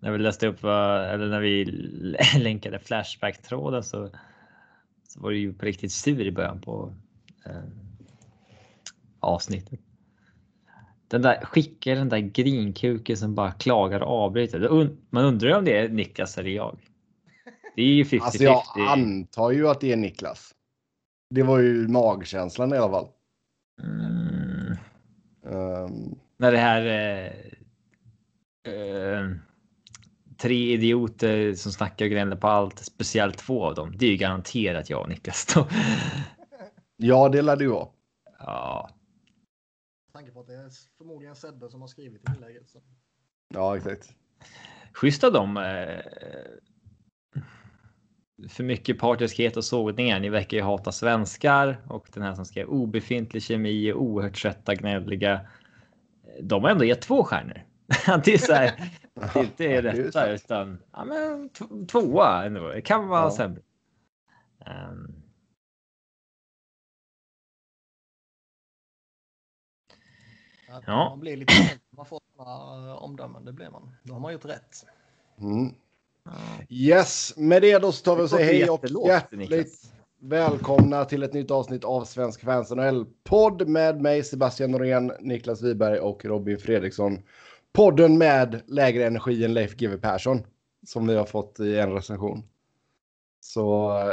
när vi läste upp eller när vi länkade Flashback-tråden så, så var det ju på riktigt sur i början på eh, avsnittet. Den där skickar den där grinkuken som bara klagar och avbryter. Man undrar om det är Niklas eller jag. Det är ju 50-50. Alltså jag antar ju att det är Niklas. Det var ju magkänslan i alla fall. Mm. Um... När det här. Eh, eh, tre idioter som snackar och gnäller på allt, speciellt två av dem. Det är ju garanterat jag och Niklas. Då. Ja, det lär du vara. Ja. Tanke på att det är förmodligen Sebbe som har skrivit inlägget. Så. Ja, exakt. Schysst av dem. Eh, för mycket partiskhet och sågningar. Ni verkar ju hata svenskar och den här som skrev obefintlig kemi och oerhört trötta gnälliga. De har ändå gett två stjärnor. det är så här, det inte är detta utan ja, men tvåa ändå. Det kan vara ja. sämre. Um. Ja. Man blir lite man får sådana omdömen. Det blir man. Då har man gjort rätt. Mm. Yes, med det då så tar vi och säger hej och hjärtligt välkomna till ett nytt avsnitt av Svensk Fans NHL-podd med mig Sebastian Norén, Niklas Wiberg och Robin Fredriksson. Podden med lägre energi än Leif GW Persson som vi har fått i en recension. Så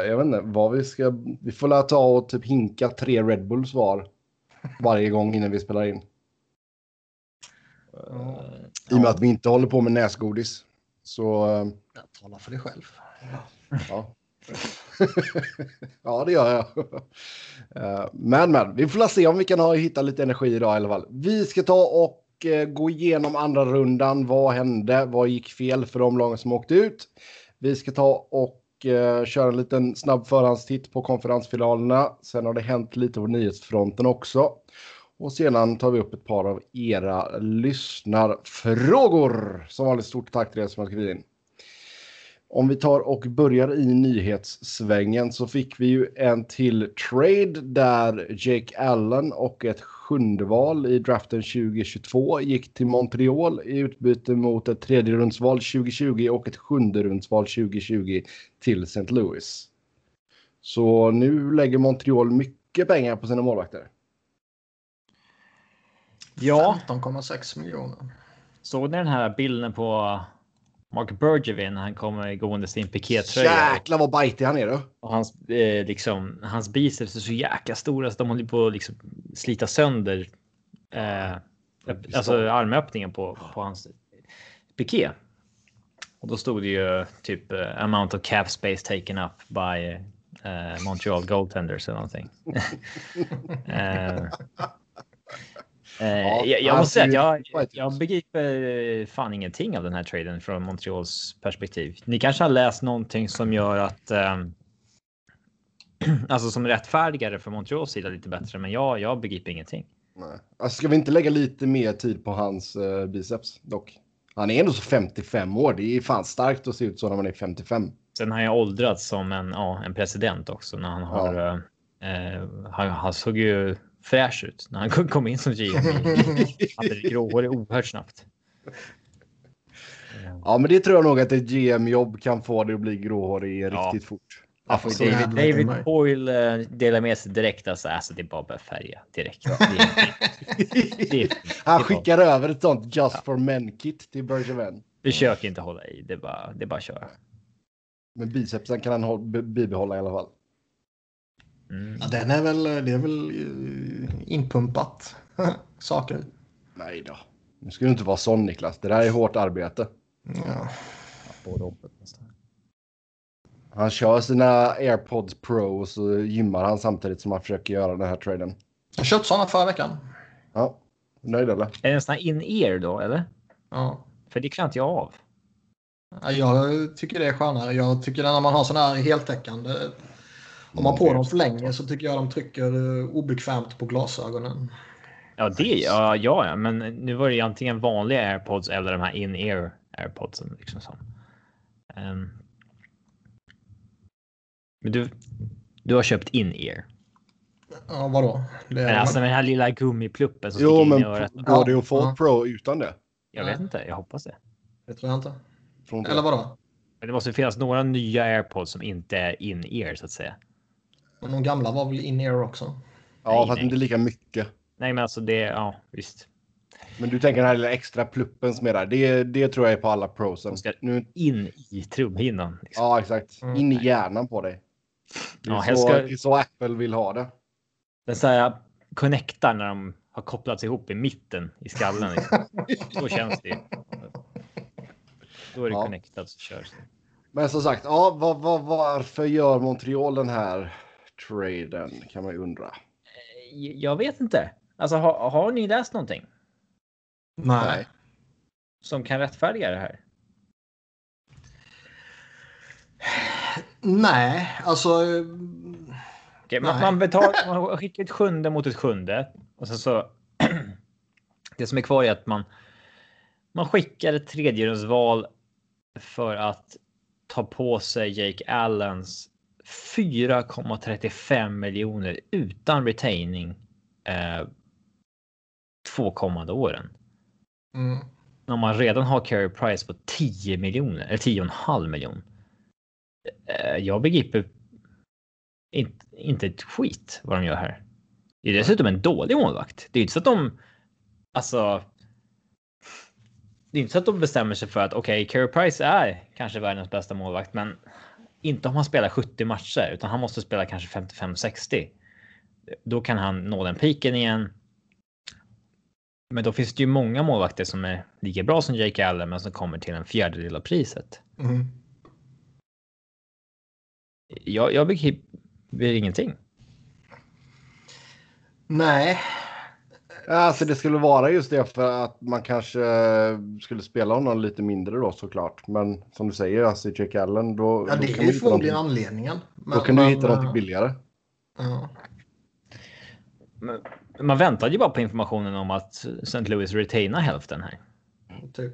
jag vet inte vad vi ska. Vi får ta och typ hinka tre Red Bulls var varje gång innan vi spelar in. Mm. I och med att vi inte håller på med näsgodis. Så... Eh, jag talar för dig själv. Ja. ja, det gör jag. Eh, men, men, vi får se om vi kan ha, hitta lite energi idag i alla fall. Vi ska ta och eh, Eh, gå igenom andra rundan. Vad hände? Vad gick fel för de lagen som åkte ut? Vi ska ta och eh, köra en liten snabb förhandstitt på konferensfinalerna. Sen har det hänt lite på nyhetsfronten också. Och sedan tar vi upp ett par av era lyssnarfrågor. Som vanligt stort tack till er som har skrivit in. Om vi tar och börjar i nyhetssvängen så fick vi ju en till trade där Jake Allen och ett sjunde val i draften 2022 gick till Montreal i utbyte mot ett tredje rundsval 2020 och ett sjunde rundsval 2020 till St. Louis. Så nu lägger Montreal mycket pengar på sina målvakter. Ja. 15,6 miljoner. Såg ni den här bilden på Mark Bergevin? Han kommer gående sin pikétröja. Jäklar vad bajtig han är då. Och hans, eh, liksom, hans biceps är så jäkla stora så de håller på att liksom slita sönder. Eh, alltså armöppningen på, på hans piké. Och då stod det ju typ uh, amount of cap space taken up by uh, Montreal goaltenders eller någonting. uh, Eh, ja, jag, jag måste säga att jag, jag begriper fan ingenting av den här traden från Montreals perspektiv. Ni kanske har läst någonting som gör att um, alltså som rättfärdigare för Montreals sida lite bättre, men jag, jag begriper ingenting. Nej. Alltså, ska vi inte lägga lite mer tid på hans uh, biceps dock? Han är ändå så 55 år. Det är fan starkt att se ut så när man är 55. Sen har jag åldrats som en, ja, en president också när han har. Ja. Uh, han, han såg ju fräsch ut när han kom in som GM. Han blev gråhårig oerhört snabbt. Ja, men det tror jag nog att ett GM-jobb kan få det att bli gråhårig ja. riktigt fort. Alltså, David, David Boyle uh, delar med sig direkt. Alltså, alltså det är bara att börja färga direkt. Det, det, det, Han skickar över ett sånt Just ja. for Men-kit till Bergevin. Försök inte hålla i. Det är bara, det är bara att köra. Men bicepsen kan han bibehålla i alla fall. Mm. Ja, den är väl, det är väl eh, inpumpat saker. Nej då. Nu ska du inte vara sån Niklas. Det där är hårt arbete. Ja. Han kör sina AirPods Pro och så gymmar han samtidigt som han försöker göra den här traden. Jag köpte sådana förra veckan. Ja, nöjd eller? Är det en sån här in-ear då eller? Ja. För det klarar inte jag av. Ja, jag tycker det är skönare. Jag tycker när man har sån här heltäckande om man på dem för länge så tycker jag de trycker eh, obekvämt på glasögonen. Ja, det ja, ja, men nu var det antingen vanliga airpods eller de här in-ear airpodsen. Liksom så. Um, men du, du har köpt in-ear. Ja, vadå? Det är... Alltså den här lilla gummipluppen som jo, sticker in i örat. Går det att få ja. Pro utan det? Jag vet inte, jag hoppas det. Det tror jag inte. Eller vadå? Men det måste finnas några nya airpods som inte är in-ear så att säga. Men de gamla var väl in-ear också? Ja, nej, fast nej. inte lika mycket. Nej, men alltså det, ja visst. Men du tänker den här lilla extra pluppen som är där. Det, det tror jag är på alla prosen. Nu... in i trumhinnan. Liksom. Ja, exakt. Mm. In i hjärnan på dig. Det är, ja, så, ska... det är så Apple vill ha det. Den så här connectar när de har kopplats ihop i mitten i skallen. Liksom. så känns det. Då är det ja. connectat så körs det. Men som sagt, ja, var, var, varför gör Montreal den här traden kan man ju undra. Eh, jag vet inte. Alltså har, har ni läst någonting? Nej. Som kan rättfärdiga det här? Nej, alltså. Okay, man, man, betalar, man skickar ett sjunde mot ett sjunde och sen så. det som är kvar är att man. Man skickar ett tredjerumsval för att ta på sig Jake Allens 4,35 miljoner utan retaining. Eh, två kommande åren. Mm. När man redan har carry price på 10 miljoner eller 10,5 miljon. Eh, jag begriper inte, inte ett skit vad de gör här. Det är dessutom en dålig målvakt. Det är inte så att de alltså. Det är inte så att de bestämmer sig för att okej, okay, Carey Price är kanske världens bästa målvakt, men inte om han spelar 70 matcher, utan han måste spela kanske 55-60. Då kan han nå den piken igen men då finns det ju många målvakter som är lika bra som Jake Allen men som kommer till en fjärdedel av priset. Mm. Jag, jag begriper ingenting. Nej. Alltså det skulle vara just det för att man kanske skulle spela honom lite mindre då såklart. Men som du säger, alltså Jake Allen då... Ja, det då är ju förmodligen anledningen. Men, då kan men, du hitta någonting billigare. Ja. Men, man väntade ju bara på informationen om att St. Louis retainar hälften här. Typ.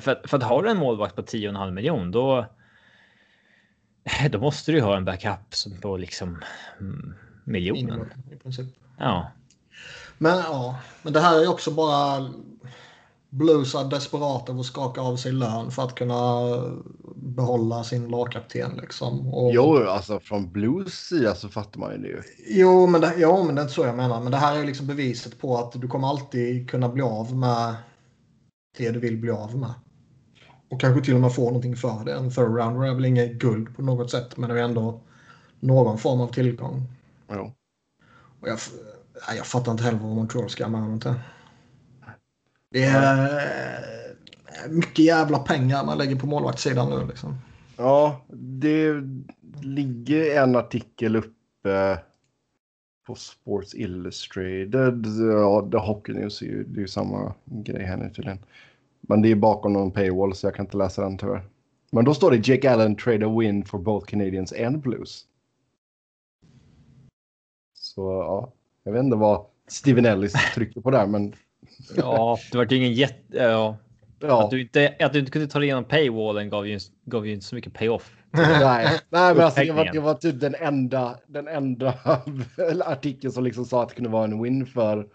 För, för att ha du en målvakt på 10,5 miljon då. Då måste du ha en backup som på liksom mm, miljonen. I princip. Ja. Men ja, men det här är också bara Blues är desperata att skaka av sig lön för att kunna behålla sin lagkapten. Liksom. Och... Jo, alltså från Blues sida så fattar man ju det. Jo, men det, jo, men det är inte så jag menar. Men det här är liksom beviset på att du kommer alltid kunna bli av med det du vill bli av med. Och kanske till och med få någonting för det. En third rounder är väl inget guld på något sätt, men det är ändå någon form av tillgång. Jo. Och jag, jag fattar inte heller vad Montreal ska med inte. Det är mycket jävla pengar man lägger på målvaktssidan nu. Liksom. Ja, det ligger en artikel uppe på Sports Illustrated. Ja, The Hockey News är ju, det är ju samma grej här nu tydligen. Men det är bakom någon paywall så jag kan inte läsa den tyvärr. Men då står det Jake Allen trade a win for both Canadians and Blues. Så ja, jag vet inte vad Steven Ellis trycker på där, men Ja, det var ju ingen jätte... Ja. ja. Att, du inte, att du inte kunde ta dig igenom paywallen gav ju, gav ju inte så mycket payoff. Nej, Nej men alltså, det, var, det var typ den enda, den enda artikeln som liksom sa att det kunde vara en win för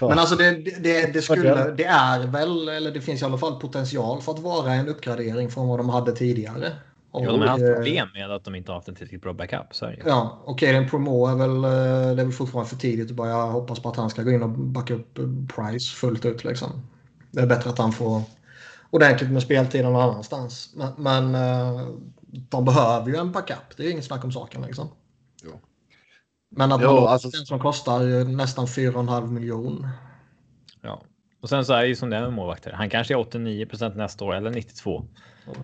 men alltså det, det, det, skulle, det är väl, eller det finns i alla fall potential för att vara en uppgradering från vad de hade tidigare. Och, ja, de har haft problem med att de inte har haft en tillräckligt bra backup. Så ja, och Kaden Promo är väl, eh, det är väl fortfarande för tidigt att börja hoppas på att han ska gå in och backa upp Price fullt ut. Liksom. Det är bättre att han får ordentligt med speltid någon annanstans. Men, men eh, de behöver ju en backup. Det är inget snack om saken. Liksom. Jo. Men att jo, man alltså... den som kostar nästan 4,5 miljon. Ja, och sen så är det ju som det är med målvakter. Han kanske är 89% nästa år eller 92. Jo,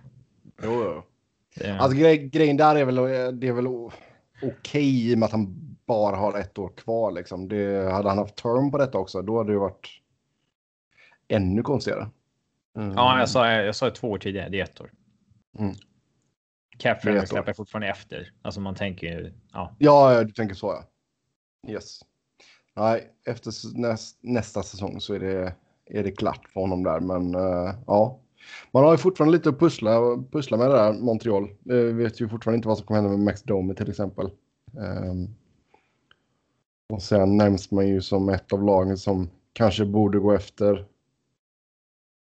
jo. Alltså grej, grejen där är väl, det är väl okej okay, i och med att han bara har ett år kvar. Liksom. Det, hade han haft term på detta också, då hade det varit ännu konstigare. Mm. Ja, jag sa, jag sa två år tidigare. Det är ett år. Mm. Capfriendly släpper fortfarande efter. Alltså man tänker ju. Ja, ja du tänker så ja. Yes. Nej, efter näst, nästa säsong så är det, är det klart för honom där. Men uh, ja, man har ju fortfarande lite att pussla, pussla med det där, Montreal. Vi vet ju fortfarande inte vad som kommer hända med Max Domi till exempel. Um, och sen nämns man ju som ett av lagen som kanske borde gå efter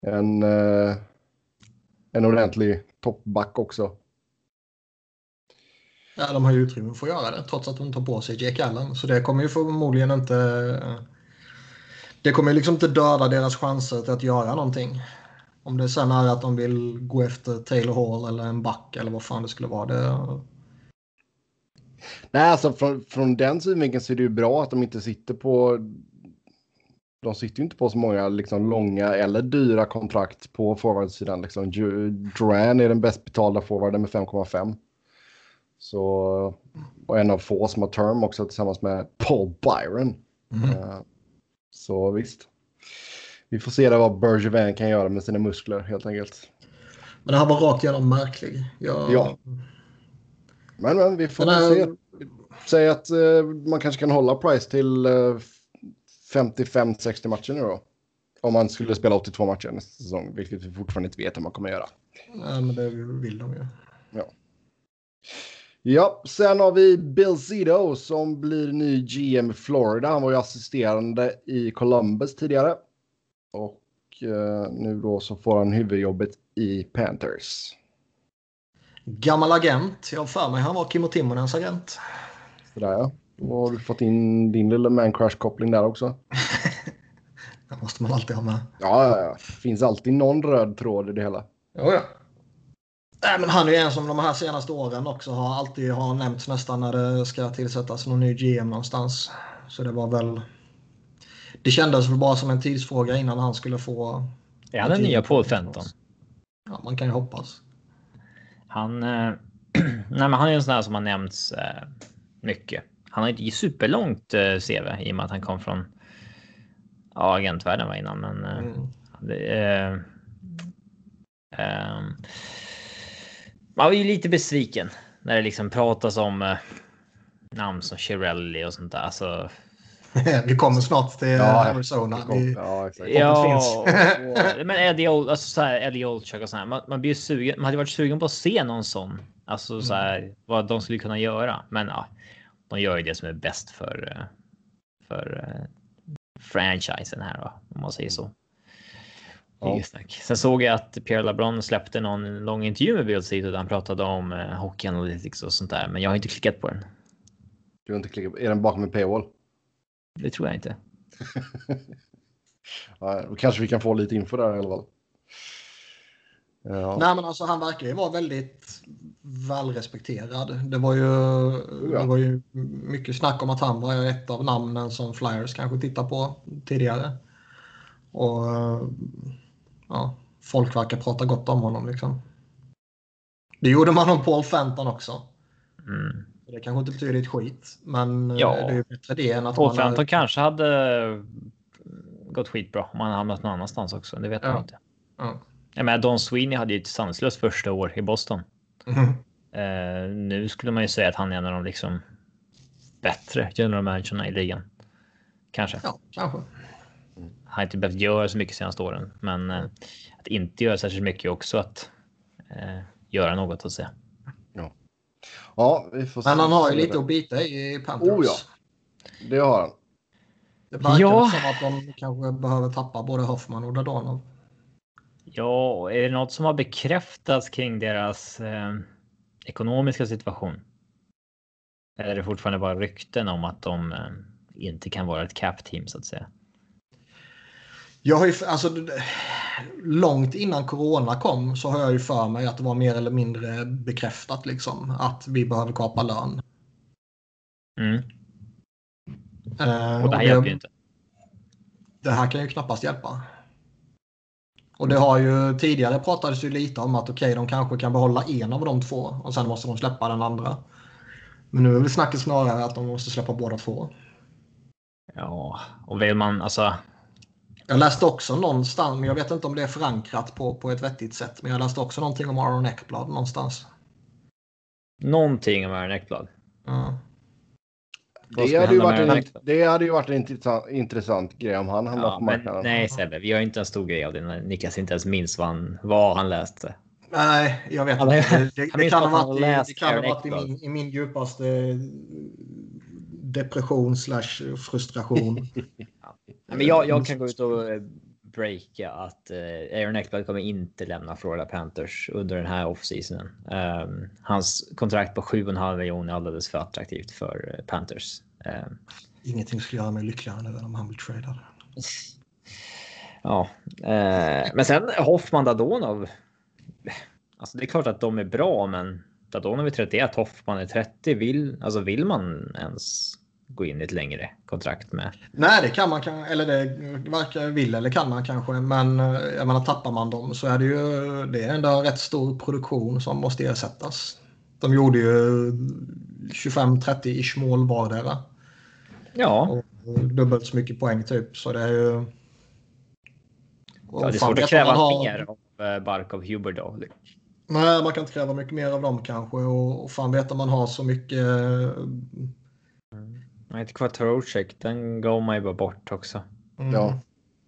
en, eh, en ordentlig toppback också. Ja, de har ju utrymme för att göra det trots att de tar på sig Jake Allen. Så det kommer ju förmodligen inte... Eh, det kommer liksom inte döda deras chanser till att göra någonting. Om det sen är att de vill gå efter Taylor Hall eller en back eller vad fan det skulle vara. Det... Nej, alltså från, från den synvinkeln så är det ju bra att de inte sitter på... De sitter ju inte på så många liksom, långa eller dyra kontrakt på forwardsidan. Liksom. Duran är den bäst betalda forwarden med 5,5. Så, och en av få som har term också tillsammans med Paul Byron. Mm. Uh, så visst. Vi får se vad Bergevin kan göra med sina muskler helt enkelt. Men det här var rakt igenom märklig. Jag... Ja. Men, men vi får här... se. Säg att uh, man kanske kan hålla Price till eh, 55-60 matcher nu då. Om man skulle spela 82 matcher nästa säsong, vilket vi fortfarande inte vet om man kommer göra. Nej, men det vill de ju. Ja. Ja, sen har vi Bill Zito som blir ny GM i Florida. Han var ju assisterande i Columbus tidigare. Och eh, nu då så får han huvudjobbet i Panthers. Gammal agent. Jag har för mig han var Kimmo Timonens agent. Sådär ja. Då har du fått in din lilla man crush-koppling där också. det måste man alltid ha med. Ja, ja, ja. finns alltid någon röd tråd i det hela. Jo, ja. Nej, men han är ju en som de här senaste åren också har alltid har nämnts nästan när det ska tillsättas någon ny GM någonstans. Så det var väl... Det kändes väl bara som en tidsfråga innan han skulle få... Är han den nya Paul Fenton? Ja, man kan ju hoppas. Han... Eh, nej, men han är en sån här som har nämnts eh, mycket. Han har inte superlångt eh, CV i och med att han kom från... Ja, agentvärlden var innan, men... Eh, mm. Det, eh, ehm, man var ju lite besviken när det liksom pratas om eh, namn som Chirelli och sånt där. Alltså, vi kommer snart till ja, Arizona. Vi, ja, exakt. Ja, men Eddie, Old, alltså så här, Eddie Oldchuck och så här. Man, man blir sugen. Man hade varit sugen på att se någon sån. Alltså så här, mm. vad de skulle kunna göra. Men ja, de gör ju det som är bäst för eh, för uh, franchisen här då, om man säger så. Ja. Sen såg jag att Pierre LeBron släppte någon lång intervju med Bill City där han pratade om eh, hockey analytics och sånt där. Men jag har inte klickat på den. Du har inte klickat? Är den bakom en paywall? Det tror jag inte. ja, då kanske vi kan få lite info där i alla fall. Ja. Nej, men alltså han verkar ju vara väldigt välrespekterad. Det var ju, ja. det var ju mycket snack om att han var ett av namnen som Flyers kanske tittar på tidigare. Och ja, folk verkar prata gott om honom. Liksom. Det gjorde man om Paul Fenton också. Mm. Det kanske inte betyder ett skit, men ja. det är ju bättre det än att Fenton är... kanske hade gått skitbra om han hamnat någon annanstans också. Det vet ja. man inte. Ja. Jag menar, Don Sweeney hade ju ett sanslöst första år i Boston. Mm. Uh, nu skulle man ju säga att han är en av de liksom bättre general managerna i ligan. Kanske. Ja, kanske har inte behövt göra så mycket senaste åren, men eh, att inte göra särskilt mycket också att eh, göra något att säga. Ja, vi får Men han har ju lite att bita i Panthers. Oh ja, det har han. Det verkar ja. som att de kanske behöver tappa både Hoffman och Dadonov. Ja, är det något som har bekräftats kring deras eh, ekonomiska situation? Eller är det fortfarande bara rykten om att de eh, inte kan vara ett cap team så att säga? Jag har ju, alltså, långt innan corona kom så har jag ju för mig att det var mer eller mindre bekräftat liksom att vi behöver kapa lön. Mm. Uh, och det här hjälper ju inte. Det här kan ju knappast hjälpa. Och det har ju tidigare pratades ju lite om att okej, okay, de kanske kan behålla en av de två och sen måste de släppa den andra. Men nu är väl snacket snarare att de måste släppa båda två. Ja, och vill man alltså jag läste också någonstans, men jag vet inte om det är förankrat på, på ett vettigt sätt. Men jag läste också någonting om Aron Ekblad någonstans. Någonting om Aron Ekblad? Ja. Det hade, ju varit en, det hade ju varit en intressant, intressant grej om han hamnade ja, på marknaden. Nej Sebbe, vi har inte en stor grej av det när Niklas inte ens minns vad han, vad han läste. Nej, jag vet inte. Det, det, det kan ha varit, i, det kan ha varit i, min, i min djupaste depression slash frustration. Men jag, jag kan gå ut och eh, breaka att eh, Aaron Ekblad kommer inte lämna Florida Panthers under den här offseasonen. Um, hans kontrakt på 7,5 miljoner är alldeles för attraktivt för uh, Panthers. Um, Ingenting skulle göra mig lyckligare än om han blir tradad. Ja, eh, men sen Hoffman Dadonov. Alltså det är klart att de är bra, men Dadonov är 31, Hoffman är 30. Vill, alltså vill man ens gå in i ett längre kontrakt med? Nej, det kan man eller det verkar vill eller kan man kanske. Men eh, jag menar, tappar man dem så är det ju det är ändå rätt stor produktion som måste ersättas. De gjorde ju 25-30 ish mål vardera. Ja. Och dubbelt så mycket poäng typ. Så det är ju. Ja, det är svårt att kräva har... mer av eh, Barkov Huber då. Nej, man kan inte kräva mycket mer av dem kanske. Och, och fan vet om man har så mycket. Mm. Nej, inte Kvatorocek. Den går man ju bara bort också. Mm. Ja.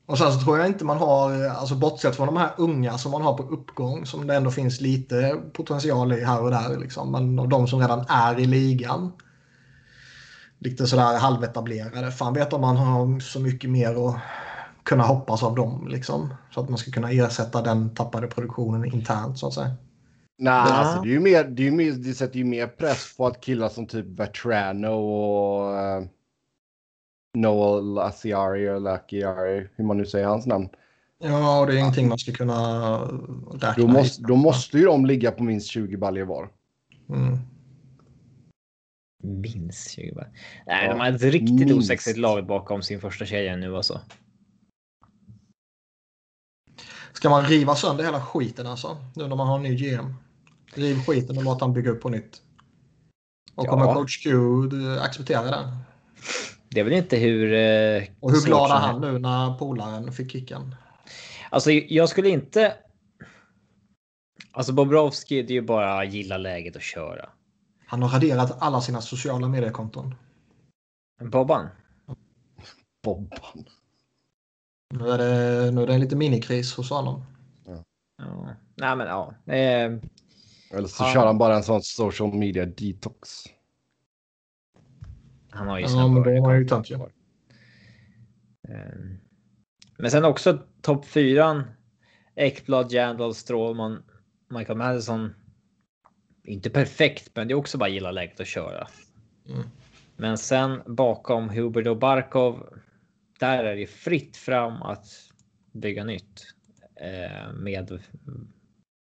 Och sen så tror jag inte man har, alltså bortsett från de här unga som man har på uppgång, som det ändå finns lite potential i här och där. Liksom. Men av de som redan är i ligan, lite sådär halvetablerade, fan vet om man har så mycket mer att kunna hoppas av dem. Liksom. Så att man ska kunna ersätta den tappade produktionen internt så att säga. Nej, ja. alltså, det, är ju mer, det, är ju mer, det sätter ju mer press på att killar som typ Vetrano och uh, Noel Asiari eller Akiari, hur man nu säger hans namn. Ja, och det är ingenting man ska kunna räkna då måste, då måste ju de ligga på minst 20 baljor var. Mm. Minst 20 baljor? Nej, ja, de har ett riktigt minst. osexigt lag bakom sin första kedja nu alltså. Ska man riva sönder hela skiten alltså? Nu när man har en ny GM. Riv skiten och låt han bygga upp på nytt. Och kommer ja. coach Q acceptera det? Det är väl inte hur... Eh, och hur glad är han nu när polaren fick kicken? Alltså jag skulle inte... Alltså Bobrovski, det är ju bara gilla läget och köra. Han har raderat alla sina sociala mediekonton. Bobban? Bobban. Nu är det, nu är det lite minikris hos honom. Ja. ja. Nej men ja. Eh, eller så han... kör han bara en sån social media detox. Han har ju sina ja, men har ju. Ehm, men sen också topp fyran. Ekblad, Jandal, Strålman, Michael Madison. Inte perfekt, men det är också bara gilla läget att köra. Mm. Men sen bakom Hubert och Barkov. Där är det fritt fram att bygga nytt. Eh, med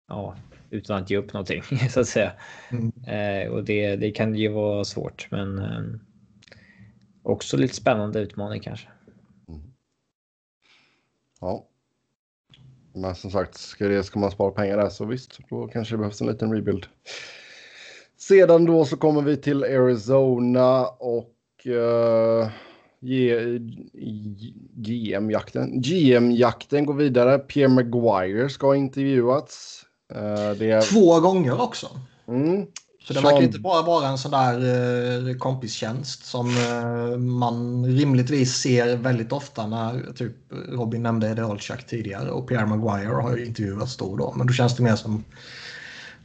ja, utan att ge upp någonting så att säga. Mm. Eh, och det, det kan ju vara svårt, men eh, också lite spännande utmaning kanske. Mm. Ja. Men som sagt, ska, det, ska man spara pengar där så visst, då kanske det behövs en liten rebuild. Sedan då så kommer vi till Arizona och uh, GM-jakten. GM-jakten går vidare. Pierre Maguire ska ha intervjuats. Uh, är... Två gånger också. Mm. Så det som... verkar inte bara vara en sån där eh, kompistjänst som eh, man rimligtvis ser väldigt ofta när typ Robin nämnde Edelchak tidigare och Pierre Maguire har ju intervjuats då och då. Men då känns det mer som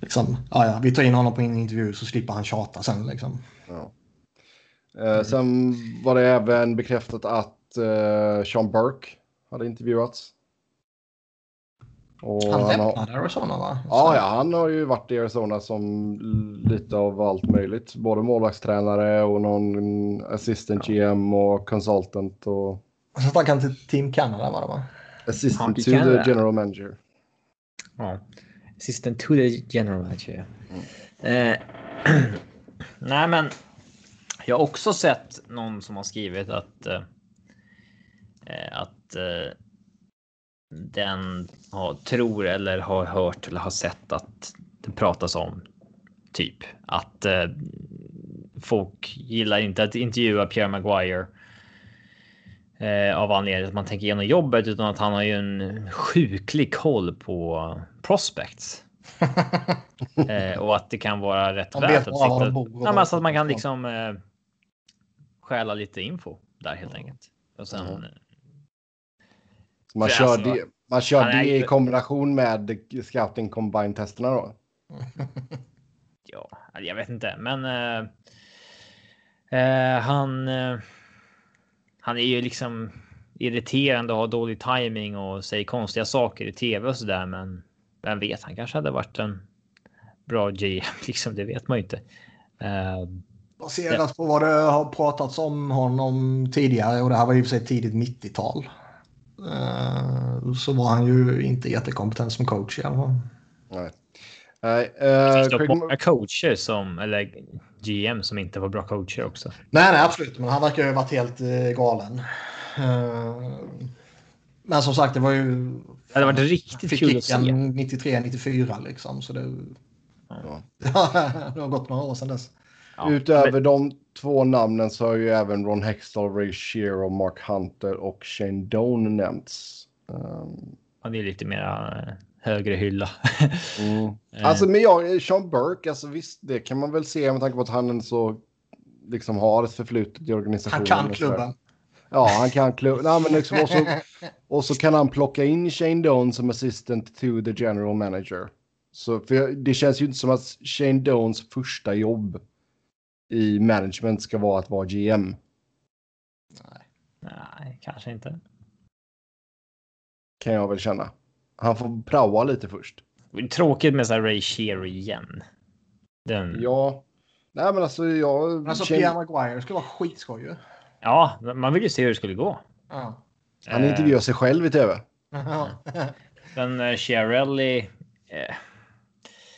liksom, ja, ja, vi tar in honom på en intervju så slipper han tjata sen liksom. Ja. Eh, sen var det även bekräftat att eh, Sean Burke hade intervjuats. Och han lämnade har... Arizona va? Ja, ja, han har ju varit i Arizona som lite av allt möjligt. Både målvaktstränare och någon assistant ja. GM och consultant. Och... Så stack han till Team Canada var det va? Assistant to Canada. the general manager. Ja, assistant to the general manager. Mm. Eh, nej, men jag har också sett någon som har skrivit att eh, eh att eh, den har, tror eller har hört eller har sett att det pratas om typ att eh, folk gillar inte att intervjua Pierre Maguire. Eh, av anledning att man tänker igenom jobbet utan att han har ju en sjuklig koll på prospects. eh, och att det kan vara rätt värt att sitta. Ja, alltså att man kan liksom eh, stjäla lite info där helt enkelt. Och sen mm. Man kör, alltså, det, man kör det i kombination med scouting combine-testerna då? ja, jag vet inte, men uh, uh, han. Uh, han är ju liksom irriterande att ha dålig timing och säga konstiga saker i tv och så där. Men vem vet, han kanske hade varit en bra GM, liksom. Det vet man ju inte. Uh, Baserat på vad det har pratats om honom tidigare och det här var och för sig tidigt 90-tal. Uh, så var han ju inte jättekompetent som coach i alla fall. Nej. Nej, uh, det finns Craig... många coacher som, eller GM som inte var bra coacher också. Nej, nej, absolut. Men han verkar ju ha varit helt uh, galen. Uh, men som sagt, det var ju... Det hade varit riktigt kul att se. 93-94 liksom. Så det, ja. det har gått några år sedan dess. Ja, Utöver men... de två namnen så har ju även Ron Hextall, Ray Shero, Mark Hunter och Shane Doan nämnts. Um... Ja, det är lite mer högre hylla. mm. Alltså, men jag, Sean Burke, alltså visst, det kan man väl se med tanke på att han så liksom har ett förflutet i organisationen. Han kan klubben. Ja, han kan. Nej, men liksom, och, så, och så kan han plocka in Shane Doan som assistant to the general manager. Så för det känns ju inte som att Shane Doans första jobb i management ska vara att vara GM. Nej, nej kanske inte. Kan jag väl känna. Han får praoa lite först. Tråkigt med så här Ray Shearer igen. Den... Ja. Nej men alltså jag... Alltså känner... Pierre Maguire skulle vara skitskoj ju. Ja, man vill ju se hur det skulle gå. Ja. Han intervjuar sig själv i tv. Men uh, Chiarelli. Eh,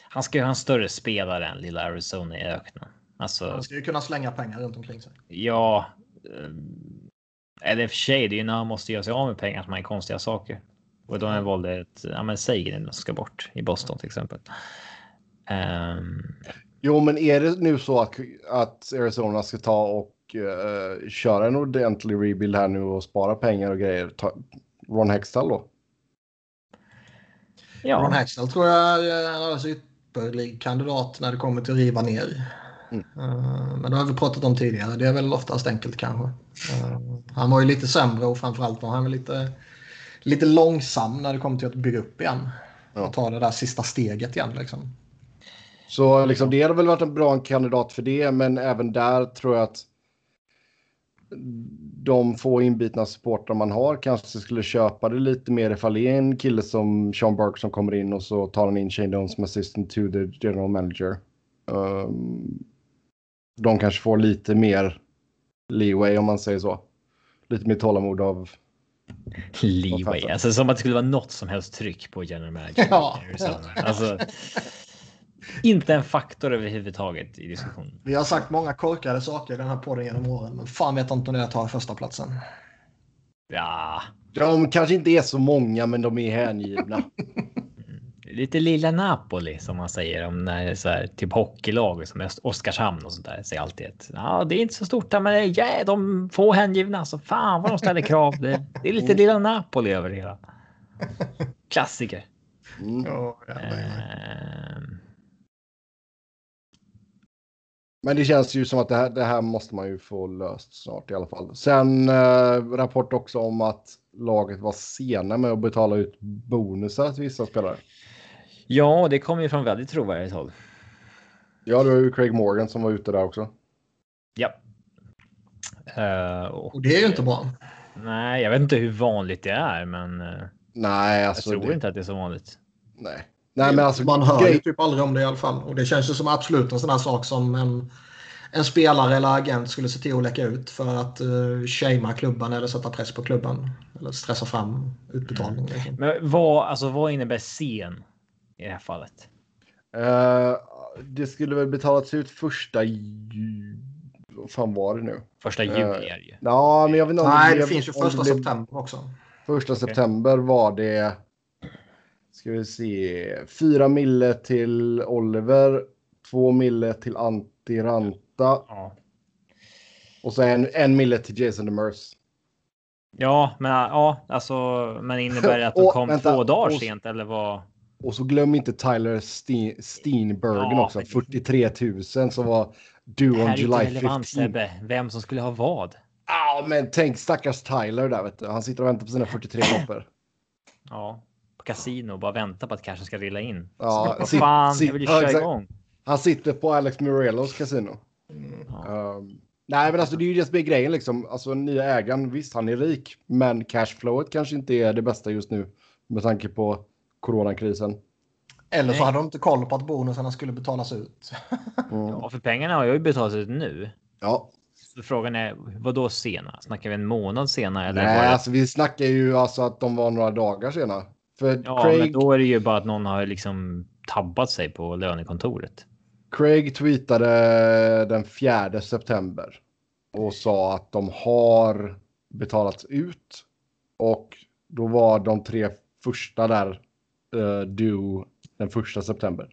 han ska ju ha en större spelare än lilla Arizona i öknen. Alltså, han ska ju kunna slänga pengar runt omkring sig. Ja. Eh, eller i och för sig, det är ju när han måste göra sig av med pengar som han är konstiga saker. Och då har han valde ett, ja men Sagan ska bort i Boston till exempel. Um... Jo, men är det nu så att, att Arizona ska ta och uh, köra en ordentlig rebuild här nu och spara pengar och grejer? Ta, Ron Hextall då? Ja. Ron Hextall tror jag är alldeles ypperlig kandidat när det kommer till att riva ner. Mm. Uh, men det har vi pratat om tidigare. Det är väl oftast enkelt kanske. Uh, han var ju lite sämre och framförallt var han väl lite lite långsam när det kommer till att bygga upp igen. Ja. Och ta det där sista steget igen. Liksom. Så liksom, det hade väl varit en bra kandidat för det, men även där tror jag att de få inbitna supportrar man har kanske skulle köpa det lite mer ifall det är en kille som Sean Burke som kommer in och så tar han in Shane Doan som assistant to the general manager. Um, de kanske får lite mer leeway om man säger så. Lite mer tålamod av Leeway, alltså som att det skulle vara något som helst tryck på general manager. Ja. Alltså, inte en faktor överhuvudtaget i diskussionen. Vi har sagt många korkade saker i den här podden genom åren, men fan vet inte om det tar första platsen. Ja. De kanske inte är så många, men de är hängivna. lite lilla Napoli som man säger om när så här, typ hockeylag som Oskarshamn och sånt där säger alltid att ja, det är inte så stort där, men det är yeah, de få hängivna så fan vad de ställer krav. Det, det är lite lilla Napoli över det hela. Klassiker. Mm. Eh. Men det känns ju som att det här, det här måste man ju få löst snart i alla fall. Sen eh, rapport också om att laget var sena med att betala ut bonusar till vissa spelare. Ja, det kommer ju från väldigt trovärdigt håll. Ja, det var ju Craig Morgan som var ute där också. Ja. Uh, och, och, det är ju inte bra. Nej, jag vet inte hur vanligt det är, men. Uh, nej, alltså. Jag tror det... inte att det är så vanligt. Nej. Nej, men alltså, man hör ju typ aldrig om det i alla fall. Och det känns ju som absolut en sån här sak som en, en spelare eller agent skulle se till att läcka ut för att uh, shamea klubben eller sätta press på klubben. Eller stressa fram utbetalning. Mm. Men vad, alltså, vad innebär sen? I det här fallet? Uh, det skulle väl betalats ut första Vad fan var det nu? Första juli uh, är det ju. Ja, men jag vet inte. Nej, det, det finns ju första september också. Första okay. september var det. Ska vi se. Fyra mille till Oliver. Två mille till Antiranta. Ja. Och så en, en mille till Jason Demers. Ja, men ja, alltså, men innebär det att de kom vänta, två dagar och, sent eller vad? Och så glöm inte Tyler Ste Steenbergen ja, också. 43 000 som var due on July 15. Sebbe. Vem som skulle ha vad? Ja, men tänk stackars Tyler där. Vet du. Han sitter och väntar på sina 43 koppar. Ja, på kasino och bara väntar på att cashen ska rilla in. Ja, Vad fan, sit, jag vill ju köra igång. Han sitter på Alex Morelos kasino. Mm. Ja. Um, Nej, men alltså det är ju det som är grejen liksom. Alltså nya ägaren, visst han är rik, men cashflowet kanske inte är det bästa just nu med tanke på coronakrisen. Eller så hade de inte koll på att bonusarna skulle betalas ut. Mm. Ja, för pengarna har ju betalats ut nu. Ja. Så frågan är, vad då sena? Snackar vi en månad senare? Eller Nej, det... alltså vi snackar ju alltså att de var några dagar sena. För ja, Craig... men då är det ju bara att någon har liksom tabbat sig på lönekontoret. Craig tweetade den 4 september och sa att de har betalats ut och då var de tre första där uh, due den första september.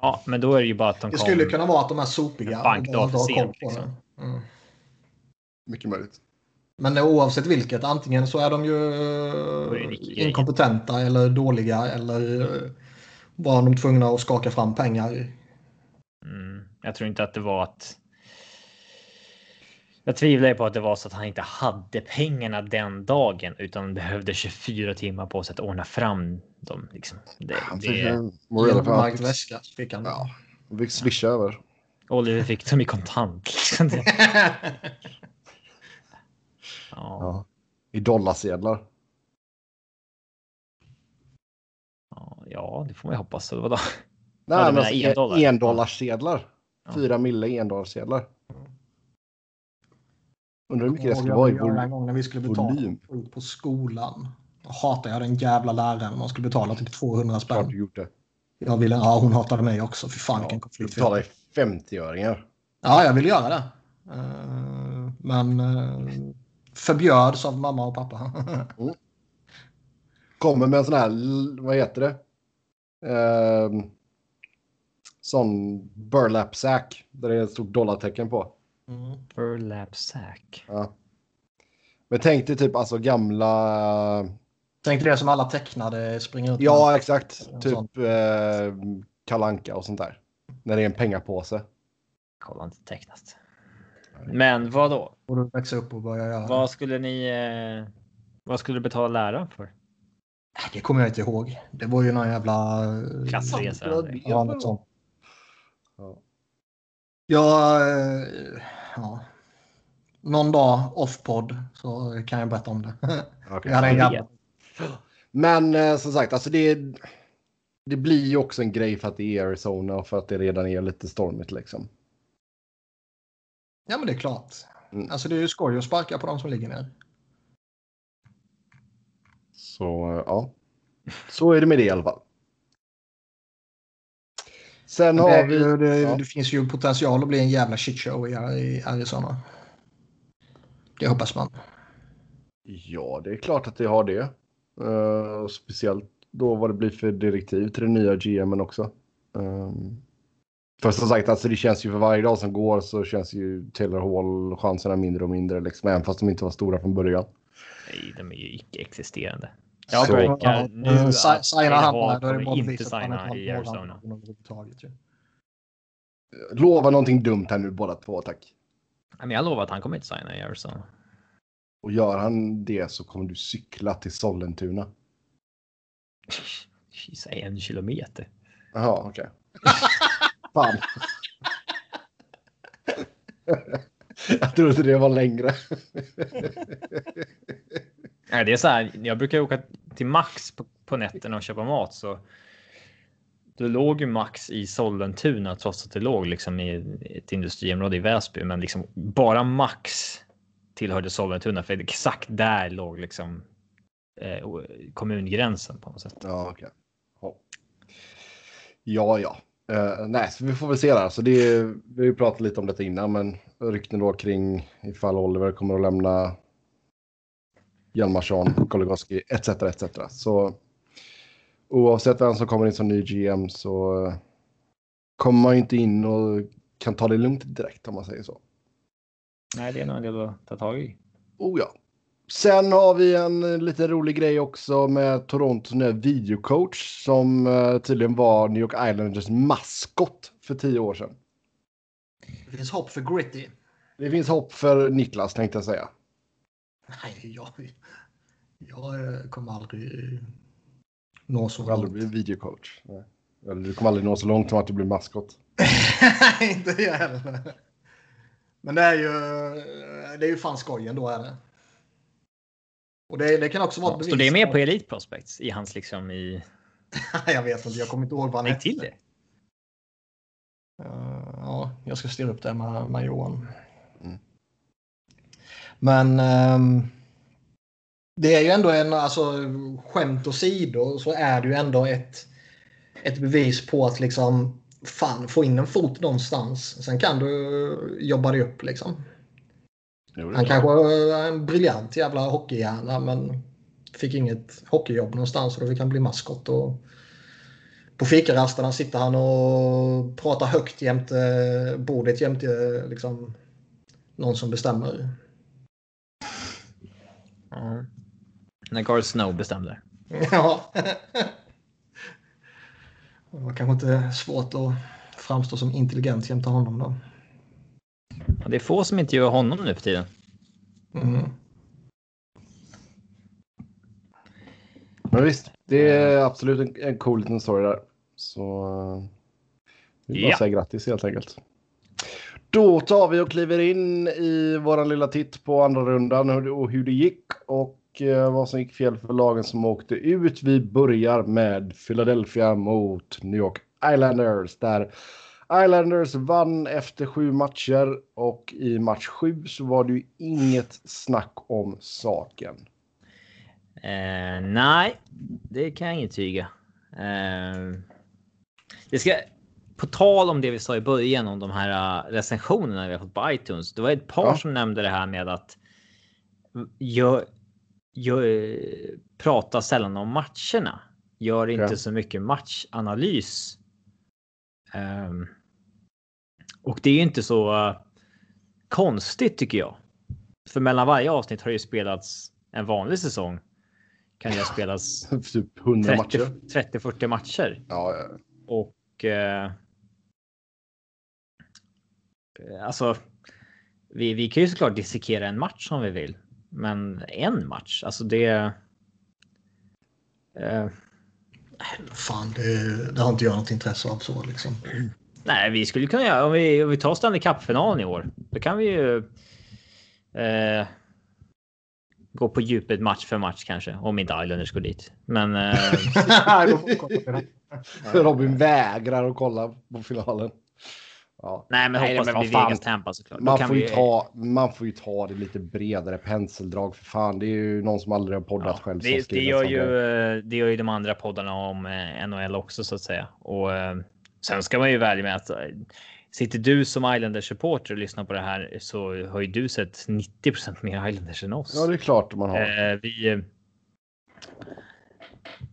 Ja, men då är det ju bara att de Det skulle kunna vara att de är sopiga. Bankdag för sent. Liksom. Mm. Mycket möjligt. Men oavsett vilket, antingen så är de ju inkompetenta eller dåliga eller eh, var de tvungna att skaka fram pengar. Mm. Jag tror inte att det var att jag tvivlar på att det var så att han inte hade pengarna den dagen utan behövde 24 timmar på sig att ordna fram dem. Liksom. Det, han fick en mörk väska. Fick han. Ja, han fick swisha ja. över. Oliver fick dem i kontant. Ja. ja. I dollarsedlar. Ja, det får man ju hoppas. Vadå? Nej, ja, men alltså, en dollar. endollarsedlar. Fyra mille endollarsedlar. Undrar hur mycket det skulle vara i vol En gång när vi skulle betala ut på skolan. Jag hatar jag den jävla läraren. Man skulle betala typ 200 spänn. Klart du gjort det. Jag ville, ja, hon hatade mig också. Fy fan vilken konflikt. Du betalade 50-öringar. Ja, jag ville göra det. Uh, men uh, förbjöds av mamma och pappa. mm. Kommer med en sån här, vad heter det? Uh, sån burlap sack där det är ett stort dollartecken på. Mm. Burlap sack. Ja. Men tänk dig typ alltså gamla... Tänk dig det som alla tecknade springer ut Ja, exakt. Typ eh, kalanka och sånt där. När det är en pengapåse. Kolla inte tecknat. Men vad då? Och du växa upp och börja göra. Vad skulle ni? Eh, vad skulle du betala läraren för? Det kommer jag inte ihåg. Det var ju någon jävla... Klassresa. Ja, något sånt. Ja. Ja, eh, ja. Någon dag off-podd så kan jag berätta om det. Okay. Jag en Men eh, som sagt, alltså det, det blir ju också en grej för att det är Arizona och för att det redan är lite stormigt liksom. Ja, men det är klart. Mm. Alltså det är ju skoj att sparka på de som ligger ner. Så ja, så är det med det i alla fall. Sen har det, vi... Det, ja. det, finns ju potential att bli en jävla shitshow i, i Arizona. Det hoppas man. Ja, det är klart att det har det. Uh, speciellt då vad det blir för direktiv till den nya GMen också. Um, för som sagt, alltså det känns ju för varje dag som går så känns ju Taylor Hall chanserna mindre och mindre, liksom, även fast de inte var stora från början. Nej, de är ju icke-existerande. Jag så, breakar nu uh, att signa han då är det inte signa i Arizona. Lova någonting dumt här nu båda två, tack. Men jag lovar att han kommer inte signa i Arizona. Och gör han det så kommer du cykla till Sollentuna. Säg en kilometer. Jaha, okej. Okay. Fan. jag trodde det var längre. Nej, det är så här. Jag brukar åka till Max på, på nätterna och köpa mat så. Då låg ju Max i Sollentuna trots att det låg liksom i ett industriområde i Väsby, men liksom bara Max tillhörde Sollentuna för exakt där låg liksom eh, kommungränsen på något sätt. Ja. Okay. Ja, ja. Uh, nej, så vi får väl se där. Så det är, vi har ju pratat lite om detta innan, men rykten då kring ifall Oliver kommer att lämna Hjalmarsson, Goligoski etc. etc. Så oavsett vem som kommer in som ny GM så kommer man ju inte in och kan ta det lugnt direkt om man säger så. Nej, det är nog en del att ta tag i. Oh ja. Sen har vi en lite rolig grej också med Torontos nya videocoach som uh, tydligen var New York Islanders maskot för tio år sedan. Det finns hopp för Gritty. Det finns hopp för Niklas tänkte jag säga. Nej, jag, jag kommer aldrig nå så långt. aldrig bli videocoach. Nej. Eller du kommer aldrig nå så långt som att du blir maskot. inte jag heller. Men det är ju, det är ju fan skojen då är det. Och det, det kan också vara ett Står det med på Elite Prospects i hans liksom i... jag vet inte, jag kommer inte ihåg vad han hette. till det. Uh, ja, jag ska styra upp det med, med Johan. Men um, det är ju ändå en, alltså skämt åsido så är det ju ändå ett, ett bevis på att liksom fan få in en fot någonstans. Sen kan du jobba dig upp liksom. Jo, Han kanske är en briljant jävla hockeyhjärna men fick inget hockeyjobb någonstans och då fick han bli maskot. Och på fikarasterna sitter han och pratar högt jämte bordet jämte liksom, någon som bestämmer. Mm. När Carl Snow bestämde. ja. Det var kanske inte svårt att framstå som intelligent jämte honom då. Ja, det är få som inte gör honom nu för tiden. Mm. Men visst, det är absolut en, en cool liten story där. Så vi bara ja. säga grattis helt enkelt. Då tar vi och kliver in i våran lilla titt på andra rundan och hur det gick och eh, vad som gick fel för lagen som åkte ut. Vi börjar med Philadelphia mot New York Islanders där Islanders vann efter sju matcher och i match sju så var det ju inget snack om saken. Eh, nej, det kan jag intyga. Eh, det ska, på tal om det vi sa i början om de här uh, recensionerna vi har fått på iTunes. Det var ett par ja. som nämnde det här med att jag, jag pratar sällan om matcherna. Gör inte ja. så mycket matchanalys. Um, och det är inte så uh, konstigt tycker jag. För mellan varje avsnitt har det ju spelats en vanlig säsong. Kan det ha spelats typ 100 matcher. 30-40 matcher. Ja, ja. Och eh, alltså. Vi, vi kan ju såklart dissekera en match om vi vill, men en match, alltså det. Eh, Fan, det, det, har inte jag något intresse av så liksom. Nej, vi skulle kunna göra om vi, om vi tar Stanley Cup-finalen i år. Då kan vi ju. Eh, gå på djupet match för match kanske om inte Islanders går dit. Men. Eh, Robin vägrar att kolla på finalen. Ja. Nej, men Nej, hoppas men det blir Vegas Tampa såklart. Man får, ju vi... ta, man får ju ta det lite bredare penseldrag för fan. Det är ju någon som aldrig har poddat ja, själv. Det, det, gör ju, det gör ju de andra poddarna om eh, NHL också så att säga. Och eh, sen ska man ju välja med att sitter du som Islanders supporter och lyssnar på det här så har ju du sett 90% mer Islanders än oss. Ja, det är klart man har. Eh, vi.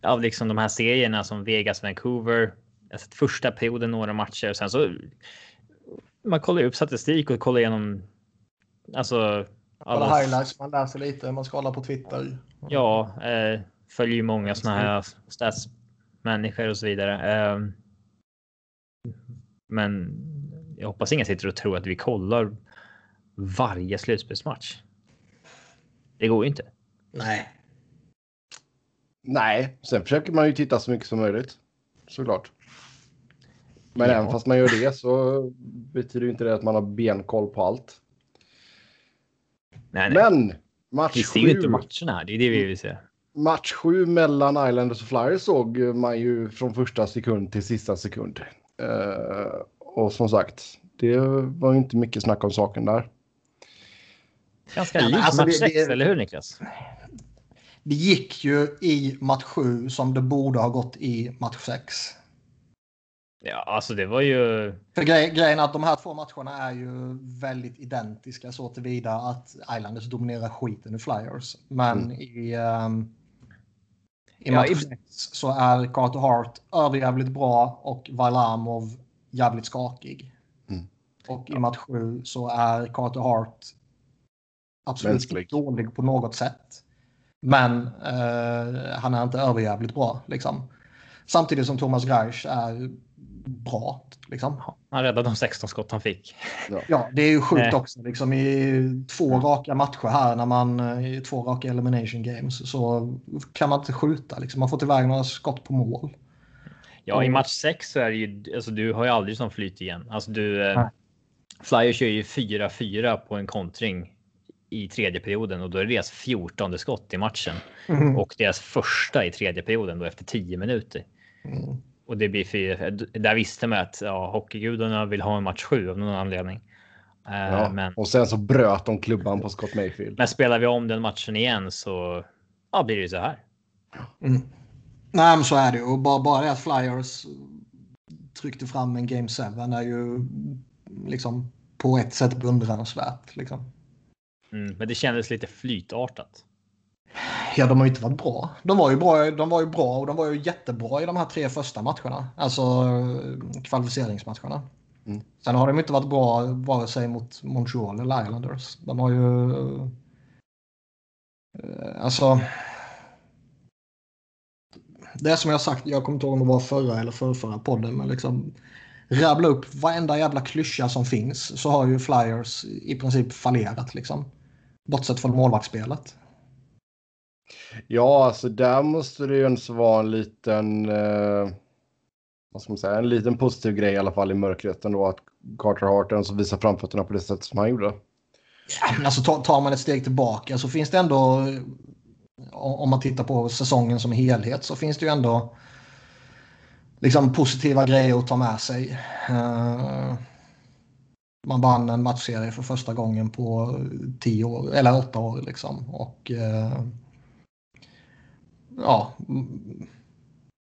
Av liksom de här serierna som Vegas, Vancouver. Jag har sett första perioden några matcher och sen så man kollar upp statistik och kollar igenom. Alltså. Alla highlights, man läser lite, man scrollar på Twitter. Ja, eh, följer ju många sådana här statsmänniskor och så vidare. Eh, men jag hoppas ingen sitter och tror att vi kollar varje slutspelsmatch. Det går ju inte. Nej. Nej, sen försöker man ju titta så mycket som möjligt. Såklart. Men ja. även fast man gör det så betyder inte det att man har benkoll på allt. Nej, nej. Men match Vi ser ju inte matcherna, det är det vi vill se. Match sju mellan Islanders och Flyers såg man ju från första sekund till sista sekund. Uh, och som sagt, det var ju inte mycket snack om saken där. Ganska likt alltså match 6, eller hur Niklas? Det gick ju i match 7 som det borde ha gått i match 6. Ja, alltså det var ju... För grej, grejen är att de här två matcherna är ju väldigt identiska så tillvida att Islanders dominerar skiten i Flyers. Men mm. i, um, i match 6 ja, i... så är Carter Hart överjävligt bra och Varlamov jävligt skakig. Mm. Och i match 7 så är Carter Hart absolut inte dålig på något sätt. Men eh, han är inte överjävligt bra. Liksom. Samtidigt som Thomas Greisch är bra. Liksom. Han räddade de 16 skott han fick. Ja, det är ju sjukt också. Liksom, I två raka matcher här, när man, i två raka elimination games, så kan man inte skjuta. Liksom. Man får iväg några skott på mål. Ja, i match 6 så är det ju, alltså du har ju aldrig sån flyt igen. Alltså du, eh, Flyers kör ju 4-4 på en kontring i tredje perioden och då är det deras 14 skott i matchen mm. och deras första i tredje perioden då efter 10 minuter. Mm. Och det blir fyra. Där visste man att ja, hockeygudarna vill ha en match 7 av någon anledning. Eh, ja, men, och sen så bröt de klubban på Scott Mayfield. Men spelar vi om den matchen igen så ja, blir det ju så här. Mm. Nej, men så är det ju. Och bara, bara det att Flyers tryckte fram en Game 7 är ju liksom på ett sätt beundransvärt. Liksom. Mm, men det kändes lite flytartat. Ja, de har ju inte varit bra. De var ju bra, de var ju bra och de var ju jättebra i de här tre första matcherna. Alltså kvalificeringsmatcherna. Mm. Sen har de inte varit bra vare sig mot Montreal eller Islanders. De har ju... Eh, alltså... Det är som jag sagt, jag kommer inte ihåg om det var förra eller förrförra podden, men liksom rabbla upp varenda jävla klyscha som finns så har ju Flyers i princip fallerat liksom. Bortsett från målvaktsspelet. Ja, alltså där måste det ju ens vara en liten, eh, vad ska man säga, en liten positiv grej i alla fall i mörkret ändå att Carter Hart ens visar framfötterna på det sätt som han gjorde. Ja, alltså tar man ett steg tillbaka så finns det ändå, om man tittar på säsongen som helhet, så finns det ju ändå liksom positiva grejer att ta med sig. Uh, man vann en matchserie för första gången på tio år, eller åtta år liksom. Och uh, ja,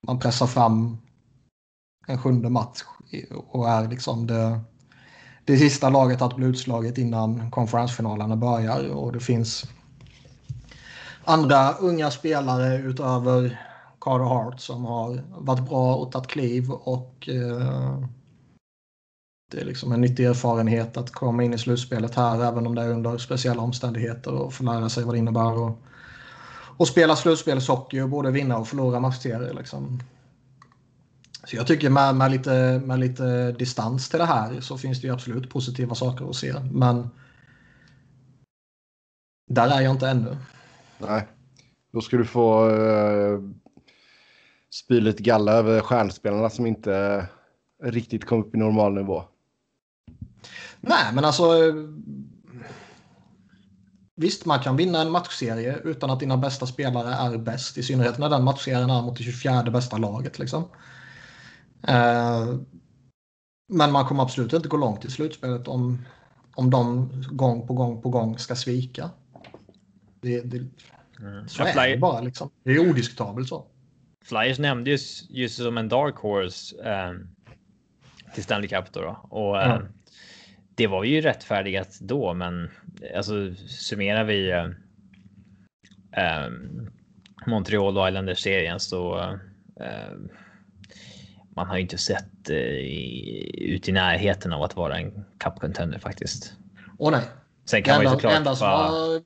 man pressar fram en sjunde match och är liksom det, det sista laget att bli utslaget innan konferensfinalerna börjar. Och det finns andra unga spelare utöver Carter Hart som har varit bra och tagit kliv och eh, det är liksom en nyttig erfarenhet att komma in i slutspelet här även om det är under speciella omständigheter och få lära sig vad det innebär och, och spela slutspelshockey och både vinna och förlora matchserier. Liksom. Så jag tycker med, med, lite, med lite distans till det här så finns det ju absolut positiva saker att se. Men där är jag inte ännu. Nej, då ska du få uh, spy lite galla över stjärnspelarna som inte riktigt kom upp i normal nivå. Nej, men alltså. Visst, man kan vinna en matchserie utan att dina bästa spelare är bäst. I synnerhet när den matchserien är mot det 24 bästa laget. Liksom. Eh, men man kommer absolut inte gå långt i slutspelet om, om de gång på gång på gång ska svika. Det, det, mm. Så är det bara liksom. Det är odiskutabelt så. Flyers nämndes just som en dark horse eh, till Stanley Cup då. då. Och, eh, mm. Det var ju rättfärdigat då, men alltså summerar vi eh, eh Montreal och Islanders-serien så eh, man har ju inte sett eh, ut i närheten av att vara en cup contender faktiskt. Åh nej. Sen kan enda, man ju såklart... enda som bara... har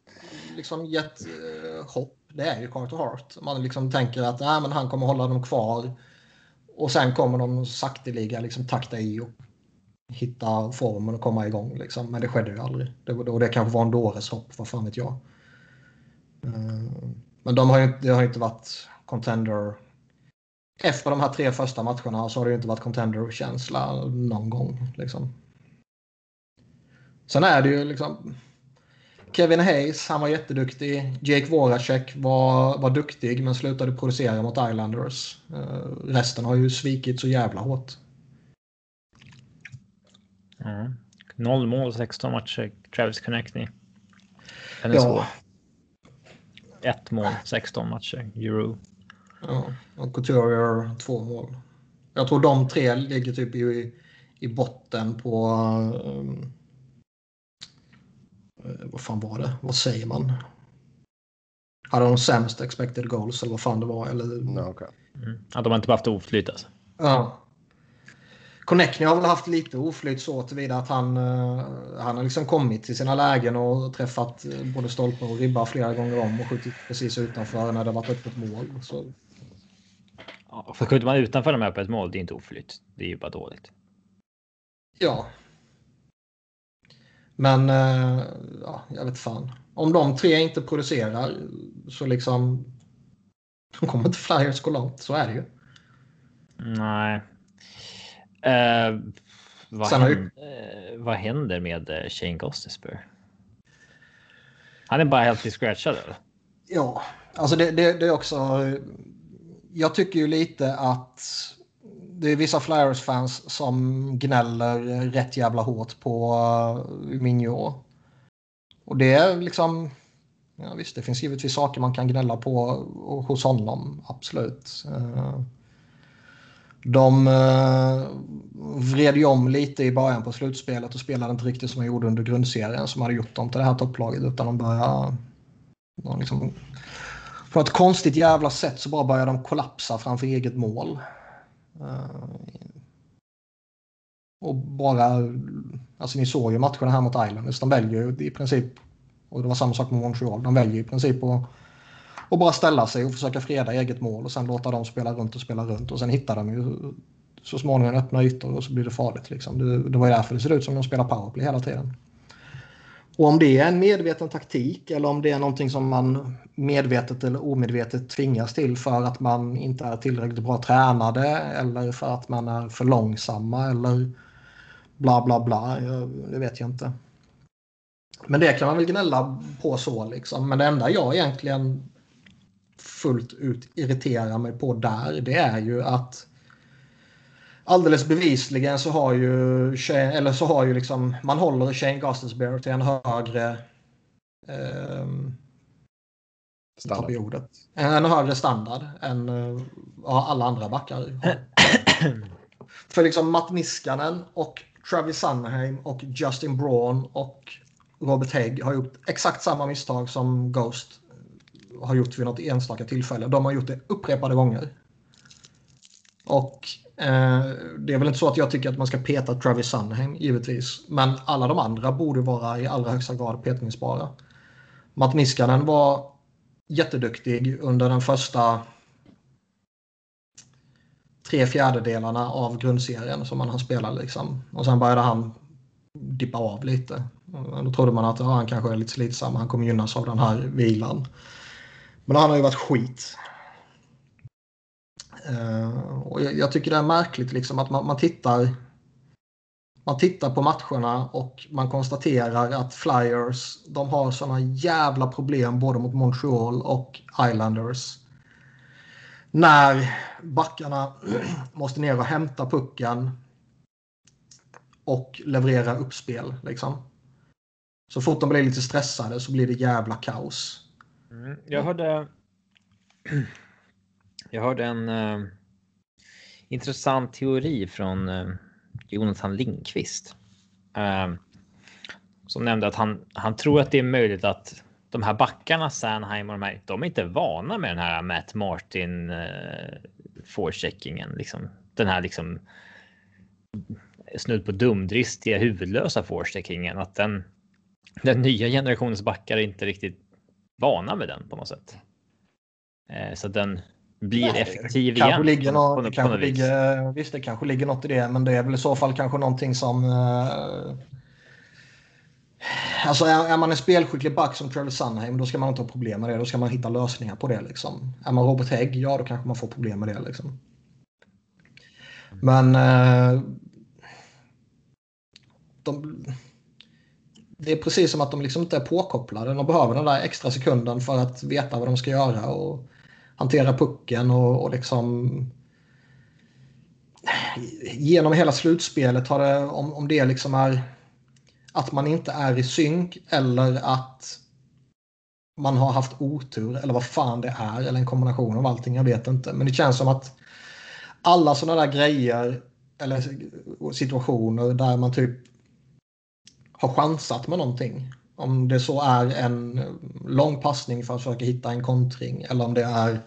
liksom gett eh, hopp det är ju Carter Hart. Man liksom tänker att äh, men han kommer hålla dem kvar. Och sen kommer de sakteliga liksom takta i och hitta formen och komma igång. Liksom. Men det skedde ju aldrig. Det, och det kanske var en dåres hopp, vad fan vet jag. Eh, men de har ju, det har ju inte varit contender efter de här tre första matcherna så har det ju inte varit contender-känsla någon gång. Liksom. Sen är det ju liksom... Kevin Hayes, han var jätteduktig. Jake Voracek var, var duktig men slutade producera mot Islanders. Uh, resten har ju svikit så jävla hårt. Mm. Noll mål, 16 matcher. Travis Connectney. Den är ja. svår. Ett mål, 16 matcher. Euro. Ja, och Couture gör två mål. Jag tror de tre ligger typ i, i botten på... Um, vad fan var det? Vad säger man? Hade de sämst expected goals eller vad fan det var? Eller... No, okay. mm. Ja, de har inte haft oflyt alltså. Ja. Connectney har väl haft lite oflyt så tillvida att han, uh, han har liksom kommit till sina lägen och träffat både stolpe och ribba flera gånger om och skjutit precis utanför när det varit öppet mål. Så Ja, för skjuter man utanför de här ett mål, det är inte oflytt. Det är ju bara dåligt. Ja. Men äh, ja, jag vet fan. Om de tre inte producerar så liksom. De kommer inte Flyers gå långt. Så är det ju. Nej. Uh, vad, Sen händer, ju... vad händer med Shane Gostisper? Han är bara helt scratchad eller? Ja, alltså det, det, det är också... Jag tycker ju lite att det är vissa Flyers-fans som gnäller rätt jävla hårt på uh, Minho. Och det är liksom... Ja, visst, det finns givetvis saker man kan gnälla på hos honom, absolut. De uh, vred ju om lite i början på slutspelet och spelade inte riktigt som de gjorde under grundserien som hade gjort dem till det här topplaget utan de började... De liksom, på ett konstigt jävla sätt så bara började de kollapsa framför eget mål. Uh, och bara... Alltså ni såg ju matcherna här mot Islanders. De väljer ju i princip... Och det var samma sak med Montreal. De väljer i princip att och bara ställa sig och försöka freda eget mål och sen låta dem spela runt och spela runt och sen hittar de ju så småningom öppna ytor och så blir det farligt. Liksom. Det, det var ju därför det ser ut som de spelar powerplay hela tiden. Och om det är en medveten taktik eller om det är någonting som man medvetet eller omedvetet tvingas till för att man inte är tillräckligt bra tränade eller för att man är för långsamma eller bla bla bla. Det vet jag inte. Men det kan man väl gnälla på så liksom. Men det enda jag egentligen fullt ut irriterar mig på där det är ju att alldeles bevisligen så har ju eller så har ju liksom man håller Shane Gustafsberg till en högre eh, standard. En högre standard än ja, alla andra backar. För liksom Matt Niskanen och Travis Sunheim och Justin Braun och Robert Hägg har gjort exakt samma misstag som Ghost har gjort vid något enstaka tillfälle. De har gjort det upprepade gånger. Och eh, det är väl inte så att jag tycker att man ska peta Travis Sunheim, givetvis. Men alla de andra borde vara i allra högsta grad petningsbara. Matt Niskanen var jätteduktig under den första tre fjärdedelarna av grundserien som han spelade. Liksom. Och sen började han dippa av lite. Då trodde man att ja, han kanske är lite slitsam, han kommer gynnas av den här vilan. Men han har ju varit skit. Uh, och jag, jag, tycker det är märkligt liksom att man, man, tittar man tittar på matcherna och man konstaterar att Flyers de har såna jävla problem både mot Montreal och Islanders. När backarna måste ner och hämta pucken och leverera uppspel. Liksom. Så fort de blir lite stressade så blir det jävla kaos. Mm, jag hörde. Jag hörde en uh, intressant teori från uh, Jonathan Lindqvist. Uh, som nämnde att han, han tror att det är möjligt att de här backarna, Sanheim och de här, de är inte vana med den här Matt Martin uh, forecheckingen. Liksom. Den här liksom snudd på dumdristiga huvudlösa forecheckingen. Att den, den nya generationens backar inte riktigt vana med den på något sätt. Eh, så den blir Nej, effektiv kanske igen. Ligger något, på, på, kanske på ligger, visst, det kanske ligger något i det, men det är väl i så fall kanske någonting som... Eh, alltså är, är, man en spelskicklig back som Travis Sunheim, då ska man inte ha problem med det. Då ska man hitta lösningar på det. Liksom. Är man Robert Hägg, ja då kanske man får problem med det. Liksom. Men... Eh, de, det är precis som att de liksom inte är påkopplade. De behöver den där extra sekunden för att veta vad de ska göra och hantera pucken och, och liksom genom hela slutspelet har det, om, om det liksom är att man inte är i synk eller att man har haft otur eller vad fan det är eller en kombination av allting, jag vet inte. Men det känns som att alla sådana där grejer eller situationer där man typ har chansat med någonting. Om det så är en lång passning för att försöka hitta en kontring eller om det är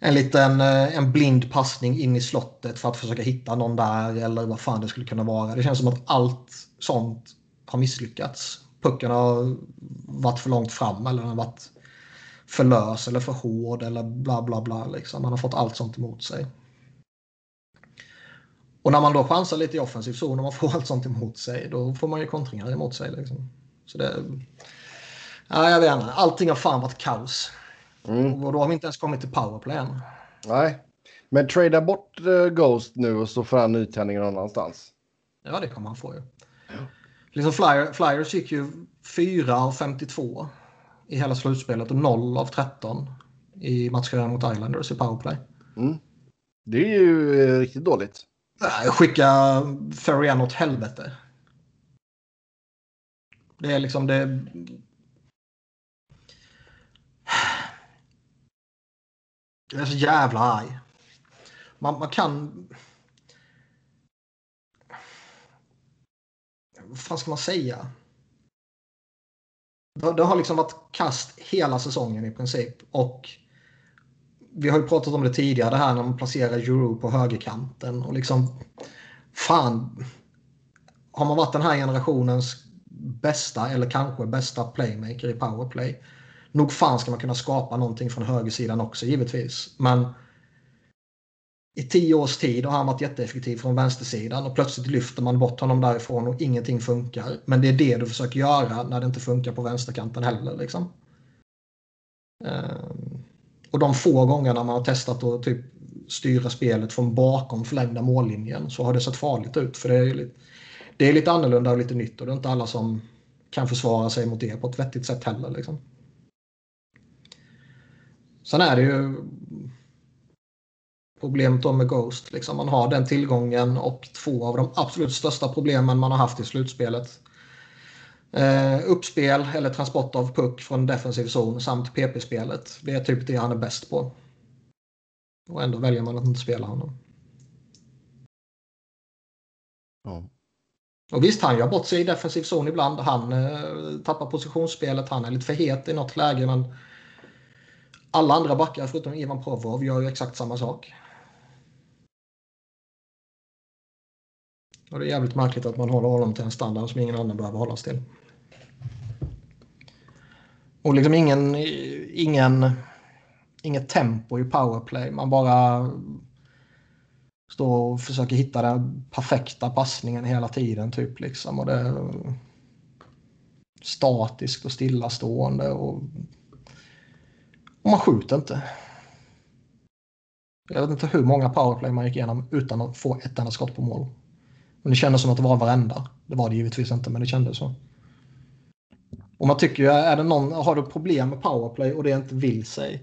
en liten eh, en blind passning in i slottet för att försöka hitta någon där eller vad fan det skulle kunna vara. Det känns som att allt sånt har misslyckats. Pucken har varit för långt fram eller den har varit för lös eller för hård eller bla bla bla. Liksom. Man har fått allt sånt emot sig. Och när man då chansar lite i offensiv zon och man får allt sånt emot sig, då får man ju kontringar emot sig. Liksom. Så det... Ja, jag vet inte. Allting har fan varit kaos. Mm. Och då har vi inte ens kommit till powerplay än. Nej, men trada bort uh, Ghost nu och så får han nytändning någon annanstans. Ja, det kommer han få ju. Ja. Liksom Flyer, Flyers gick ju 4 av 52 i hela slutspelet och 0 av 13 i matcher mot Islanders i powerplay. Mm. Det är ju eh, riktigt dåligt. Skicka Ferrian åt helvete. Det är liksom det... Jag är så jävla arg. Man, man kan... Vad fan ska man säga? Det, det har liksom varit kast hela säsongen i princip. Och vi har ju pratat om det tidigare, det här när man placerar Euro på högerkanten. Och liksom, fan. Har man varit den här generationens bästa eller kanske bästa playmaker i powerplay. Nog fan ska man kunna skapa någonting från högersidan också givetvis. Men i tio års tid har han varit jätteeffektiv från vänstersidan och plötsligt lyfter man bort honom därifrån och ingenting funkar. Men det är det du försöker göra när det inte funkar på vänsterkanten heller. Liksom. Um, och de få gångerna man har testat att typ styra spelet från bakom förlängda mållinjen så har det sett farligt ut. För det är, lite, det är lite annorlunda och lite nytt och det är inte alla som kan försvara sig mot det på ett vettigt sätt heller. Liksom. Sen är det ju problemet då med Ghost. Liksom man har den tillgången och två av de absolut största problemen man har haft i slutspelet. Eh, uppspel eller transport av puck från defensiv zon samt PP-spelet. Det är typ det han är bäst på. Och ändå väljer man att inte spela honom. Ja. Och visst, han gör bort sig i defensiv zon ibland. Han eh, tappar positionsspelet. Han är lite för het i något läge. Men alla andra backar förutom Ivan Provorov gör ju exakt samma sak. Och det är jävligt märkligt att man håller honom till en standard som ingen annan behöver hållas till. Och liksom ingen, ingen, inget tempo i powerplay. Man bara står och försöker hitta den perfekta passningen hela tiden. Typ liksom. Och det är statiskt och stillastående. Och, och man skjuter inte. Jag vet inte hur många powerplay man gick igenom utan att få ett enda skott på mål. Men det kändes som att det var varenda. Det var det givetvis inte, men det kändes så. Och man tycker ju, är det någon, har du problem med powerplay och det inte vill sig.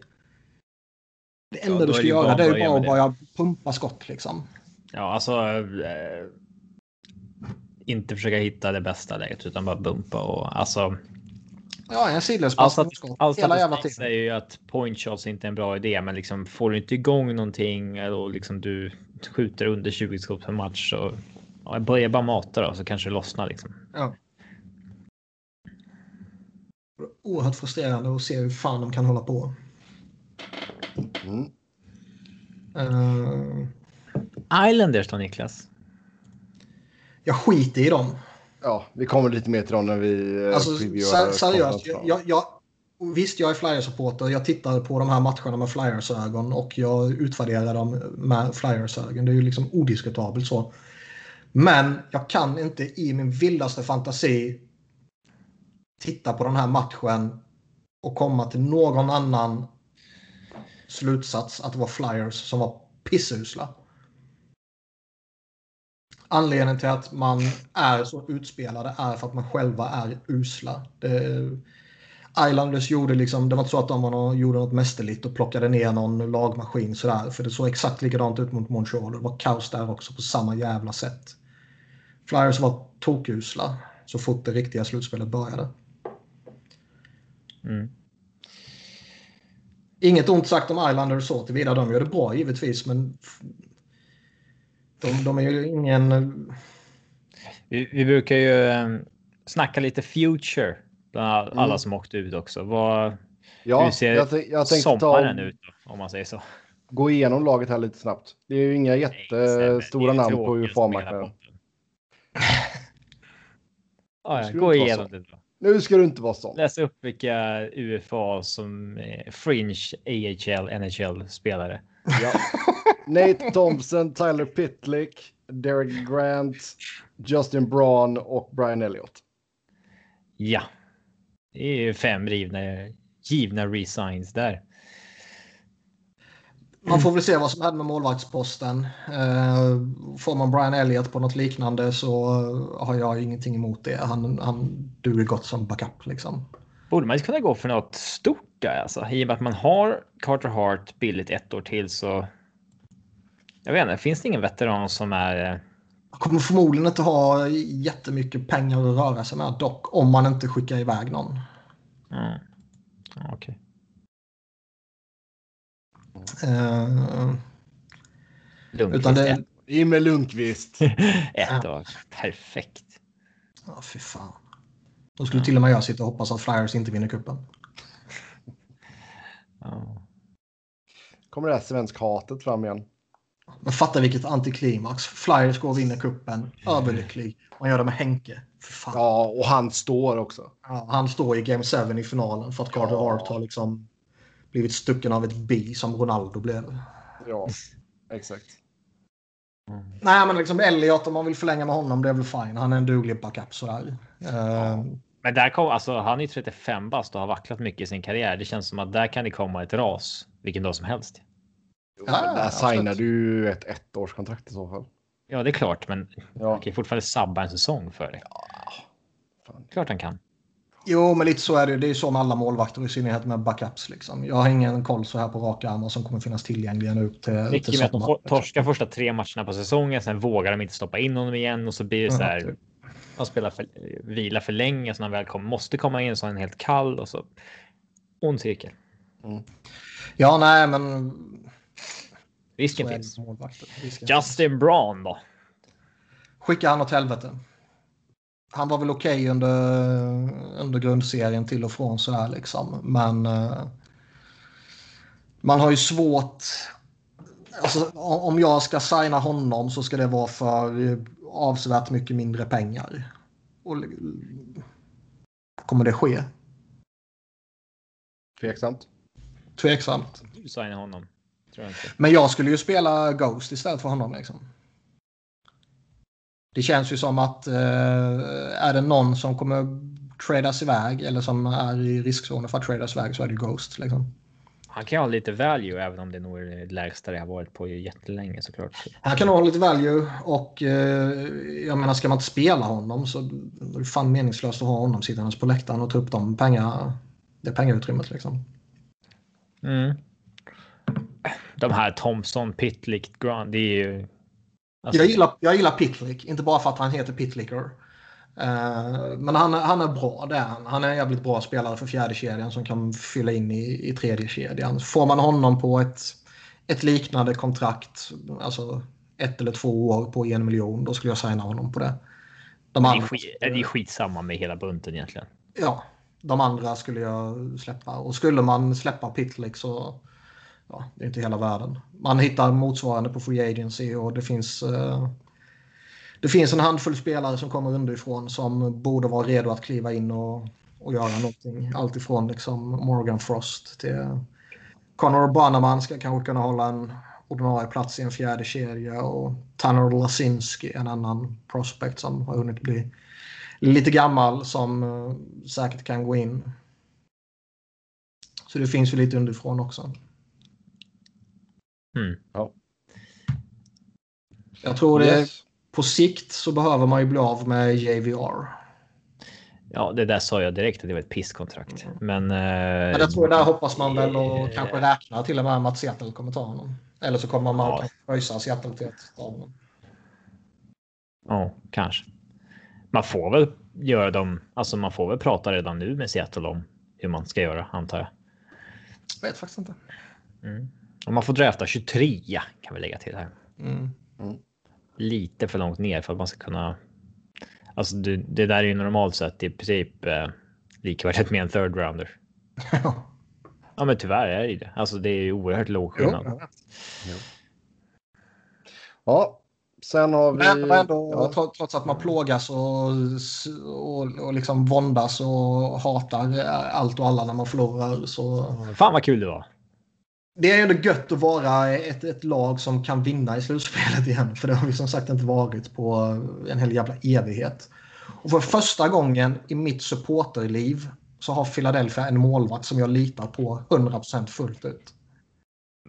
Det enda ja, du ska göra det är ju bara att börja pumpa skott liksom. Ja, alltså. Eh, inte försöka hitta det bästa läget utan bara bumpa och alltså. Ja, en sidledspassning. Allt hela jävla tiden. säger ju att point shots inte är en bra idé, men liksom får du inte igång någonting och liksom du skjuter under 20 skott per match så ja, börja bara mata då så kanske det lossnar liksom. Ja. Oerhört frustrerande att se hur fan de kan hålla på. Mm. Uh... Islanders då Niklas? Jag skiter i dem. Ja, vi kommer lite mer till dem när vi eh, alltså, Seriöst, jag, jag, visst jag är Flyers-supporter. Jag tittar på de här matcherna med Flyers-ögon och jag utvärderar dem med Flyers-ögon. Det är ju liksom odiskutabelt så. Men jag kan inte i min vildaste fantasi titta på den här matchen och komma till någon annan slutsats att det var Flyers som var pissusla. Anledningen till att man är så utspelade är för att man själva är usla. Det, Islanders gjorde liksom, det var inte så att de gjorde något mästerligt och plockade ner någon lagmaskin sådär. För det såg exakt likadant ut mot Montreal. Det var kaos där också på samma jävla sätt. Flyers var tokusla så fort det riktiga slutspelet började. Mm. Inget ont sagt om Islanders så tillvida. De gör det bra givetvis, men de, de är ju ingen... Vi, vi brukar ju um, snacka lite future bland alla mm. som åkte ut också. Vad, ja, hur ser jag, jag sommaren ta, ut om man säger så? Gå igenom laget här lite snabbt. Det är ju inga jättestora namn på UFA-marknaden. ja, gå igenom det då. Nu ska du inte vara sån. Läs upp vilka UFA som fringe AHL, NHL spelare. Ja. Nate Thompson, Tyler Pitlick, Derek Grant, Justin Braun och Brian Elliott. Ja, det är fem rivna, givna resigns där. Man får väl se vad som händer med målvaktsposten. Eh, får man Brian Elliott på något liknande så har jag ingenting emot det. Han, han duger gott som backup liksom. Borde man inte kunna gå för något stort där alltså? I och med att man har Carter Hart billigt ett år till så. Jag vet inte, finns det ingen veteran som är? Jag eh, kommer förmodligen inte ha jättemycket pengar att röra sig med dock om man inte skickar iväg någon. Mm. Okej. Okay. Uh, Lundqvist. Utan det... In med Lundqvist. Ett år. Perfekt. Ja, fy fan. Då skulle ja. till och med jag sitta och hoppas att Flyers inte vinner kuppen. Ja. Kommer det här svensk-hatet fram igen? Men fatta vilket antiklimax. Flyers går och vinner kuppen. Överlycklig. Man gör det med Henke. Ja, och han står också. Ja, han står i Game 7 i finalen för att Carter ja. Hart har liksom blivit stucken av ett bi som Ronaldo blev. Ja, exakt. Mm. Nej, men liksom Elliot om man vill förlänga med honom, det är väl fine. Han är en duglig backup sådär. Ja. Uh, men där kom, alltså, han är 35 bast och har vacklat mycket i sin karriär. Det känns som att där kan det komma ett ras vilken dag som helst. Jo, ja, där signar du ett ettårskontrakt i så fall. Ja, det är klart, men ja. han kan fortfarande sabba en säsong för dig. Ja, fan. Klart han kan. Jo, men lite så är det. Det är så med alla målvakter, i synnerhet med backups. Liksom. Jag har ingen koll så här på raka armar som kommer finnas tillgängliga nu till, Mycket till med att de torskar första tre matcherna på säsongen, sen vågar de inte stoppa in honom igen och så blir det så här. Mm, han spelar för, vila för länge så han väl kom, måste komma in så är han helt kall och så. Ond cirkel. Mm. Ja, nej, men. Risken finns. Risken Justin finns. Braun då? Skicka han åt helvete han var väl okej okay under, under grundserien till och från så här liksom. Men uh, man har ju svårt. Alltså, om jag ska signa honom så ska det vara för avsevärt mycket mindre pengar. Och, kommer det ske? Tveksamt. Tveksamt. Du signar honom. Jag Men jag skulle ju spela Ghost istället för honom. Liksom. Det känns ju som att eh, är det någon som kommer tradas iväg eller som är i riskzonen för att tradas iväg så är det Ghost. Liksom. Han kan ha lite value även om det nog är det lägsta det har varit på jättelänge såklart. Han kan ha lite value och eh, jag menar ska man inte spela honom så är det fan meningslöst att ha honom sittandes på läktaren och ta upp de pengar, det pengautrymmet liksom. Mm. De här Thompson, Pitlick, Grant, det är ju Alltså... Jag, gillar, jag gillar Pitlick, inte bara för att han heter Pitlicker. Uh, men han, han är bra, det är han. Han är en jävligt bra spelare för fjärde kedjan som kan fylla in i, i tredje kedjan. Får man honom på ett, ett liknande kontrakt, alltså ett eller två år på en miljon, då skulle jag signa honom på det. De andra, det, är skit, det är skitsamma med hela bunten egentligen. Ja, de andra skulle jag släppa. Och skulle man släppa Pitlick så ja, det är inte hela världen. Man hittar motsvarande på Free Agency och det finns eh, det finns en handfull spelare som kommer underifrån som borde vara redo att kliva in och, och göra någonting. Alltifrån liksom Morgan Frost till Connor Bannerman ska kanske kunna hålla en ordinarie plats i en fjärde kedja och Tanner Lasinski, en annan prospect som har hunnit bli lite gammal som eh, säkert kan gå in. Så det finns ju lite underifrån också. Mm. Ja. Jag tror det yes. på sikt så behöver man ju bli av med JVR. Ja, det där sa jag direkt att det var ett pisskontrakt. Mm. Men, eh, Men jag tror där hoppas man väl och eh, kanske räkna till och med att Seattle kommer ta honom. Eller så kommer man ja. pröjsa Seattle till att ta honom. Ja, kanske. Man får väl göra dem. Alltså, man får väl prata redan nu med Seattle om hur man ska göra, antar jag. Jag vet faktiskt inte. Mm. Om man får drafta 23 kan vi lägga till här. Mm. Mm. Lite för långt ner för att man ska kunna. Alltså det, det där är ju normalt sett i princip eh, likvärdigt med en third rounder. ja, men tyvärr är det det. Alltså det är ju oerhört låg skillnad. Jo. Ja, sen har vi. Men ändå, ja. trots att man plågas och, och, och liksom våndas och hatar allt och alla när man förlorar så. Fan vad kul det var det är ändå gött att vara ett, ett lag som kan vinna i slutspelet igen. För det har vi som sagt inte varit på en hel jävla evighet. Och för första gången i mitt supporterliv så har Philadelphia en målvakt som jag litar på 100% fullt ut.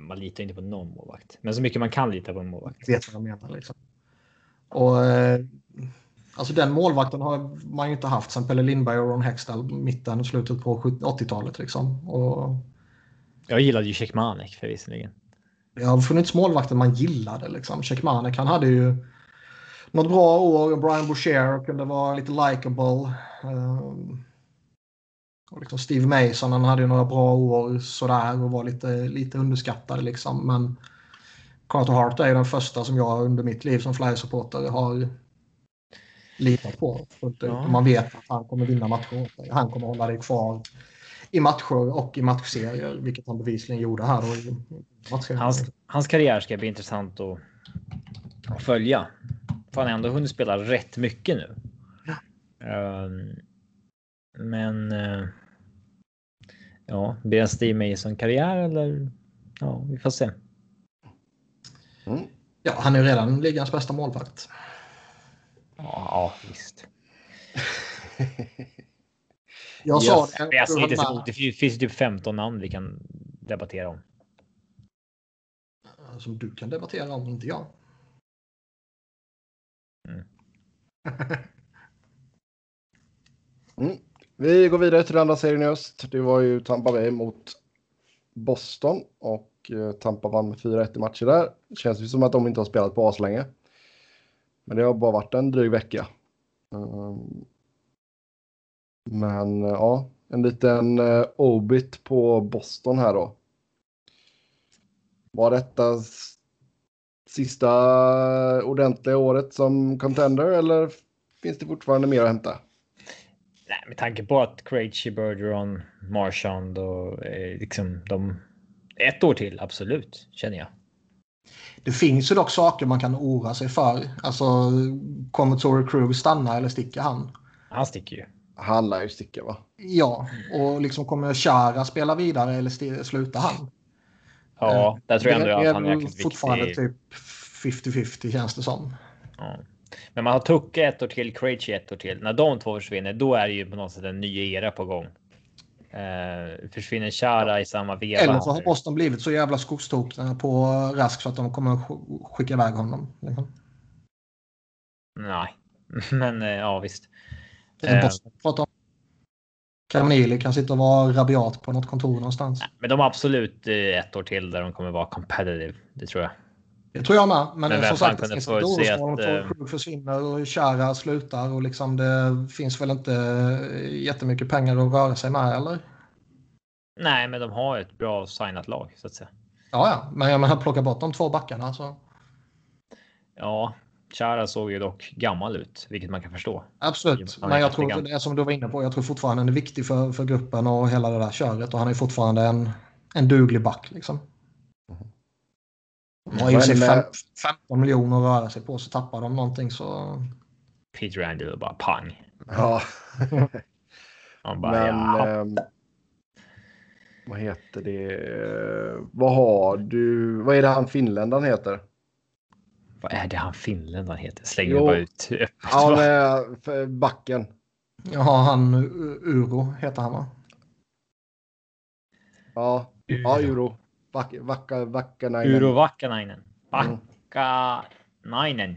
man litar inte på någon målvakt, men så mycket man kan lita på en målvakt. Vet vad jag menar liksom. Och eh, alltså den målvakten har man ju inte haft sen Pelle Lindberg och Ron Hextall mitten och slutet på 80-talet liksom. Och... Jag gillade ju Cekmanek förvisligen. Det har funnits målvakter man gillade liksom. Cekmanek han hade ju något bra år. Brian Boucher kunde vara lite likable. Um, och liksom Steve Mason han hade ju några bra år sådär och var lite, lite underskattad liksom. Men Carter Hart är ju den första som jag under mitt liv som Flyers-supporter har litat på. Ja. Man vet att han kommer vinna matcher. Han kommer hålla dig kvar i matcher och i matchserier, vilket han bevisligen gjorde här. Hans, hans karriär ska bli intressant att, att följa. För han har ändå hunnit spela rätt mycket nu. Ja. Um, men. Uh, ja, blir det Steve Mason karriär eller? Ja, vi får se. Mm. Ja, han är redan ligans bästa målvakt. Ja visst. Jag sa yes. det. Jag inte så det finns typ 15 namn vi kan debattera om. Som du kan debattera om, inte jag. Mm. mm. Vi går vidare till den andra serien i öst. Det var ju Tampa Bay mot Boston och eh, Tampa vann med 4-1 i matcher där. Det känns ju som att de inte har spelat på as länge. Men det har bara varit en dryg vecka. Ehm, men ja, en liten uh, obit på Boston här då. Var detta sista ordentliga året som contender eller finns det fortfarande mer att hämta? Nej, med tanke på att Krejci, Bergeron, Marchand och eh, liksom de ett år till, absolut, känner jag. Det finns ju dock saker man kan oroa sig för. Alltså, kommer Tory Krug stanna eller sticker han? Han sticker ju. Han lär ju sticka va? Ja, och liksom kommer Chara spela vidare eller sluta han? Ja, där tror jag ändå att han är jäkligt fortfarande viktig. typ 50-50 känns det som. Ja. Men man har Tucke ett år till, Krejci ett år till. När de två försvinner, då är det ju på något sätt en ny era på gång. Eh, försvinner Chara i samma veva. Eller så har Boston blivit så jävla skogstokna på Rask så att de kommer skicka iväg honom. Nej, men eh, ja visst. Det är Boston pratar om. Caminili kan sitta och vara rabiat på något kontor någonstans. Men de har absolut eh, ett år till där de kommer vara competitive. Det tror jag. Det tror jag med. Men, men som sagt, det finns ett orosmoln att Krug försvinner och Chara slutar och liksom det finns väl inte jättemycket pengar att röra sig med eller? Nej, men de har ett bra signat lag så att säga. Ja, ja, men jag menar plocka bort de två backarna så. Ja, Chara såg ju dock gammal ut, vilket man kan förstå. Absolut, men jag tror det är som du var inne på. Jag tror fortfarande han är viktig för, för gruppen och hela det där köret och han är fortfarande en, en duglig back liksom. De har ju sig 15 miljoner att röra sig på så tappar de någonting så. Peter Angelo bara pang. Ja. Han bara, Men, ja. Ähm, vad heter det? Vad har du? Vad är det han finländaren heter? Vad är det han finländaren heter? Slänger jo. bara ut öppet. Ja, backen. Ja, han Uro heter han va? Ja, Uro. ja Uro. Vack, vacka, Vackanainen. Uro Vackanainen. Vackanainen. Mm.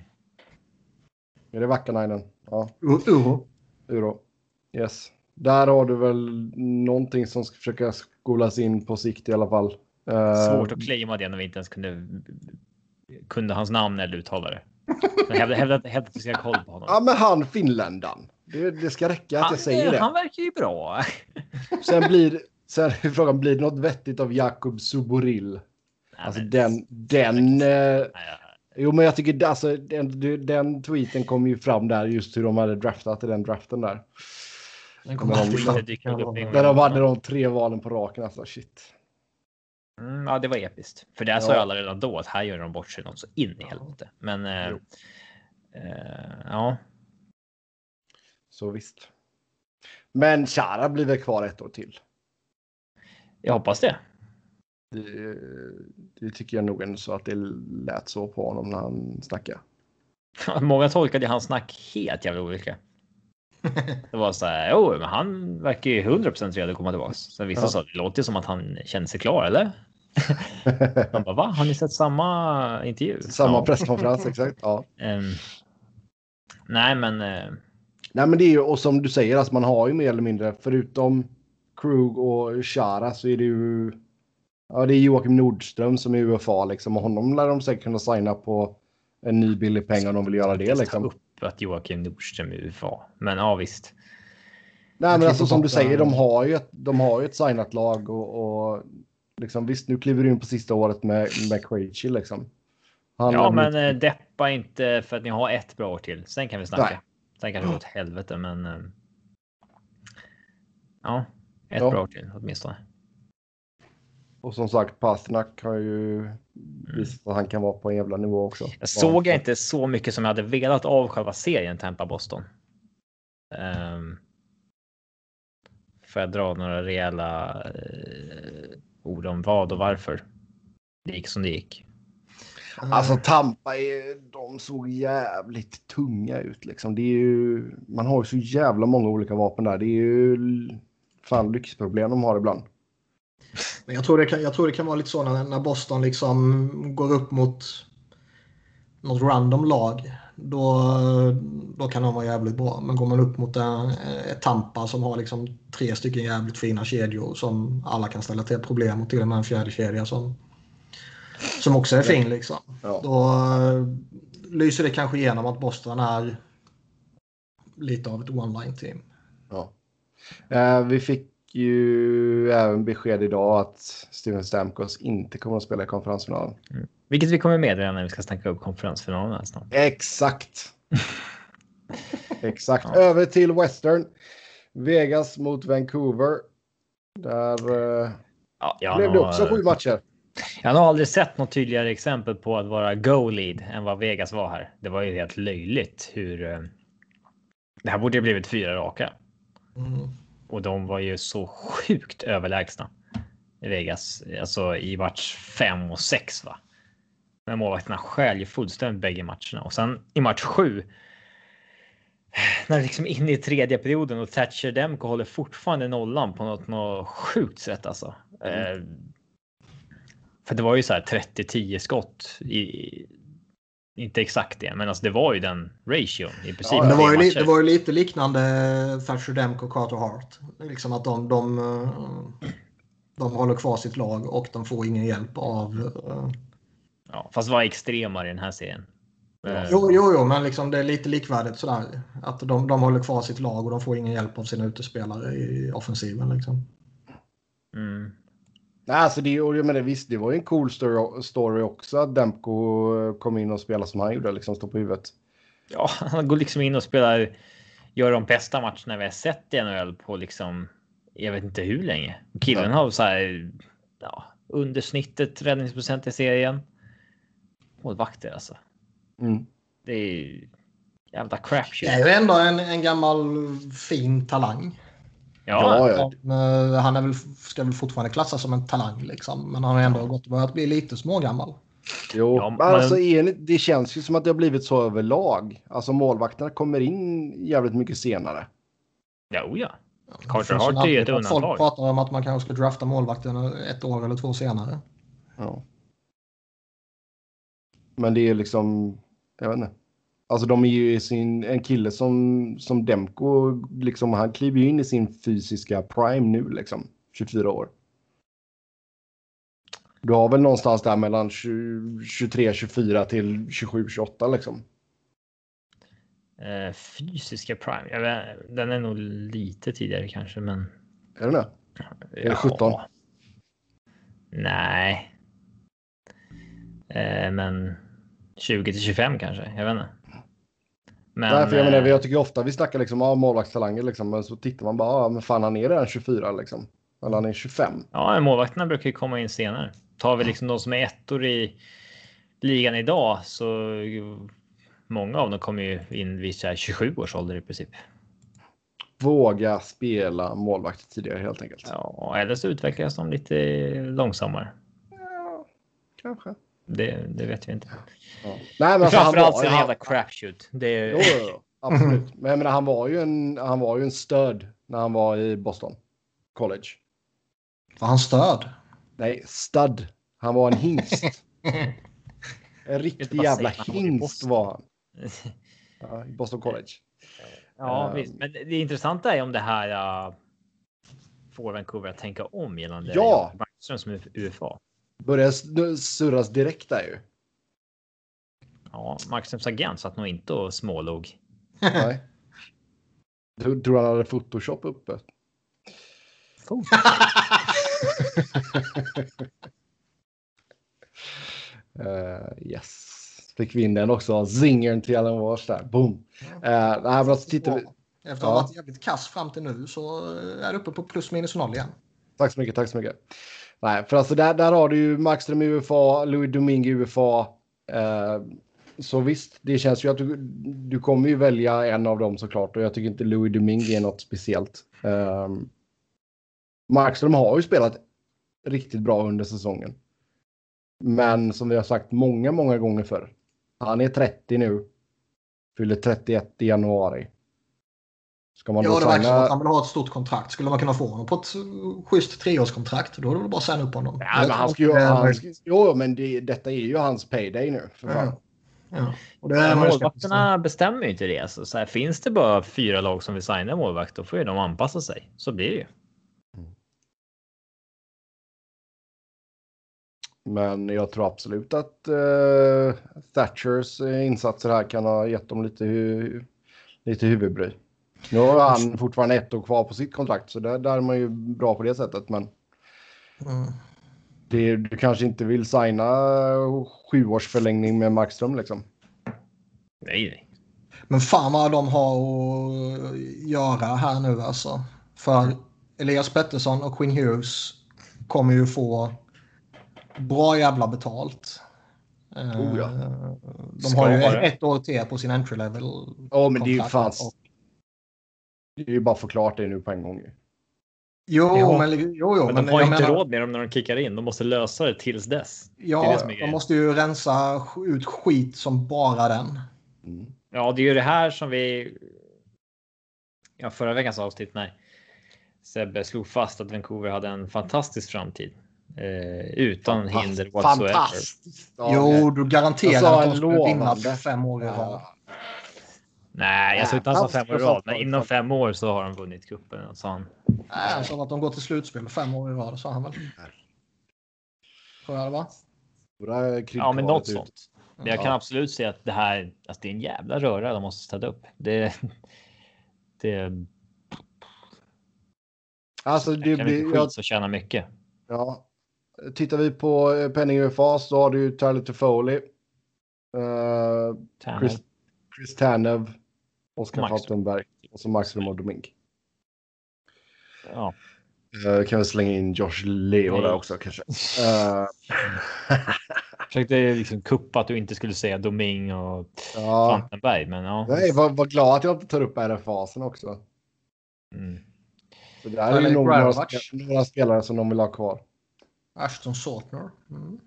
Är det Vackanainen? Ja. Uro. Uro. Yes. Där har du väl någonting som ska försöka skolas in på sikt i alla fall. Svårt att claima det när vi inte ens kunde kunde hans namn eller uttala det. Hävda, hävda, hävda att vi ska ha koll på honom. Ja, men han finländaren. Det, det ska räcka att han, jag säger det. Han verkar ju bra. Sen blir sen är frågan, blir det något vettigt av Jakub Suboril? Alltså men, den, den... Eh, jo, men jag tycker alltså, den, den tweeten kom ju fram där just hur de hade draftat i den draften där. Den kom alltid fram. Där de hade de tre valen på raken. Alltså shit. Mm, ja, det var episkt. För det ja. sa jag alla redan då att här gör de bort sig något så in i helvete. Men eh, eh, ja. Så visst. Men Chara blir väl kvar ett år till? Jag hoppas det. Det, det tycker jag nog ändå så att det lät så på honom när han snackade. Många tolkade hans snack helt jävla olika. Det var så här, jo, men han verkar ju 100% redo att komma tillbaka. Sen vissa ja. sa det låter som att han känner sig klar, eller? Man bara, va? Har ni sett samma intervju? Samma ja. presskonferens, exakt. Ja. Um, nej, men. Uh... Nej, men det är ju, och som du säger, alltså man har ju mer eller mindre, förutom Krug och Chara så är det ju. Ja, det är Joakim Nordström som är UFA liksom och honom lär de säkert kunna signa på en ny billig pengar om de vill göra det. Liksom. Att Joakim Nordström är UFA, men ja visst. Nej, men alltså som du säger, de har ju ett, de har ju ett signat lag och, och liksom visst, nu kliver du in på sista året med McRachie liksom. Han ja, men mitt... Eh, deppa inte för att ni har ett bra år till. Sen kan vi snacka. Nej. Sen kanske det går åt helvete, men. Eh, ja, ett ja. bra år till åtminstone. Och som sagt, Pasternak har ju mm. visat att han kan vara på en jävla nivå också. Jag såg inte så mycket som jag hade velat av själva serien Tampa Boston. Um, får jag dra några rejäla uh, ord om vad och varför det gick som det gick? Alltså Tampa, är, de såg jävligt tunga ut liksom. Det är ju, man har ju så jävla många olika vapen där. Det är ju fan lyxproblem de har ibland. Men jag tror det kan, jag tror det kan vara lite så när, när Boston liksom går upp mot något random lag. Då, då kan de vara jävligt bra. Men går man upp mot en, ett Tampa som har liksom tre stycken jävligt fina kedjor som alla kan ställa till problem och till och med en fjärde kedja som, som också är fin. Liksom. Ja. Då uh, lyser det kanske igenom att Boston är lite av ett one-line team. Ja. Uh, vi fick ju även besked idag att Steven Stamkos inte kommer att spela i konferensfinalen. Mm. Vilket vi kommer meddela när vi ska snacka upp konferensfinalen snart. Exakt. Exakt. Ja. Över till Western. Vegas mot Vancouver. Där uh, ja, blev det också sju matcher. Jag har aldrig sett något tydligare exempel på att vara go-lead än vad Vegas var här. Det var ju helt löjligt hur... Uh, det här borde ha blivit fyra raka. Mm. Och de var ju så sjukt överlägsna i Vegas, alltså i match 5 och 6 va. Men målvakterna skäl ju fullständigt bägge matcherna och sen i match 7. När liksom in i tredje perioden och Thatcher Demko håller fortfarande nollan på något, något sjukt sätt alltså. Mm. Eh, för det var ju så här 30-10 skott i, inte exakt det, men alltså det var ju den ration i princip. Ja, det, var ju, det var ju lite liknande Thatcher Demko och Carter Hart. Liksom att de, de, de håller kvar sitt lag och de får ingen hjälp av... Eh, ja, fast var extremare i den här serien. Ja. Jo, jo, jo, men liksom det är lite likvärdigt sådär. Att de, de håller kvar sitt lag och de får ingen hjälp av sina utespelare i offensiven. Liksom. Mm. Nej, alltså det, och jag menar, visst, det var ju en cool story, story också att Demko kom in och spelade som han gjorde, liksom stå på huvudet. Ja, han går liksom in och spelar, gör de bästa matcherna vi har sett i NHL på liksom, jag vet inte hur länge. Killen har så här, ja, under snittet räddningsprocent i serien. Målvakter alltså. Mm. Det är jävla crap Det är ju ändå en, en gammal fin talang. Ja, ja. ja. Han är väl, ska väl fortfarande klassas som en talang liksom. Men han har ändå gått och börjat bli lite smågammal. Jo, ja, men... alltså, det känns ju som att det har blivit så överlag. Alltså målvakterna kommer in jävligt mycket senare. Jo, ja. Carter Hart är ett undantag. Folk pratar om att man kanske ska drafta målvakten ett år eller två senare. Ja. Men det är liksom, jag vet inte. Alltså de är ju sin, en kille som, som Demko, liksom, han kliver ju in i sin fysiska prime nu liksom, 24 år. Du har väl någonstans där mellan 23, 24 till 27, 28 liksom. Eh, fysiska prime, vet, den är nog lite tidigare kanske, men. Är den det? Är det 17? Nej. Eh, men 20 till 25 kanske, jag vet inte. Men, Nej, för jag, menar, jag tycker ofta vi snackar liksom, ah, målvaktstalanger, liksom, men så tittar man bara, ah, men fan han är redan 24 liksom. Eller han är 25. Ja, målvakterna brukar ju komma in senare. Tar vi liksom de som är ettor i ligan idag så många av dem kommer ju in vid 27 års ålder i princip. Våga spela målvakt tidigare helt enkelt. Ja, eller så utvecklas de lite långsammare. Ja, kanske. Det, det vet vi inte. Ja. Nej, men alltså, Framförallt så är det en jävla crapshoot. Det är... jo, jo, absolut. Men jag menar, han var ju en, han var ju en stöd när han var i Boston College. Var han stöd? Nej, stud. Han var en hingst. en riktig jävla hingst var han. Ja, I Boston College. Ja, um, visst. Men det intressanta är om det här uh, får Vancouver att tänka om gällande ja. Markström som UFA. Börjar surras direkt där ju. Ja, Markströms agent satt nog inte och smålog. Nej. Du tror han hade Photoshop uppe? uh, yes. Fick vi in den också. Zingern till Allen Wars där. Boom. Uh, nej, men alltså, tittar vi. Efter att ha varit jävligt kass fram till nu så är det uppe på plus minus noll igen. Tack så mycket. Tack så mycket. Nej, för alltså där, där har du ju Markström i UFA, Louis Domingue i UFA. Eh, så visst, det känns ju att du, du kommer ju välja en av dem såklart och jag tycker inte Louis Domingue är något speciellt. Eh, Markström har ju spelat riktigt bra under säsongen. Men som vi har sagt många, många gånger förr. Han är 30 nu. Fyller 31 i januari. Ska man ja, det verkar som att han vill ha ett stort kontrakt. Skulle man kunna få honom på ett schysst treårskontrakt, då är det väl bara att signa upp honom. Ja, men han ska ju, han ska, jo, men det, detta är ju hans payday nu. För fan. Ja. Ja. Och det målvakterna bestämmer ju inte det. Så, alltså, så här, finns det bara fyra lag som vill signa målvakt, då får ju de anpassa sig. Så blir det ju. Men jag tror absolut att uh, Thatchers insatser här kan ha gett dem lite, hu lite huvudbry. Nu har han fortfarande ett år kvar på sitt kontrakt, så där, där är man ju bra på det sättet. Men mm. det, du kanske inte vill signa sjuårsförlängning med Markström liksom. Nej, nej. Men fan vad de har att göra här nu alltså. För Elias Pettersson och Quinn Hughes kommer ju få bra jävla betalt. Oh, ja. De Ska har ju ett år till på sin entry level. Ja, men det är ju fast. Det är ju bara förklart det nu på en gång. Jo, ja. men, jo, jo, men, men de har inte menar... råd med dem när de kickar in. De måste lösa det tills dess. Ja, det de måste ju rensa ut skit som bara den. Mm. Ja, det är ju det här som vi. Ja, förra veckans avsnitt när Sebbe slog fast att Vancouver hade en fantastisk framtid. Eh, utan Fantast hinder whatsoever. Fantastiskt. Jo, du garanterar att de skulle vinna fem år i rad. Nej, jag sa inte han fem år i rad, men inom fem år så har de vunnit cupen. Sa han. Nej, han sa att de går till slutspel fem år i rad, sa han väl. Tror jag det var. Ja, men något sånt. Men jag kan absolut se att det här, alltså det är en jävla röra de måste städa upp. Det. Det. Alltså det blir. Jag så tjänar mycket. Ja. Tittar vi på eh, penning UFA så har du ju Tyler Toffoli. Uh, Chris, Chris Tanev. Oskar Falkenberg och så Max Romar Domink. Ja. Uh, kan vi slänga in Josh Leo Nej. där också kanske. Uh. Försökte liksom kuppa att du inte skulle säga Doming och ja. Fantenberg, men ja. Nej, var, var glad att jag inte tar upp RF-fasen också. Mm. Så det är ju några, några, spelare som de vill ha kvar. Ashton Saltner. Mm.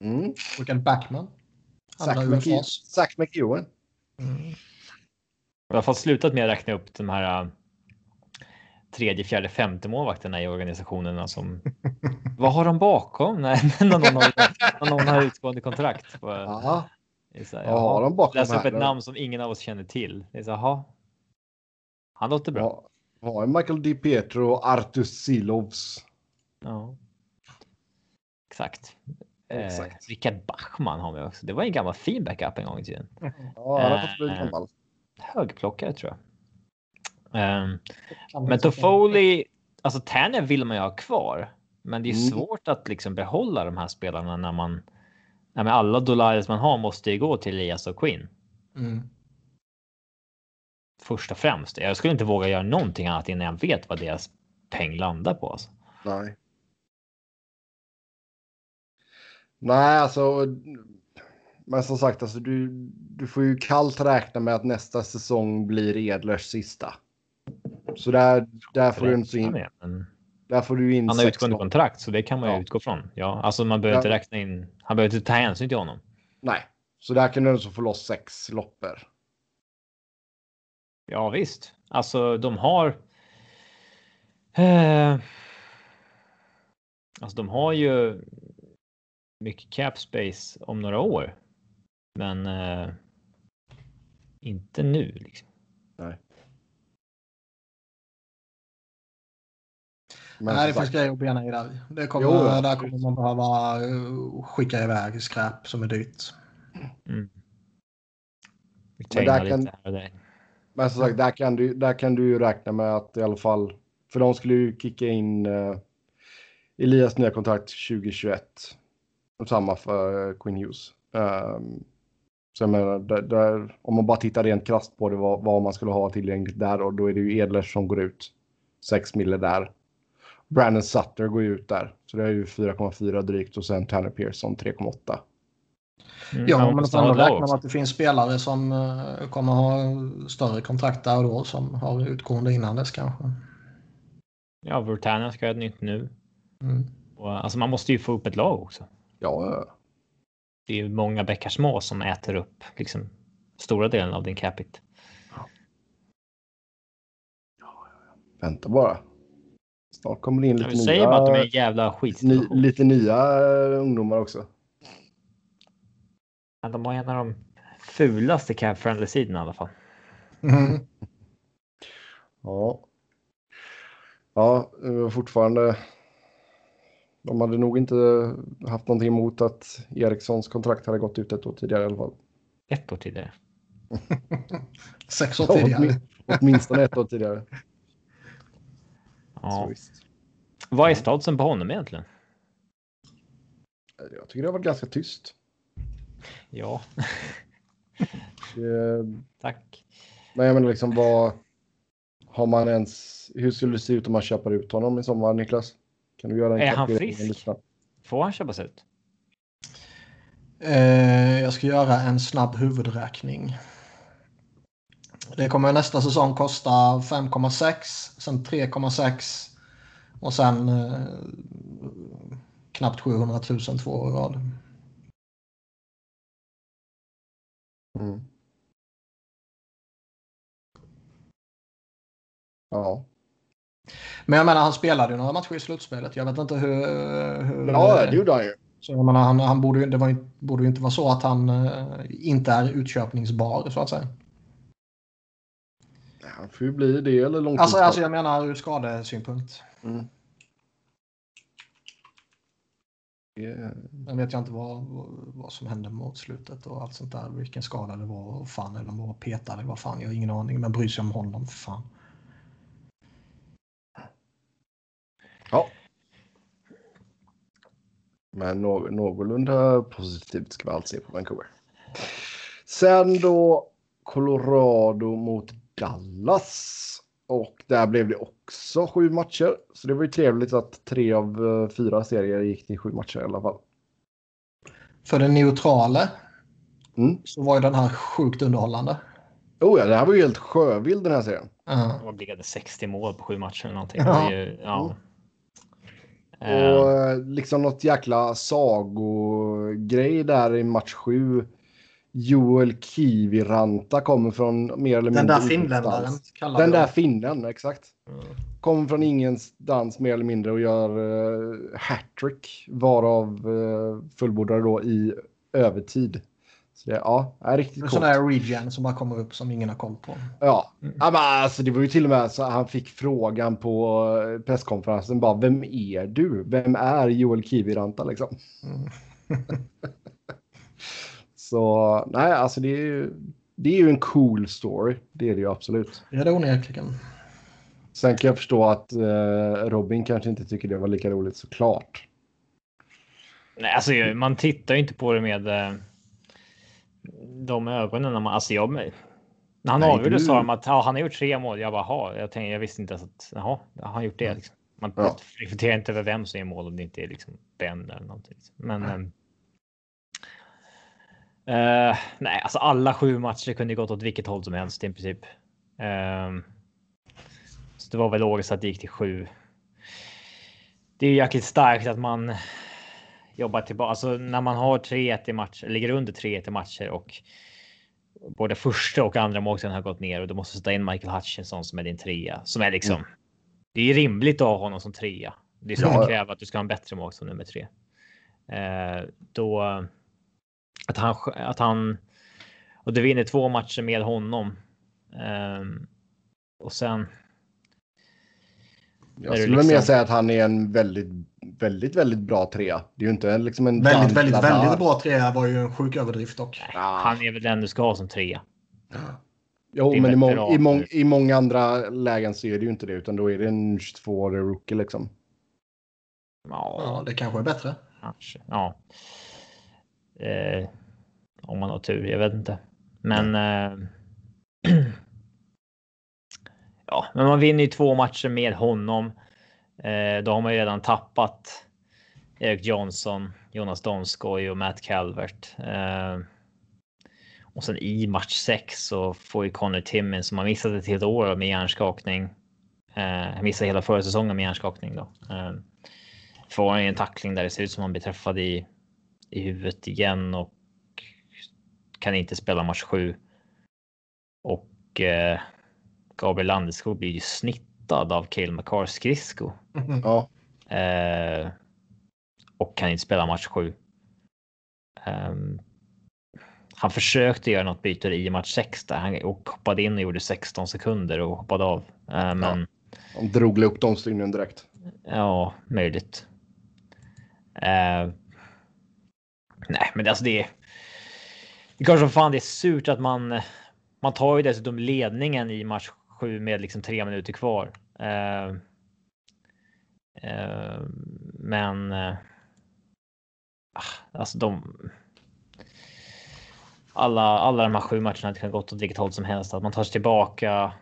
Mm. Backman. Zach McEwen. Mm. Jag har slutat med att räkna upp de här äh, tredje, fjärde, femte målvakterna i organisationerna som. vad har de bakom? Nej, när någon har, när någon har utgående kontrakt. På, Aha. Så här, vad har de bakom Läsa upp ett namn som ingen av oss känner till. Det är så, aha. Han låter bra. Ja, har Michael Di Pietro och Artus Silovs. Ja. Exakt. Eh, Rickard Bachman har vi också. Det var en gammal fin backup en gång i tiden. Ja, han har fått bli gammal högplockare tror jag. Um, men Toffoli, alltså Tanner vill man ju ha kvar, men det är mm. svårt att liksom behålla de här spelarna när man. När man alla dollars man har måste ju gå till Elias och Quinn. Mm. Först och främst. Jag skulle inte våga göra någonting annat innan jag vet vad deras peng landar på. Alltså. Nej. Nej, alltså men som sagt, alltså, du, du får ju kallt räkna med att nästa säsong blir Edlers sista. Så där, där får du inte in. Där får du in han har utgående kontrakt så det kan man ju ja. utgå från. Ja, alltså man behöver ja. inte räkna in. Han behöver inte ta hänsyn till honom. Nej, så där kan du alltså få loss sex loppor. Ja visst, alltså de har. Eh, alltså de har ju mycket cap space om några år. Men eh, inte nu liksom. Nej. Men Nej, det finns grejer att bena i där. Det kommer, jo, där kommer man behöva eh, skicka iväg skräp som är dyrt. Mm. Men, där kan, men som sagt, där kan, du, där kan du ju räkna med att i alla fall, för de skulle ju kicka in uh, Elias nya kontrakt 2021. Samma för uh, Queen Hughes. Um, så jag menar, där, där, om man bara tittar rent krasst på det, vad, vad, man skulle ha tillgängligt där, och då är det ju Edlers som går ut. 6 mille där. Brandon Sutter går ju ut där, så det är ju 4,4 drygt och sen Tanner Pearson 3,8. Mm, ja, men då räknar med att det finns spelare som uh, kommer ha större kontrakt där och då som har utgående innan dess kanske. Ja, Vertana ska ha ett nytt nu. Mm. Och, alltså man måste ju få upp ett lag också. Ja. Det är ju många bäckar små som äter upp liksom stora delen av din capita. Ja. Ja, Vänta bara. Snart kommer det in lite nya. Säger bara att de är jävla skit. Ny, lite nya uh, ungdomar också. Ja, de har en av de fulaste cap friendly sidorna i alla fall. Mm. Ja. Ja, fortfarande. De hade nog inte haft någonting emot att Erikssons kontrakt hade gått ut ett år tidigare i alla fall. Ett år tidigare? Sex år tidigare. Ja, åtminstone ett år tidigare. Ja. Vad är statusen på honom egentligen? Jag tycker det har varit ganska tyst. Ja. det, Tack. Men jag menar liksom vad har man ens? Hur skulle det se ut om man köper ut honom i sommar, Niklas? Kan du göra en Är han frisk? Får han köpas ut? Eh, jag ska göra en snabb huvudräkning. Det kommer nästa säsong kosta 5,6, sen 3,6 och sen eh, knappt 700 000 två år i rad. Mm. Ja. Men jag menar, han spelade ju några matcher i slutspelet. Jag vet inte hur... hur ja, det gjorde han ju. Så jag menar, han, han borde, det var, borde ju inte vara så att han uh, inte är utköpningsbar, så att säga. Han får ju bli det eller långtidsskada. Alltså, alltså jag menar ur skadesynpunkt. Mm. Yeah. Men vet jag inte vad, vad som hände mot slutet och allt sånt där. Vilken skada det var och fan eller om de var petade. Vad fan, jag har ingen aning. Men bryr sig om honom för fan. Men nå någorlunda positivt ska vi allt se på Vancouver. Sen då Colorado mot Dallas. Och där blev det också sju matcher. Så det var ju trevligt att tre av eh, fyra serier gick till sju matcher i alla fall. För den neutrala mm. så var ju den här sjukt underhållande. Oh ja, det här var ju helt sjövild den här serien. Uh. Blev det? 60 mål på sju matcher eller någonting. Ja. Ju, ja. Mm. Och eh, liksom något jäkla sagogrej där i match sju Joel Kiviranta kommer från mer eller mindre Den där finländaren. Den där finnen, exakt. Mm. Kommer från ingenstans mer eller mindre och gör uh, hattrick varav uh, fullbordar då i övertid. Ja, är riktigt coolt. Sån där regen som bara kommer upp som ingen har koll på. Ja, mm. ja men alltså, det var ju till och med så han fick frågan på eh, presskonferensen bara vem är du? Vem är Joel Kiviranta liksom? Mm. Så nej, alltså det är ju, det är ju en cool story. Det är det ju absolut. Ja, det är onekligen. Sen kan jag förstå att eh, Robin kanske inte tycker det var lika roligt såklart. Nej, alltså man tittar ju inte på det med de ögonen. När man, alltså jag, när han avgjorde sa de att ja, han har gjort tre mål. Jag bara, jag, tänkte, jag visste inte ens att jaha, har han gjort det? Liksom. Man ja. reflekterar inte över vem som gör mål om det inte är liksom Ben eller någonting. Men mm. Uh, nej, alltså alla sju matcher kunde gått åt vilket håll som helst i princip. Uh, så det var väl logiskt att det gick till sju. Det är ju jäkligt starkt att man jobbar tillbaka. Alltså när man har 3-1 i matcher, ligger under 3-1 i matcher och både första och andra målsen har gått ner och du måste sätta in Michael Hutchinson som är din trea som är liksom. Mm. Det är rimligt att ha honom som trea. Det är så ja. att kräva att du ska ha en bättre mål som nummer tre. Eh, då att han att han och du vinner två matcher med honom. Um, och sen. Jag skulle liksom... mer säga att han är en väldigt, väldigt, väldigt bra trea. Det är ju inte liksom en. Väldigt, väldigt, väldigt bra trea var ju en sjuk överdrift dock. Nej, han är väl den du ska ha som trea. Jo, men i, må i, må i många andra lägen så är det ju inte det, utan då är det en 22-årig rookie liksom. Ja, ja, det kanske är bättre. Kanske, ja. Eh, om man har tur, jag vet inte. Men. Eh, ja, men man vinner ju två matcher med honom. Eh, då har man ju redan tappat Erik Johnson, Jonas Donskoj och Matt Calvert. Eh, och sen i match 6 så får ju Connor Timmin som har missat ett helt år med hjärnskakning. Eh, missade hela förra säsongen med hjärnskakning då. Eh, får han en tackling där det ser ut som han blir träffad i, i huvudet igen och kan inte spela match 7. Och eh, Gabriel Landeskog blir ju snittad av Cale McCars skridsko. Mm. Ja. Eh, och kan inte spela match 7. Um, ehm, han försökte göra något byte i match 6 där han och hoppade in och gjorde 16 sekunder och hoppade av. Uh, men. Ja. Han drog upp domstyrningen direkt. Ja, möjligt. Uh, nej, men alltså det är. Det klart som fan det är surt att man. Man tar ju dessutom ledningen i match 7 med liksom tre minuter kvar. Uh, men. alltså de alla, alla de här sju matcherna kan gått åt vilket håll som helst. Att man tar sig tillbaka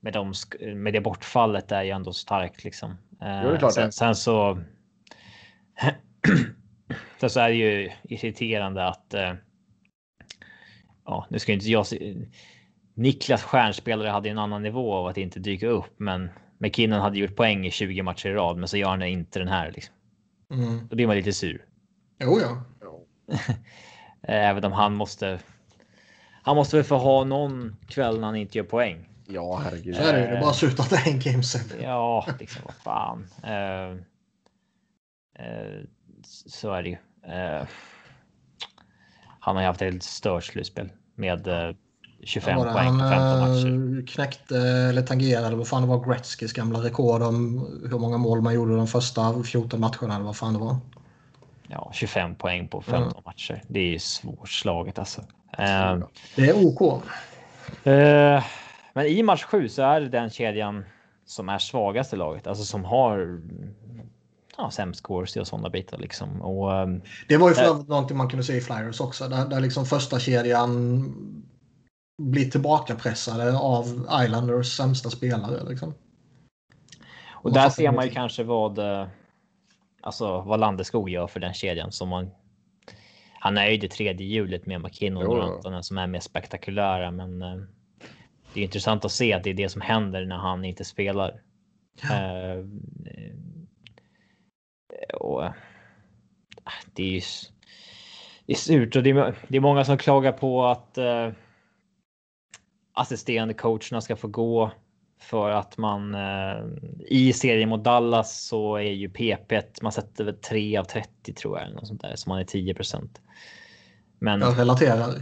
med, de, med det bortfallet är ju ändå starkt liksom. Eh, sen, sen, så. sen så är det ju irriterande att. Eh, ja, nu ska inte jag. Niklas stjärnspelare hade en annan nivå av att inte dyka upp, men McKinnon hade gjort poäng i 20 matcher i rad, men så gör han inte den här. Liksom. Mm. Då blir man lite sur. Jo, ja. Eh, även om han måste. Han måste väl få ha någon kväll när han inte gör poäng. Ja, herregud. Så är det Det är bara sluta att det är en game seven. Ja, liksom vad fan. Uh, uh, så är det ju. Uh, han har ju haft ett stört slutspel med 25 poäng på 15 matcher. knäckte eller tangerade vad fan det var Gretzkys gamla rekord om hur många mål man gjorde de första 14 matcherna eller vad fan det var ja, 25 poäng på 15 mm. matcher. Det är ju svårslaget alltså. Eh, det är OK. Eh, men i match 7 så är det den kedjan som är svagaste laget, alltså som har ja, sämst scores och sådana bitar liksom. Och, ehm, det var ju för övrigt någonting man kunde se i Flyers också, där, där liksom första kedjan blir tillbakapressade av Islanders sämsta spelare. Liksom. Och där ser man ju kanske vad eh, alltså vad Landeskog gör för den kedjan som man. Han är ju det tredje hjulet med McKinnon och Rantanen som är mer spektakulära, men eh, det är intressant att se att det är det som händer när han inte spelar. Ja. Uh, och, det är ju det är surt och det är, det är många som klagar på att uh, assisterande coacherna ska få gå för att man eh, i serien mot Dallas så är ju PP man sätter väl 3 av 30 tror jag eller något sånt där så man är 10% Men. Jag relaterar.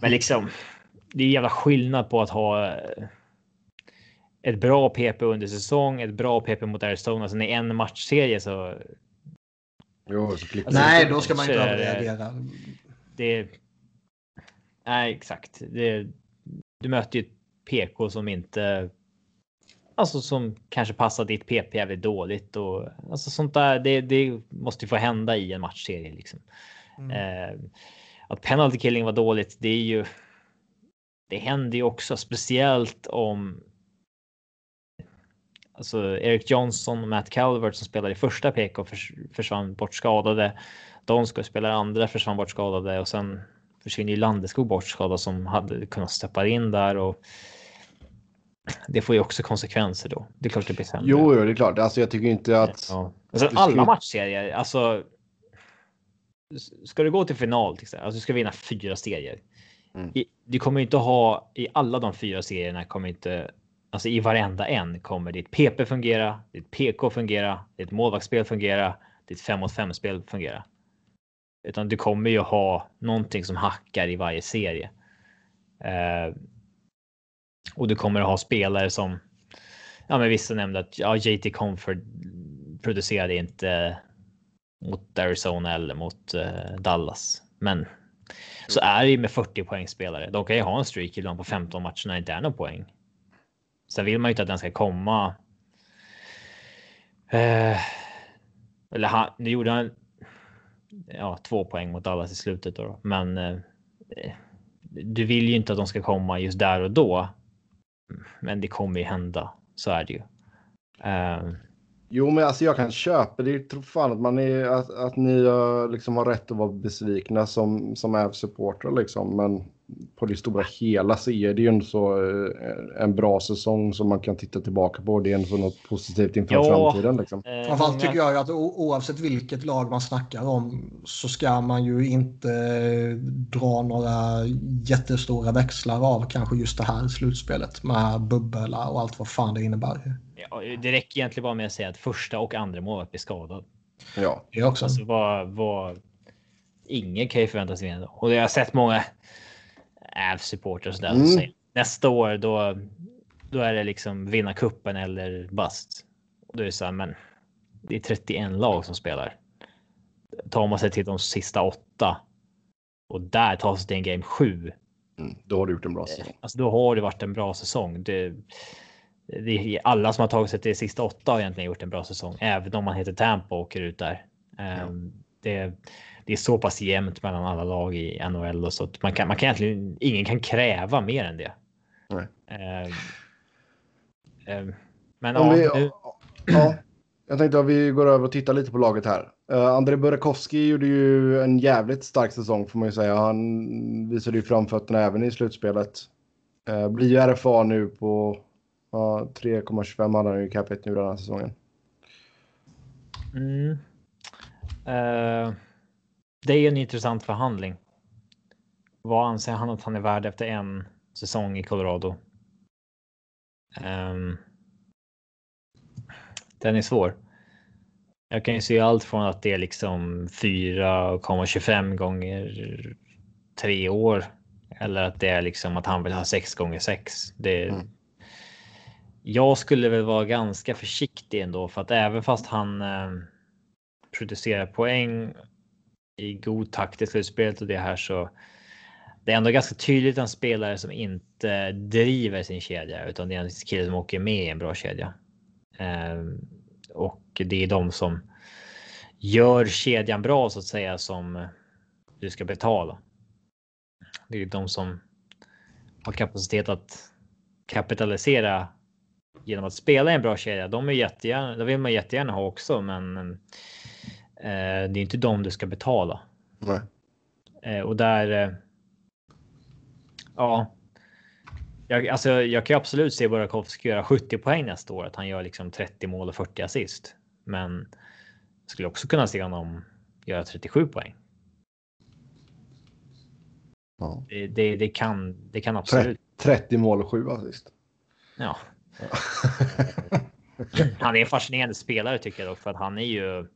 men liksom. Det är jävla skillnad på att ha. Eh, ett bra PP under säsong, ett bra PP mot Arizona. Sen i en matchserie så. Jo, så alltså, Nej, då ska man inte överreagera. Det. Nej, exakt. Det, du möter ju ett PK som inte Alltså som kanske passar ditt PP jävligt dåligt och alltså sånt där. Det, det måste ju få hända i en matchserie liksom. Mm. Eh, att penalty killing var dåligt, det är ju. Det händer ju också, speciellt om. Alltså Eric Johnson och Matt Calvert som spelade i första PK förs försvann bort skadade. De ska spela andra försvann bort skadade och sen försvinner ju Landeskog bort skadad som hade kunnat steppa in där och det får ju också konsekvenser då. Det är klart det blir sämre. Jo, jo det är klart. Alltså, jag tycker inte att... Ja. Alltså, alla matchserier, alltså. Ska du gå till final, till exempel, alltså du ska vinna fyra serier. Mm. I, du kommer inte ha i alla de fyra serierna kommer inte. Alltså i varenda en kommer ditt PP fungera, ditt PK fungera, ditt målvaktsspel fungera, ditt 5 mot 5 spel fungera. Utan du kommer ju ha någonting som hackar i varje serie. Eh, och du kommer att ha spelare som, ja men vissa nämnde att ja, JT Comfort producerade inte mot Arizona eller mot eh, Dallas. Men så är det ju med 40 poängspelare. De kan ju ha en streak ibland på 15 matcher när det inte är någon poäng. Sen vill man ju inte att den ska komma. Eh, eller han, nu gjorde han ja, två poäng mot Dallas i slutet då, men eh, du vill ju inte att de ska komma just där och då. Men det kommer ju hända. Så är det ju. Eh. Jo, men alltså jag kan köpa det. Jag tror fan att, man är, att, att ni liksom har rätt att vara besvikna som, som är supportrar liksom. Men på det stora hela så är det ju inte så eh, en bra säsong som man kan titta tillbaka på. Det är ändå något positivt inför ja, framtiden. Liksom. Eh, Framförallt tycker jag att oavsett vilket lag man snackar om så ska man ju inte dra några jättestora växlar av kanske just det här slutspelet med bubbla och allt vad fan det innebär. Ja, det räcker egentligen bara med att säga att första och andra målet blir skadad. Ja, det också. Alltså vad, vad... Ingen kan ju förvänta sig vinna. Och jag har sett många Avs-supportrar där mm. säger nästa år då, då är det liksom vinna kuppen eller bust. Och då är det så här, men det är 31 lag som spelar. Tar man sig till de sista åtta och där tar sig till en game 7. Mm, då har du gjort en bra säsong. Alltså då har det varit en bra säsong. Det, det, alla som har tagit sig till sista åtta har egentligen gjort en bra säsong, även om man heter Tampa och åker ut där. Ja. Um, det, det är så pass jämnt mellan alla lag i NHL och så att man kan, man kan egentligen, ingen kan kräva mer än det. Uh, uh, men Om ja, vi, nu... ja, jag tänkte att vi går över och tittar lite på laget här. Uh, André Burakovsky gjorde ju en jävligt stark säsong får man ju säga. Han visade ju framfötterna även i slutspelet. Uh, blir ju RFA nu på uh, 3,25 hade han ju capita nu den här säsongen. Mm. Uh, det är en intressant förhandling. Vad anser han att han är värd efter en säsong i Colorado? Um, den är svår. Jag kan ju se allt från att det är liksom 4,25 gånger tre år eller att det är liksom att han vill ha 6 gånger 6. Det. Mm. Jag skulle väl vara ganska försiktig ändå för att även fast han eh, producerar poäng i god takt i slutspelet och det här så det är ändå ganska tydligt en spelare som inte driver sin kedja utan det är en kille som åker med i en bra kedja. Ehm, och det är de som gör kedjan bra så att säga som du ska betala. Det är de som har kapacitet att kapitalisera genom att spela i en bra kedja. De är jättegärna, det vill man jättegärna ha också, men Eh, det är inte dem du ska betala. Nej. Eh, och där. Eh, ja. Jag, alltså, jag kan absolut se Burakovsky göra 70 poäng nästa år, att han gör liksom 30 mål och 40 assist. Men jag skulle också kunna se honom göra 37 poäng. Ja. Det, det, det, kan, det kan absolut. 30 mål och 7 assist. Ja. han är en fascinerande spelare tycker jag dock, för att han är ju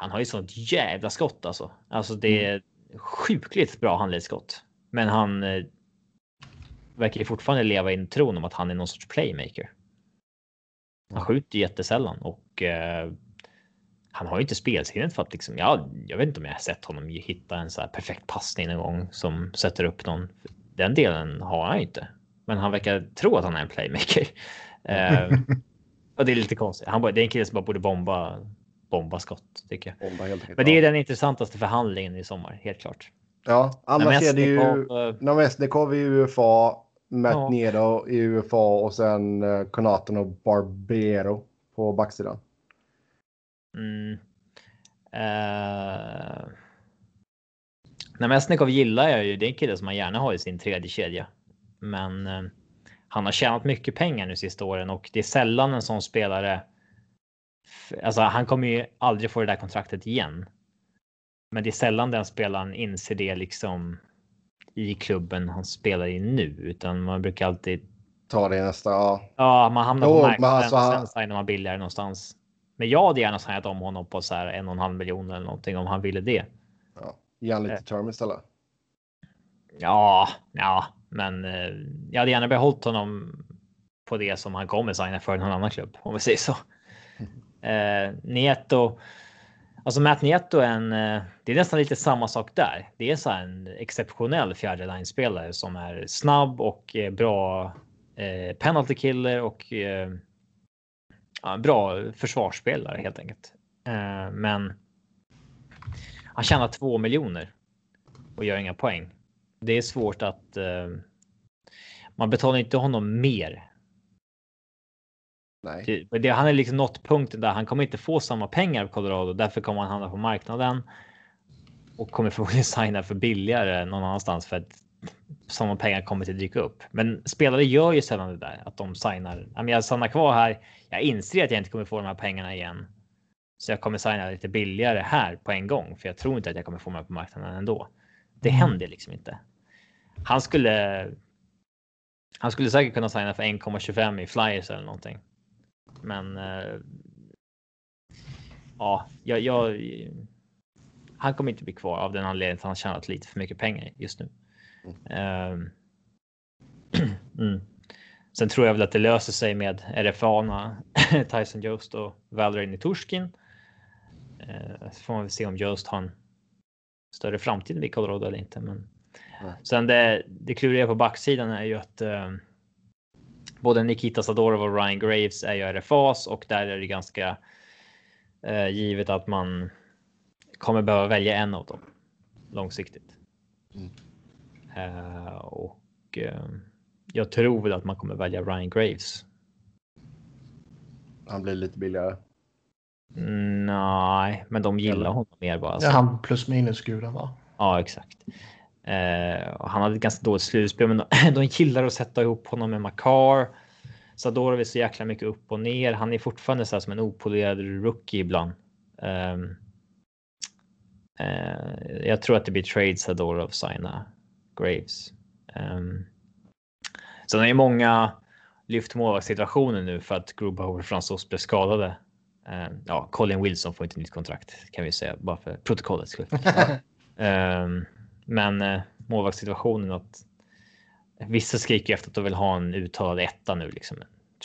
han har ju sånt jävla skott alltså. Alltså det mm. är sjukligt bra handledsskott. Men han eh, verkar ju fortfarande leva i tron om att han är någon sorts playmaker. Han skjuter jättesällan och eh, han har ju inte spelsinnet för att liksom, ja, jag vet inte om jag har sett honom hitta en så här perfekt passning någon gång som sätter upp någon. Den delen har han inte, men han verkar tro att han är en playmaker. eh, och det är lite konstigt. Han, det är en kille som bara borde bomba bomba skott tycker jag. Bomba helt Men det är den intressantaste förhandlingen i sommar, helt klart. Ja, annars är det ju eh, Namestnikov i UFA, Matt ja. Nedo i UFA och sen uh, Konaten och Barbero på backsidan. Mm. Uh... Namestnikov gillar jag ju. Det är en kille som man gärna har i sin tredje kedja. Men uh, han har tjänat mycket pengar nu sista åren och det är sällan en sån spelare Alltså, han kommer ju aldrig få det där kontraktet igen. Men det är sällan den spelaren inser det liksom i klubben han spelar i nu, utan man brukar alltid ta det nästa. Ja, ja man hamnar jo, på marknaden. Alltså, sen signar man billigare någonstans. Men jag hade gärna signat om honom på så här en och en halv miljon eller någonting om han ville det. Ja, ge han lite eh. term istället. Ja, ja, men eh, jag hade gärna behållit honom på det som han kommer signa för någon annan klubb om vi säger så. Eh, Nieto. Alltså Matt Nieto är en. Eh, det är nästan lite samma sak där. Det är så här en exceptionell fjärde line spelare som är snabb och eh, bra eh, penalty killer och eh, ja, bra försvarsspelare helt enkelt. Eh, men. Han tjänar två miljoner och gör inga poäng. Det är svårt att. Eh, man betalar inte honom mer Nej. Det, han är liksom nått punkten där han kommer inte få samma pengar av Colorado. Därför kommer han hamna på marknaden. Och kommer förmodligen signa för billigare någon annanstans för att samma pengar kommer till dyka upp. Men spelare gör ju sällan det där att de signar. Jag stannar kvar här. Jag inser att jag inte kommer få de här pengarna igen. Så jag kommer signa lite billigare här på en gång, för jag tror inte att jag kommer få mig på marknaden ändå. Det mm. händer liksom inte. Han skulle. Han skulle säkert kunna signa för 1,25 i flyers eller någonting. Men. Eh, ja, jag, jag. Han kommer inte bli kvar av den anledningen att han tjänat lite för mycket pengar just nu. Mm. mm. Sen tror jag väl att det löser sig med RFA, Tyson Jost och Valerie Niturskin. Eh, så får man väl se om Jost har en större framtid i Colorado eller inte. Men mm. sen det, det kluriga på backsidan är ju att eh, både Nikita Sadorov och Ryan Graves är ju RFAs och där är det ganska eh, givet att man kommer behöva välja en av dem långsiktigt. Mm. Eh, och eh, jag tror väl att man kommer välja Ryan Graves. Han blir lite billigare. Mm, nej, men de gillar honom mer bara. Ja, han plus minus guden va? Ja, exakt. Eh, han hade ett ganska dåligt slutspel, men de, de gillar att sätta ihop honom med Makar. Sadorov är så jäkla mycket upp och ner. Han är fortfarande så här som en opolerad rookie ibland. Um, uh, jag tror att det blir trade Sadorov signa Graves. Um, är det många lyft målvaktssituationer nu för att Grubauer och Fransos blev skadade. Uh, ja, Colin Wilson får inte nytt kontrakt kan vi säga bara för protokollets skull. um, men eh, målvaktssituationen att Vissa skriker efter att de vill ha en uttalad etta nu, liksom.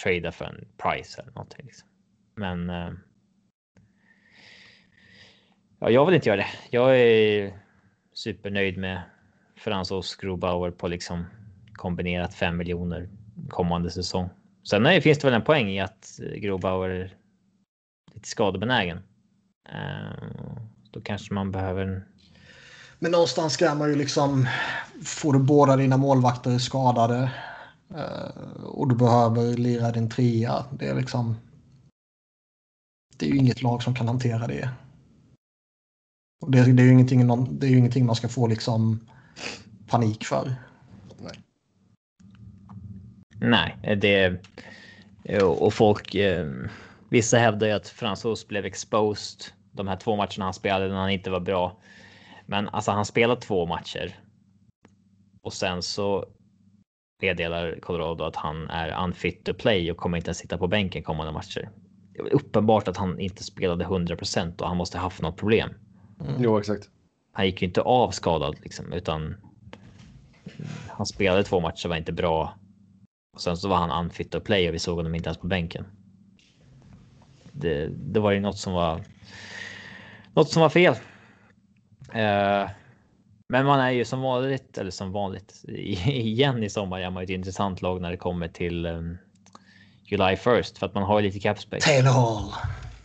Trada för en price eller någonting. Liksom. Men. Eh, ja, jag vill inte göra det. Jag är supernöjd med Fransos Grobauer på liksom kombinerat 5 miljoner kommande säsong. Sen nej, finns det väl en poäng i att eh, Grobauer är lite skadebenägen. Uh, då kanske man behöver men någonstans ska man ju liksom... Får du båda dina målvakter skadade eh, och du behöver lira din trea. Det är liksom... Det är ju inget lag som kan hantera det. Och det, det, är ju ingenting, det är ju ingenting man ska få liksom panik för. Nej. Nej, det... Och folk... Eh, vissa hävdar ju att Fransos blev exposed de här två matcherna han spelade när han inte var bra. Men alltså han spelar två matcher. Och sen så meddelar Colorado att han är unfit to play och kommer inte ens sitta på bänken kommande matcher. Det är uppenbart att han inte spelade 100% och han måste haft något problem. Mm. Jo, exakt. Han gick ju inte av skadad liksom, utan han spelade två matcher, var inte bra. Och sen så var han unfit to play och vi såg honom inte ens på bänken. Det, det var ju något som var. Något som var fel. Eh, men man är ju som vanligt, eller som vanligt igen i sommar är man ett intressant lag när det kommer till um, July 1st för att man har lite cap space. Taylor Hall.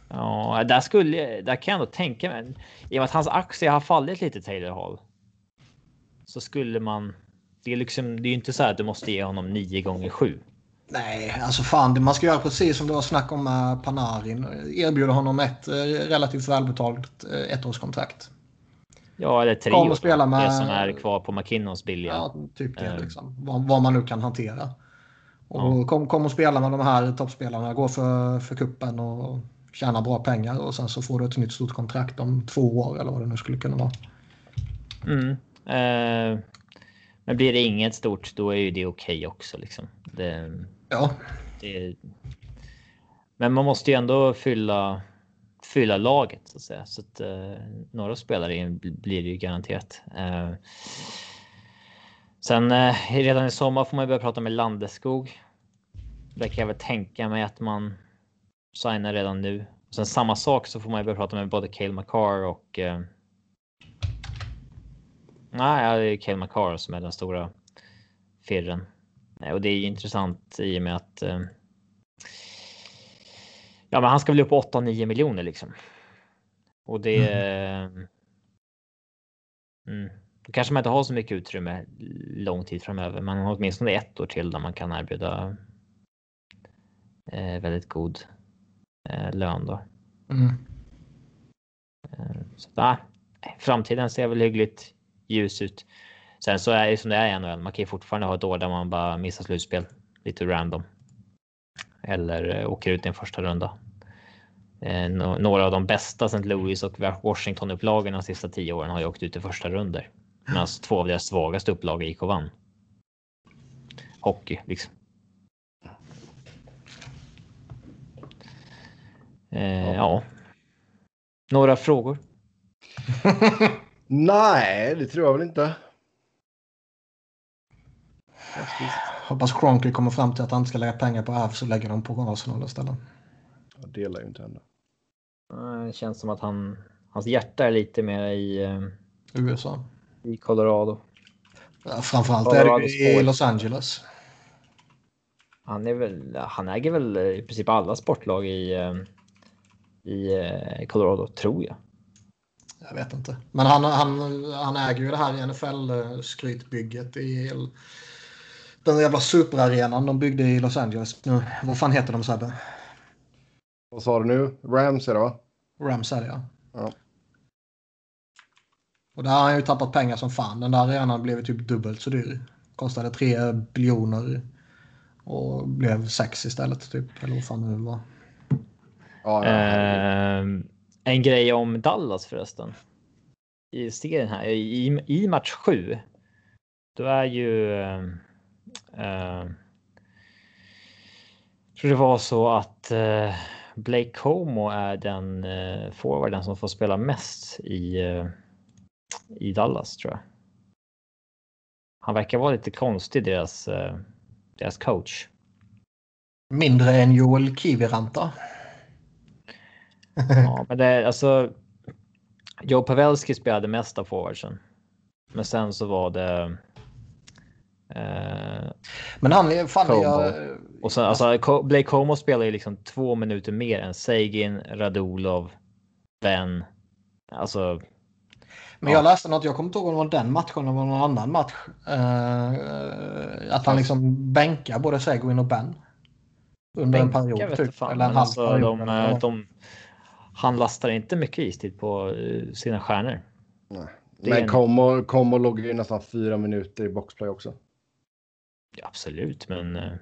Ja, där skulle där kan jag nog tänka mig. I och med att hans aktie har fallit lite Taylor Hall. Så skulle man. Det är liksom. Det är ju inte så att du måste ge honom nio gånger sju. Nej, alltså fan, man ska göra precis som det var snack om med Panarin. Erbjuda honom ett eh, relativt välbetalt eh, ettårskontrakt. Ja, eller tre år. Spela med, det som är kvar på McKinnons billiga. Ja, typ det. Uh, liksom. vad, vad, man nu kan hantera. Och ja. kom, kom och spela med de här toppspelarna. Gå för, för kuppen och tjäna bra pengar. Och sen så får du ett nytt stort kontrakt om två år eller vad det nu skulle kunna vara. Mm. Uh, men blir det inget stort, då är ju det okej okay också. Liksom. Det, ja. Det, men man måste ju ändå fylla fylla laget så att säga. Så att eh, några spelare blir det ju garanterat. Eh, sen uh, redan i sommar får man börja prata med Landeskog. Där kan jag väl tänka mig att man signar redan nu. och Sen samma sak så får man ju börja prata med både Cale McCarr och. Eh... nej, det är Cale McCarr som är den stora firren. Och det är intressant i och med att Ja, men han ska väl upp på 8-9 miljoner liksom. Och det. Mm. Mm, då kanske man inte har så mycket utrymme lång tid framöver. Har åtminstone ett år till där man kan erbjuda. Eh, väldigt god eh, lön då. Mm. Eh, så där, framtiden ser väl hyggligt ljus ut. Sen så är det som det är i NHL. Man kan ju fortfarande ha ett år där man bara missar slutspel lite random eller eh, åker ut i en första runda. Eh, några av de bästa St. Louis och Washington upplagorna de sista tio åren har ju åkt ut i första runder. Medan två av deras svagaste upplagor gick och vann. Hockey liksom. Eh, ja. Några frågor? Nej, det tror jag väl inte. Hoppas Cronky kommer fram till att han inte ska lägga pengar på Avs och lägga dem på Arsenal istället. Jag delar ju inte henne. Det känns som att han, hans hjärta är lite mer i eh, USA. I Colorado. Ja, framförallt Colorado är det i Los Angeles. Han, är väl, han äger väl i princip alla sportlag i, eh, i eh, Colorado, tror jag. Jag vet inte. Men han, han, han äger ju det här NFL-skrytbygget i den jävla superarenan de byggde i Los Angeles. Nu, vad fan heter de Sebbe? Vad sa du nu? Rams är det va? Rams är det ja. ja. Och där har han ju tappat pengar som fan. Den där arenan blev typ dubbelt så dyr. Kostade 3 biljoner. Och blev 6 istället typ. Eller vad fan det nu var. Ja, ja. Uh, en grej om Dallas förresten. I serien här. I, i match 7. Då är ju. Uh, tror det var så att uh, Blake Como är den uh, forwarden som får spela mest i, uh, i Dallas tror jag. Han verkar vara lite konstig deras, deras coach. Mindre än Joel Kiviranta. ja, men det är alltså. Joe Pavelski spelade mest av forwardsen. Men sen så var det Eh, men han är fan jag... Och sen alltså Blake Como spelar ju liksom två minuter mer än Seigin, Radulov, Ben. Alltså. Men jag läste något, jag kommer inte ihåg om det var den matchen eller någon annan match. Uh, att han liksom bänkar både Seguin och Ben. Under Bänka, en period typ. Fan, eller en halv alltså, period. De, eller de, han lastar inte mycket istid på sina stjärnor. Nej. Men en... Como, Como låg ju nästan fyra minuter i boxplay också. Ja, absolut, men. Eh,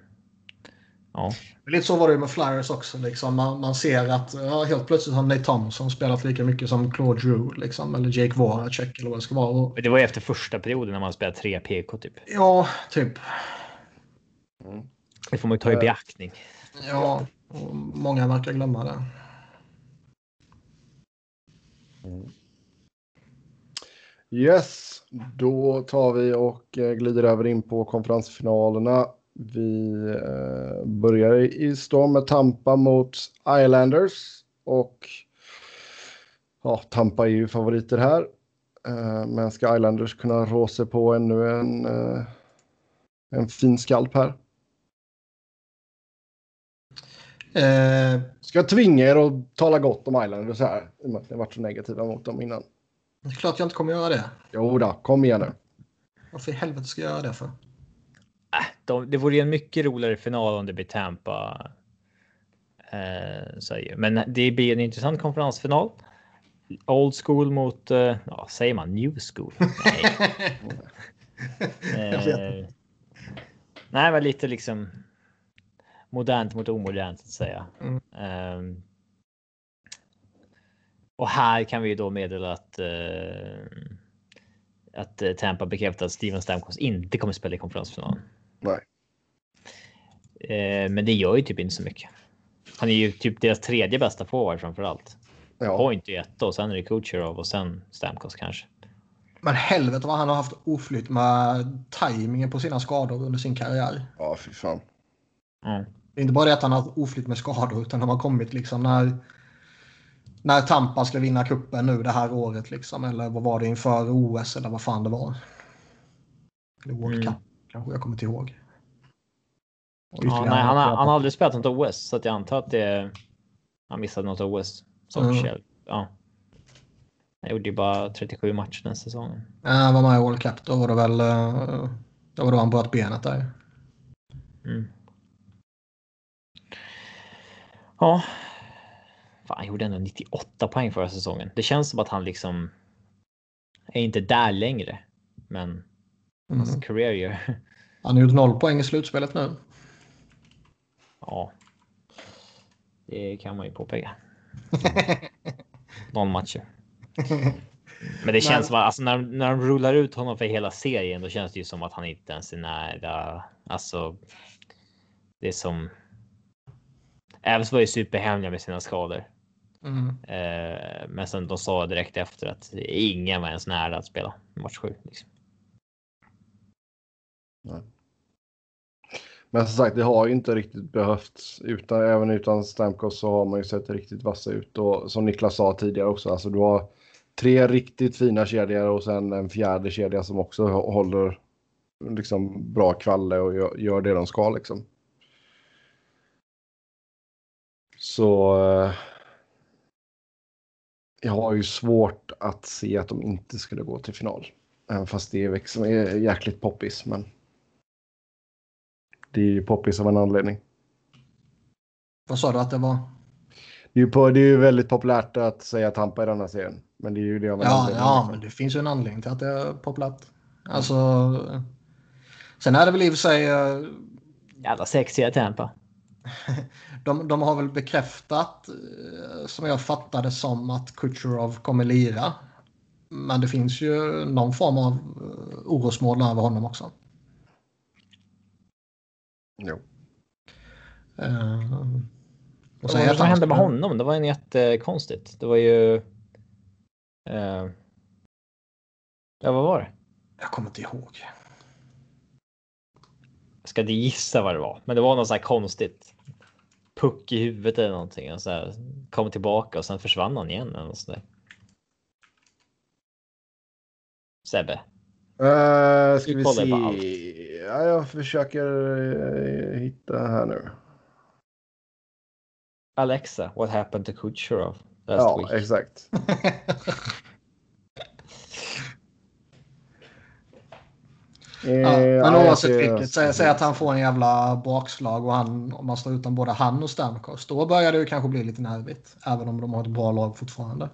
ja. Lite så var det med Flyers också. Liksom. Man, man ser att ja, helt plötsligt har Nate Thompson spelat lika mycket som Claude Drew liksom, eller Jake Voracek eller vad det ska vara. Och... Det var ju efter första perioden när man spelade tre PK typ. Ja, typ. Mm. Det får man ju ta i beaktning. Ja, och många verkar glömma det. Mm. Yes, då tar vi och eh, glider över in på konferensfinalerna. Vi eh, börjar i storm med Tampa mot Islanders och ja, Tampa är ju favoriter här. Eh, men ska Islanders kunna rå sig på ännu en, en fin skalp här? Ska jag tvinga er att tala gott om Islanders här? I och med att ni varit så negativa mot dem innan. Det är klart jag inte kommer göra det. Jo då, kom igen nu. Varför i helvete ska jag göra det för? Äh, de, det vore ju en mycket roligare final om det blir Tampa. Eh, så, men det blir en intressant konferensfinal. Old school mot, eh, ja, säger man new school? Nej. eh, nej, men lite liksom modernt mot omodernt så att säga. Mm. Um, och här kan vi då meddela att. Uh, att eh, Tampa bekräftar att Steven Stamkos inte kommer spela i konferensfinalen. Nej. Uh, men det gör ju typ inte så mycket. Han är ju typ deras tredje bästa forward framför allt. ja. Point i ett och sen är det Kucherov och sen Stamkos kanske. Men helvete vad han har haft oflytt med tajmingen på sina skador under sin karriär. Ja, fy fan. Mm. Det är inte bara det att han har oflytt med skador utan de har kommit liksom när när Tampa ska vinna kuppen nu det här året liksom. Eller vad var det inför OS eller vad fan det var. Eller World mm. Cup kanske jag kommer inte ihåg. Ja, nej, han, har, han har aldrig spelat något OS så att jag antar att det. Han missade något OS. mm. Ja. Jag gjorde ju bara 37 matcher den säsongen. Ja, han var med i World Cup. Då var det väl. Eh, då var det han bröt benet där. Mm. Ja, Fan, han gjorde ändå 98 poäng förra säsongen. Det känns som att han liksom är inte där längre. Men mm. hans career gör... Han har gjort noll poäng i slutspelet nu. Ja. Det kan man ju påpeka. Noll matcher. Men det känns som att alltså, när, när de rullar ut honom för hela serien, då känns det ju som att han inte ens är nära. Alltså. Det är som. Evs var ju superhemliga med sina skador. Mm. Eh, men sen de sa direkt efter att ingen var ens nära att spela match 7. Liksom. Men som sagt, det har ju inte riktigt behövts. Utan, även utan Stamkos så har man ju sett riktigt vassa ut. Och som Niklas sa tidigare också, alltså du har tre riktigt fina kedjor och sen en fjärde kedja som också håller liksom bra kvalle och gör, gör det de ska liksom. Så eh, jag har ju svårt att se att de inte skulle gå till final. Även fast det är, liksom, är jäkligt poppis. Men det är ju poppis av en anledning. Vad sa du att det var? Det är ju, på, det är ju väldigt populärt att säga Tampa i denna serien. Men det är ju det av en ja, anledning. Ja, men det finns ju en anledning till att det är populärt. Alltså. Sen är det väl i och för sig. Eh, Jävla sexiga Tampa. de, de har väl bekräftat, eh, som jag fattade som, att Kucherov kommer lira. Men det finns ju någon form av eh, orosmål över honom också. Jo. Uh, och vad vad hände med honom? Det var en jättekonstigt. Det var ju... Uh, ja, vad var det? Jag kommer inte ihåg. Jag ska inte gissa vad det var, men det var något så här konstigt puck i huvudet eller någonting. Och så här, kom tillbaka och sen försvann han igen. Eller något där. Sebbe. Uh, ska vi se. Ja, jag försöker uh, hitta här nu. Alexa, what happened to Kucherov last ja, week? Ja, exakt. Ja, eh, men oavsett vilket, säg, säg, att han får en jävla bakslag och han, om man står utan både han och Stamkos. Då börjar det ju kanske bli lite nervigt. Även om de har ett bra lag fortfarande.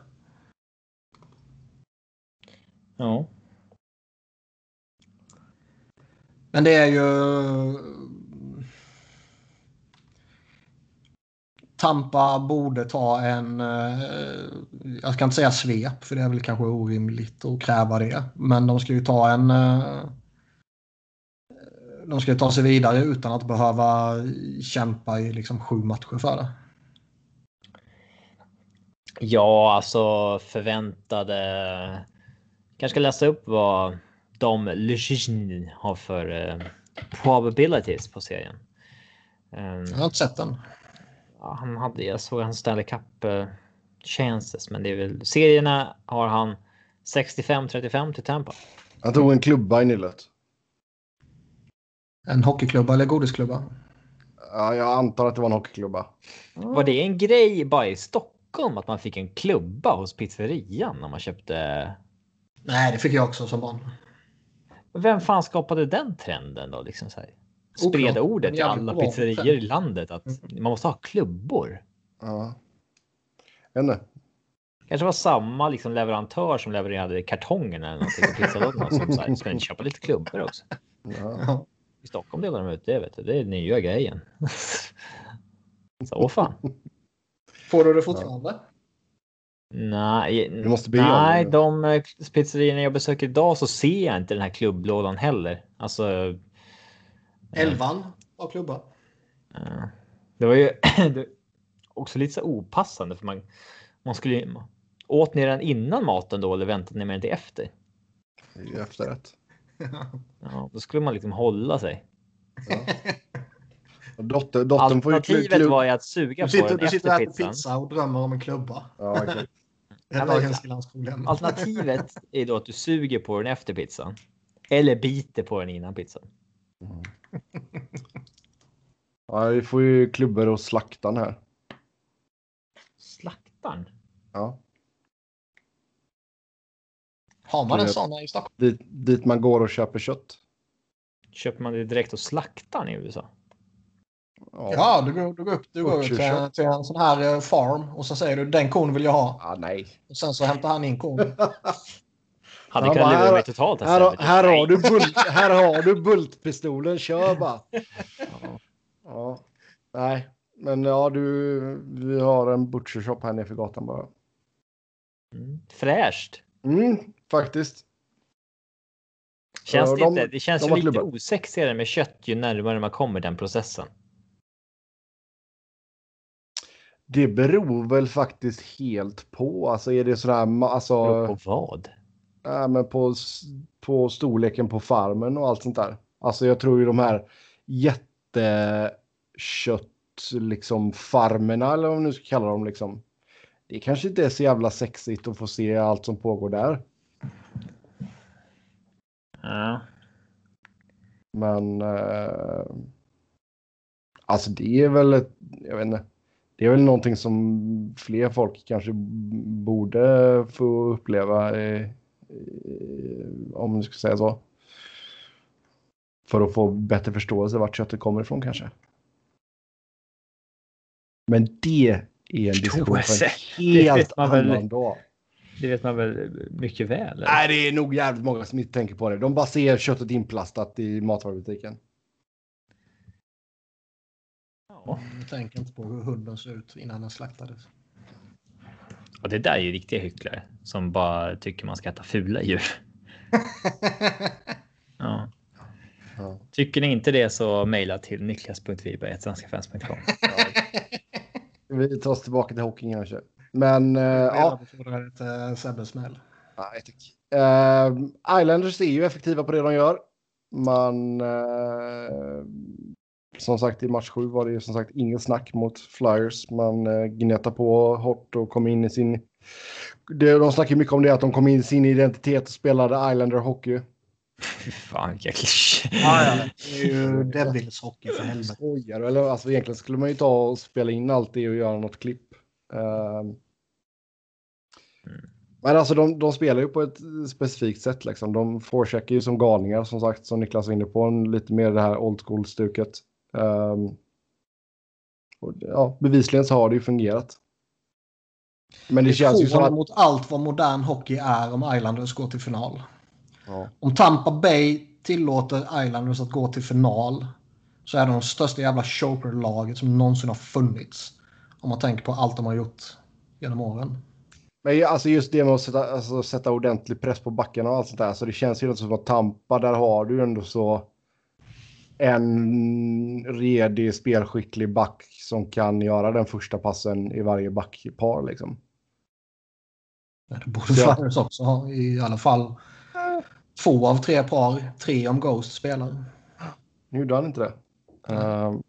Ja. Men det är ju... Tampa borde ta en, eh, jag ska inte säga svep för det är väl kanske orimligt att kräva det. Men de ska ju ta en eh, de ska ta sig vidare utan att behöva kämpa i liksom sju matcher för det. Ja, alltså förväntade. Kanske ska läsa upp vad de har för uh, probabilities på serien. Um, jag har inte sett den. Ja, han hade, jag såg hans Stanley Cup uh, chances, men det är väl serierna har han 65-35 till Tampa. Han tog en klubba i nyllet. En hockeyklubba eller godisklubba? Ja, jag antar att det var en hockeyklubba. Var det en grej bara i Stockholm att man fick en klubba hos pizzerian när man köpte? Nej, det fick jag också som barn. Vem fan skapade den trenden då? Liksom så här? Spred ordet till alla pizzerior i landet att mm. man måste ha klubbor. Ja. Ännu. Kanske var samma liksom leverantör som levererade kartongerna eller någonting på pizzalådorna som så här, ska ni köpa lite klubbor också? Ja. I Stockholm delar de ut det, vet du. Det är nya grejen. Så fan. Får du det fortfarande? Nej, du måste nej de eh, pizzerierna jag besöker idag så ser jag inte den här klubblådan heller. Alltså. Eh, Elvan av klubbar. Det var ju också lite så opassande för man. Man skulle Åt ni den innan maten då eller väntade ni med den till efter? Ju efterrätt. Ja, då skulle man liksom hålla sig. Ja. Dotter, dottern får ju Alternativet var ju att suga Du sitter, på du den sitter och efter äter pizzan. pizza och drömmer om en klubba. Ja, glansproblem. Alternativet är då att du suger på den efter pizzan. Eller biter på den innan pizzan. ja, vi får ju klubbor och slaktan här. Slaktaren? Ja. Har man en sån här i Stockholm? Dit, dit man går och köper kött. Köper man det direkt hos slaktaren i USA? Ja. Ja, du går, du går upp, du går upp till, Butcher till en sån här eh, farm och så säger du den kon vill jag ha. Ah, nej. Och sen så hämtar han in kon. Hade kunnat lura här- mig totalt. Här, har- istället. här, har du bult, här har du bultpistolen, kör bara. Ja. ja. Nej, men ja, du, vi har en butcher shop här nere för gatan bara. Mm. Fräscht. Mm, faktiskt. Känns det, de- inte, det känns de lite klubbar. osexigare med kött ju närmare man kommer den processen. Det beror väl faktiskt helt på. Alltså är det sådär, alltså, på vad? ja, men på, på storleken på farmen och allt sånt där. Alltså jag tror ju de här jättekött, liksom farmerna eller vad man nu ska kalla dem liksom. Det kanske inte är så jävla sexigt att få se allt som pågår där. Ja. Men eh, alltså det är väl ett, jag vet inte. Det är väl någonting som fler folk kanske borde få uppleva eh, eh, om man ska säga så. För att få bättre förståelse vart köttet kommer ifrån kanske. Men det är en diskussion för en helt annan dag. Det vet man väl mycket väl? eller? Nej, det är nog jävligt många som inte tänker på det. De bara ser köttet inplastat i matvarubutiken. Ja. Jag tänker inte på hur hunden ser ut innan den slaktades. Och det där är ju riktiga hycklare som bara tycker man ska äta fula djur. Ja. Ja. Tycker ni inte det så mejla till niklas.wiberg.svenskafans.com. Vi tar oss tillbaka till hockeyn kanske. Men eh, Ja. ja, ett Sebbe-smäll. nej, tack. Eh, Islanders är ju effektiva på det de gör. Man, eh, som sagt i match 7 var det ju som sagt ingen snack mot Flyers. Man eh, gnetade på hårt och kom in i sin... Det, de snackar mycket om det att de kom in i sin identitet och spelade Islander hockey. Fan vilka klyschor. Det är ju Devils hockey för helvete. Skojar? Eller alltså egentligen skulle man ju ta och spela in allt det och göra något klipp. Ehm. Men alltså de, de spelar ju på ett specifikt sätt liksom. De forecheckar ju som galningar som sagt som Niklas var inne på. En, lite mer det här old school stuket. Ehm. och, ja, bevisligen så har det ju fungerat. Men det, Det känns ju som att... mot allt vad modern hockey är om Islanders går till final. Ja. Om Tampa Bay tillåter Islanders att gå till final så är de de största jävla choker-laget som någonsin har funnits. Om man tänker på allt de har gjort genom åren. Men alltså just det med att sätta, alltså, sätta ordentlig press på backarna och allt sånt där. Så det känns ju som att Tampa, där har du ändå så en redig, spelskicklig back som kan göra den första passen i varje backpar liksom. Det borde. Flyers också ha. I alla fall två av tre par. Tre om Ghost spelar. Nu gjorde han inte det. Ehm,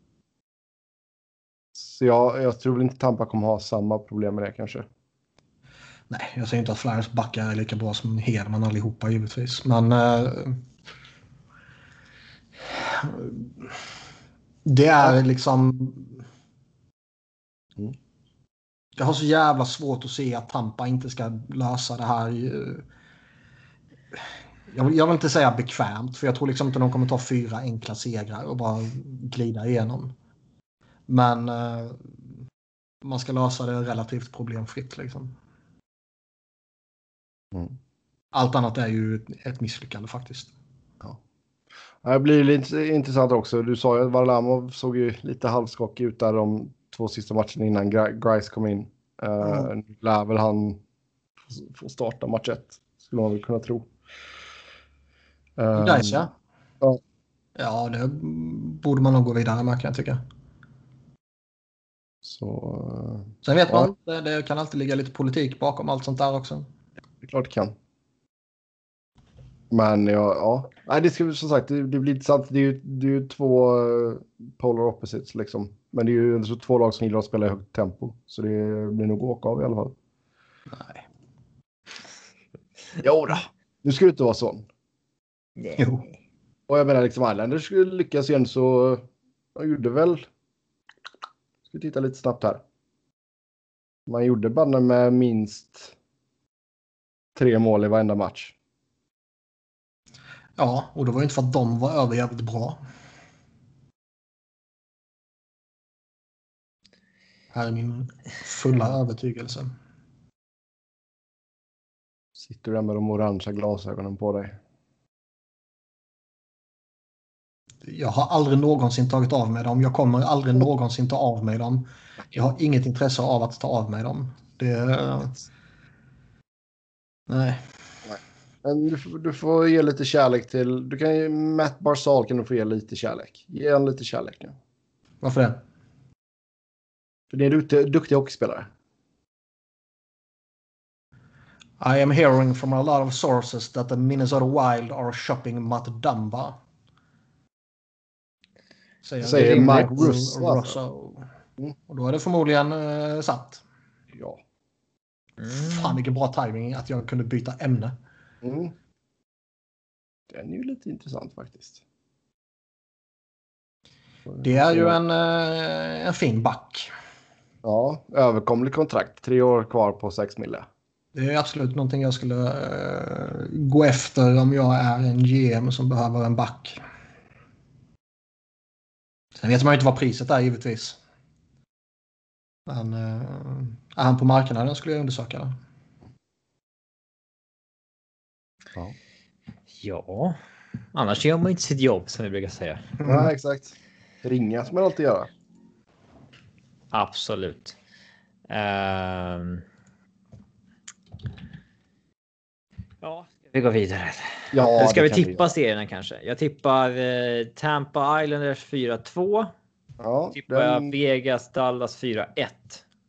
så jag, jag tror väl inte Tampa kommer ha samma problem med det kanske. Nej, jag säger inte att Flyers backar är lika bra som Hedman allihopa givetvis. Men... Eh, det är liksom... Mm. Jag har så jävla svårt att se att Tampa inte ska lösa det här. eh, Jag vill, jag vill inte säga bekvämt, för jag tror liksom inte de kommer ta fyra enkla segrar och bara glida igenom. Men eh, man ska lösa det relativt problemfritt. Liksom. Mm. Allt annat är ju ett- ett misslyckande faktiskt. Ja, Det blir lite intressant också. Du sa ju att Varlamov såg ju lite halvskakig ut där de två sista matcherna innan Gri- Grice kom in. Uh, Mm. Nu lär väl han få starta match ett, skulle man väl kunna tro. Um, Dice ja. ja. Ja, det borde man nog gå vidare med kan jag tycka. Så, Sen vet man, det, det kan alltid ligga lite politik bakom allt sånt där också. Det är klart det kan. Men ja, ja. Nej, det ska som sagt, det, det blir intressant. Det är ju, det är ju två uh, polar opposites liksom. Men det är ju så två lag som gillar att spela i högt tempo. Så det blir nog åka av i alla fall. Nej. Jo då. Nu ska det inte vara sån. Jo. Och jag menar liksom Islanders skulle lyckas igen så de gjorde väl. Ska titta lite snabbt här. Man gjorde bara med minst tre mål i varenda match. Ja, och det var ju inte för att de var överjävligt bra. Här är min fulla övertygelse. Sitter du där med de orangea glasögonen på dig? Jag har aldrig någonsin tagit av mig dem. Jag kommer aldrig någonsin ta av mig dem. Jag har inget intresse av att ta av mig dem. Det... Nej. Men du, får- du får ge lite kärlek till... Du kan ju... Matt Barzal kan du få ge lite kärlek. Ge honom lite kärlek nu. Varför det? För det är duktig, duktig hockeyspelare. I am hearing from a lot of sources that the Minnesota Wild are shopping Matt Dumba. Säger, Säger Mike Russo. Russo. Mm. Och då är det förmodligen eh, sant. Ja. Fan vilken bra timing att jag kunde byta ämne. Mm. Den är ju lite intressant faktiskt. Det är ju en, eh, en fin back. Ja, överkomlig kontrakt. Tre år kvar på sex mille. Det är absolut någonting jag skulle eh, gå efter om jag är en GM som behöver en back. Sen vet man ju inte vad priset är givetvis. Men eh, är han på marknaden skulle jag undersöka det. Ja. Ja, annars gör man inte sitt jobb som vi brukar säga. ja, exakt. Ringa ska man alltid göra. Absolut. Ehm. Ja, ska vi gå vidare. Ja, Eller ska vi tippa serierna kanske? Jag tippar eh, Tampa Islanders 4-2. Ja, Tippar jag den- Vegas Dallas 4-1.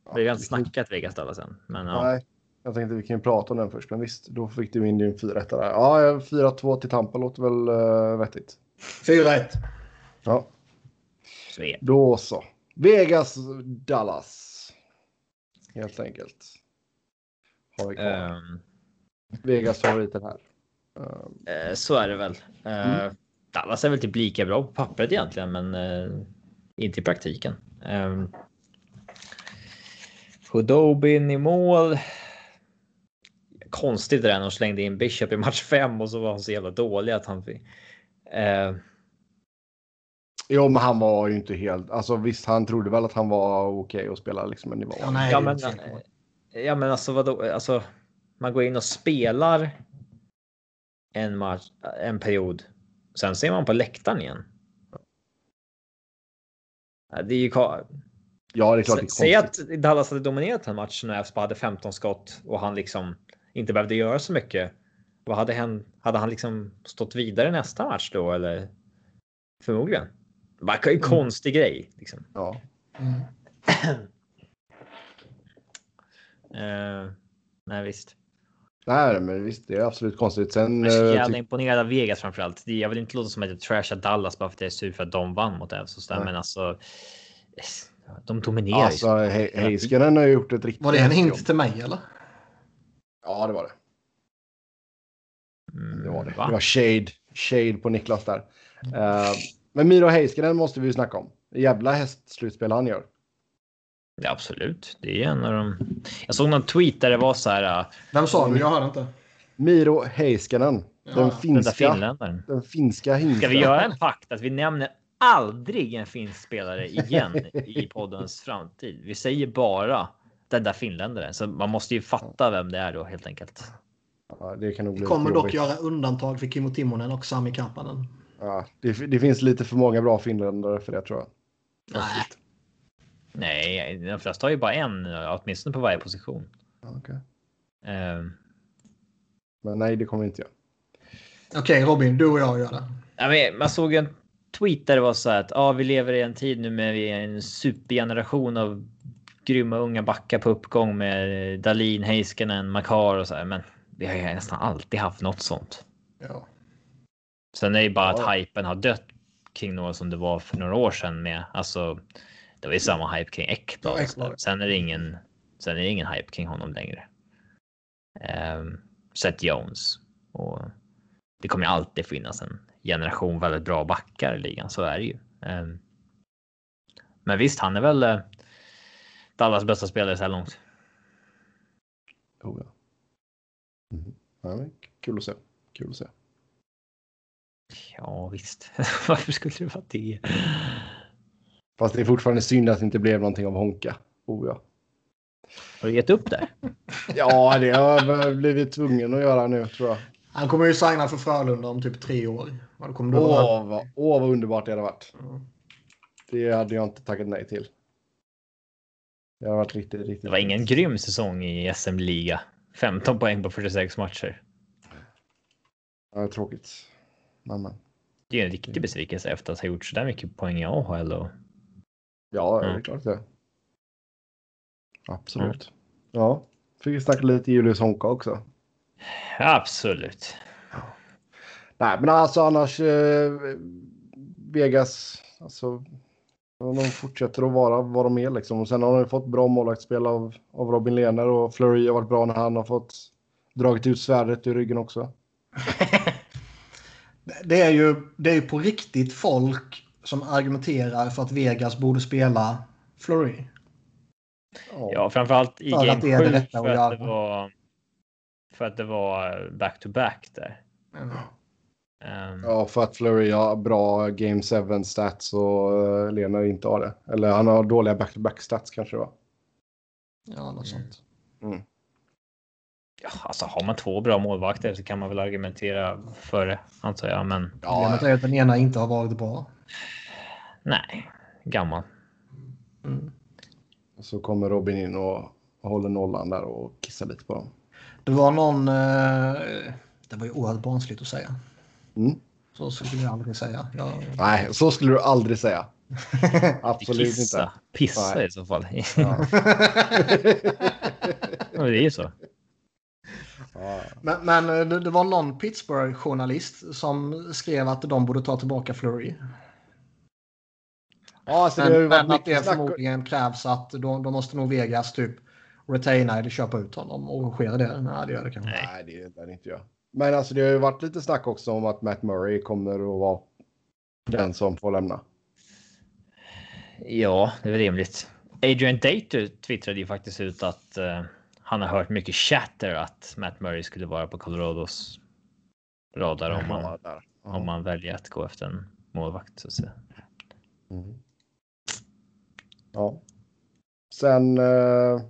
Vi har inte kan- snackat Vegas Dallas än. Men ja. Nej, jag tänkte vi kan ju prata om den först. Men visst, då fick du in din 4 där. Ja, jag- 4-2 till Tampa låter väl uh, vettigt. 4-1. Ja, Så då så. Vegas, Dallas. Helt enkelt. Har vi kvar. Ehm, Vegas favoriter här. Ehm, eh, så är det väl. Eh, Mm. Dallas är väl typ lika bra på pappret egentligen, men eh, inte i praktiken. Um, Hudobin i mål. Konstigt det där när de slängde in Bishop i match 5 och så var han så jävla dålig att han fick. Eh, Jo, men han var ju inte helt... Alltså visst, han trodde väl att han var okej att spela liksom en nivå. Ja, nej, ja, men, ja, men alltså vadå? Alltså, man går in och spelar en match, en period. Sen ser man på läktaren igen. Det är ju Ja, det är klart Säg att Dallas hade dominerat den matchen och Elfsborg hade 15 skott och han liksom inte behövde göra så mycket. Vad hade hänt? Hade han liksom stått vidare nästa match då eller? Förmodligen. Det var en konstig grej liksom. Ja. Mm. Eh, nej visst. Nej, men visst, det är absolut konstigt. Sen... Jag är så eh, jävla imponerad av Vegas framförallt. Det- Jag vill inte låta som att jag trashar Dallas bara för att jag är sur för att de vann mot Nej. Men alltså. De dominerar Alltså, ju. He- Heiskanen har ju gjort ett riktigt Var det en hint till mig eller? Ja, det var det. Mm, Det var det. va? Det var shade. Shade på Niklas där. Eh, men Miro Heiskanen måste vi ju snacka om. Jävla hästslutspel han gör. Ja, absolut. Det är en av de. Jag såg någon tweet där det var så här. äh, Vem sa du? Jag hörde inte. Miro Heiskanen. Ja, den den Den där finska. Den finska hingsten. Ska vi göra en pakt att vi nämner aldrig en finsk spelare igen i poddens framtid? Vi säger bara den där finländaren, så man måste ju fatta vem det är då helt enkelt. Ja, det kan nog Vi bli kommer lite dock göra undantag för Kimmo Timonen och Sami Karpanen. Ja, det, det finns lite för många bra finländare för det tror jag. Nej. Nej, de flesta har ju bara en, åtminstone på varje position. Ja, okej. Ehm, Men nej, det kommer inte göra. Okej Robin, du och jag gör det. Ja, men man såg en tweet där det var så här att ja, vi lever i en tid nu med en supergeneration av grymma unga backar på uppgång med Dalin, Heiskanen, Makar och så här. Men vi har ju nästan alltid haft något sånt. Ja. Sen är det ju bara ja. att hypen har dött kring några som det var för några år sedan med. Alltså, det var ju samma hype kring Ekblad. Ja, sen är det ingen. Sen är det ingen hype kring honom längre. Um, Seth Jones och det kommer alltid finnas en generation väldigt bra backar i ligan. Så är det ju. Um, men visst, han är väl uh, Dallas bästa spelare så här långt. Oh, ja. Mm. ja kul att se. Kul att se. Ja visst, varför skulle det vara det? Fast det är fortfarande synd att det inte blev någonting av Honka. Oh ja. Har du gett upp där? ja, det har jag blivit tvungen att göra nu tror jag. Han kommer ju signa för Frölunda om typ tre år. Åh, oh, vad, oh, vad underbart det hade varit. Mm. Det hade jag inte tackat nej till. Det har varit riktigt, riktigt. Det var ingen grym säsong i SM-liga. 15 poäng på 46 matcher. Ja, det är tråkigt. Men, Det är en riktig besvikelse efter att ha gjort så där mycket poäng i AHL. Och... Ja, det är klart det. Absolut. Ja, ja. fick vi snacka lite Julius Honka också. Absolut. Nej, men alltså annars eh, Vegas, alltså de fortsätter att vara vad de är liksom. Och sen har de fått bra målvaktsspel av, av Robin Lehner och Fleury har varit bra när han har fått dragit ut svärdet ur ryggen också. det är ju det är ju på riktigt folk som argumenterar för att Vegas borde spela Fleury. Ja, framförallt i Game 7 för att det var för att det var back to back där. Mm. Um, ja, för att Flurry har bra Game 7 stats och uh, Lena inte har det. Eller han har dåliga back-to-back stats kanske då. Ja, något sånt. Mm. Ja, alltså har man två bra målvakter så kan man väl argumentera för det, antar jag. Men... Ja, Problemet är att den ena inte har varit bra. Nej, gammal. Mm. Så kommer Robin in och håller nollan där och kissar lite på dem. Det var någon... Eh, det var ju oerhört barnsligt att säga. Mm. Så skulle jag aldrig säga. Jag... Nej, så skulle du aldrig säga. Absolut Kissa. inte. Pissa Nej. i så fall. Ja. det är ju så. Men, men eh, det, det, var någon Pittsburgh-journalist som skrev att de borde ta tillbaka Flurry. Ja, alltså men, det men att det förmodligen krävs att då, då måste nog Vegas typ retaina eller köpa ut honom. Och sker det? Nej, det gör det kanske Nej, det lär inte jag. Men alltså det har ju varit lite snack också om att Matt Murray kommer att vara den som får lämna. Ja, det är väl rimligt. Adrian Dater twittrade ju faktiskt ut att uh, han har hört mycket chatter att Matt Murray skulle vara på Colorados radar om man, om man väljer att gå efter en målvakt. Så att säga. Mm. Ja. Sen uh,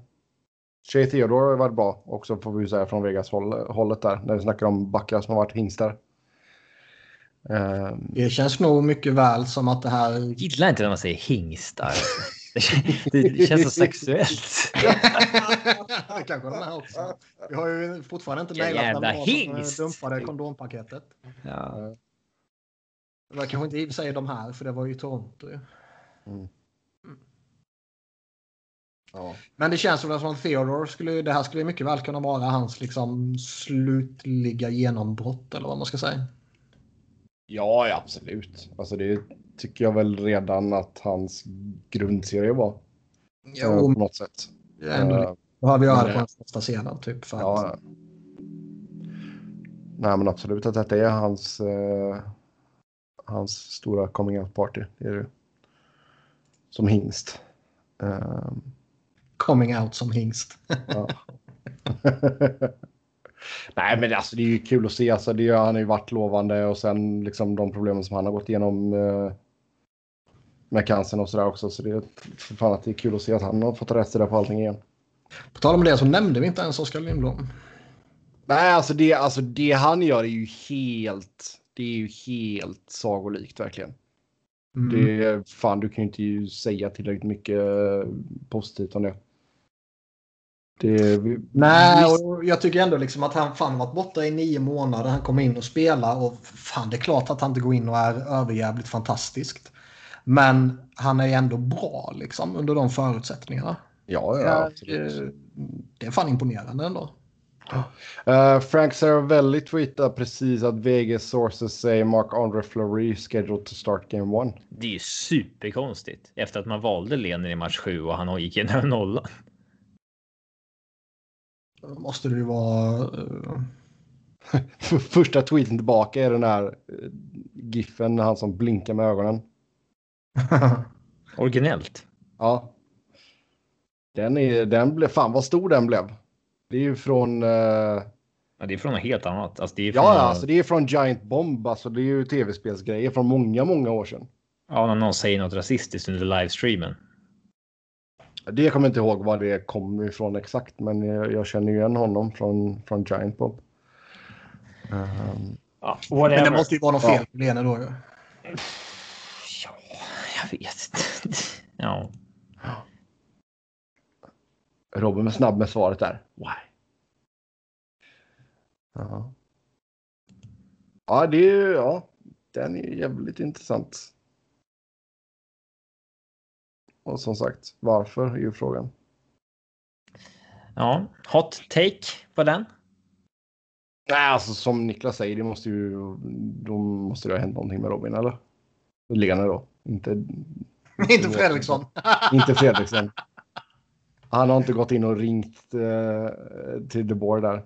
Shea Theodore har varit bra också får vi säga från Vegas hållet där när vi snackar om backar som har varit hingstar. Um... Det känns nog mycket väl som att det här... Jag gillar inte när man säger hingstar. det känns så sexuellt. Kanske de här också. Vi har ju fortfarande inte mejlat när de dumpade kondompaketet. Ja. Det var kanske inte i och för sig de här, för det var ju Toronto. Mm. Men det känns som att Theodore skulle, det här skulle mycket väl kunna vara hans liksom slutliga genombrott eller vad man ska säga. Ja, absolut. Alltså det tycker jag väl redan att hans grundserie var. Jo, eh, på något sätt. Ja, ändå, uh, behöver göra det på den första scenen typ. För ja, att... Nej, men absolut att detta är hans, uh, hans stora coming out party. Det är det. Som hingst. Uh, coming out som hingst. Ja. Nej, men alltså det är ju kul att se. Alltså, det, han har ju varit lovande och sen liksom de problemen som han har gått igenom eh, med cancern och sådär också. Så det är för fan att det är kul att se att han har fått rätt sida på allting igen. På tal om det så nämnde vi inte ens Oskar Lindblom. Nej, alltså det, alltså det han gör är ju helt, det är ju helt sagolikt verkligen. Mm. Det, fan, du kan ju inte säga tillräckligt mycket positivt om det. Det, Nej, och jag tycker ändå liksom att han fan varit borta i nio månader. Han kommer in och spelar och fan det är klart att han inte går in och är överjävligt fantastiskt. Men han är ändå bra liksom under de förutsättningarna. Ja, ja, absolut. Det, är fan imponerande ändå. Uh, Frank Saravelli tweetar precis att Vegas sources säger Mark Andre Fleury scheduled to start game one. Det är ju superkonstigt efter att man valde Lenin i match 7 och han gick in över nollan. Måste det ju vara. Uh... Första tweeten tillbaka är den här uh, giffen, han som blinkar med ögonen. Originellt. Ja. Den, är, den blev, fan vad stor den blev. Det är ju från... Uh... Ja, det är från något helt annat. Alltså, det är från... Ja, alltså det är från Giant Bomb. Alltså det är ju tv-spelsgrejer från många, många år sedan. Ja, när någon säger något rasistiskt under livestreamen. Det kommer jag inte ihåg var det kom ifrån exakt, men jag, jag känner ju igen honom från, från Giant Bomb. Um... Ja, men det måste ju vara något fel på Lene då. Ja, jag vet inte. ja. Robin var snabb med svaret där. Why? Ja. Ja, det är ja, den är jävligt intressant. Och som sagt, varför är ju frågan. Ja, hot take på den? Nej, alltså som Niklas säger, det måste ju. Då måste det ha hänt någonting med Robin, eller? Liggande då. Inte. inte Fredriksson. inte Fredriksson. Han har inte gått in och ringt eh, till The Board där.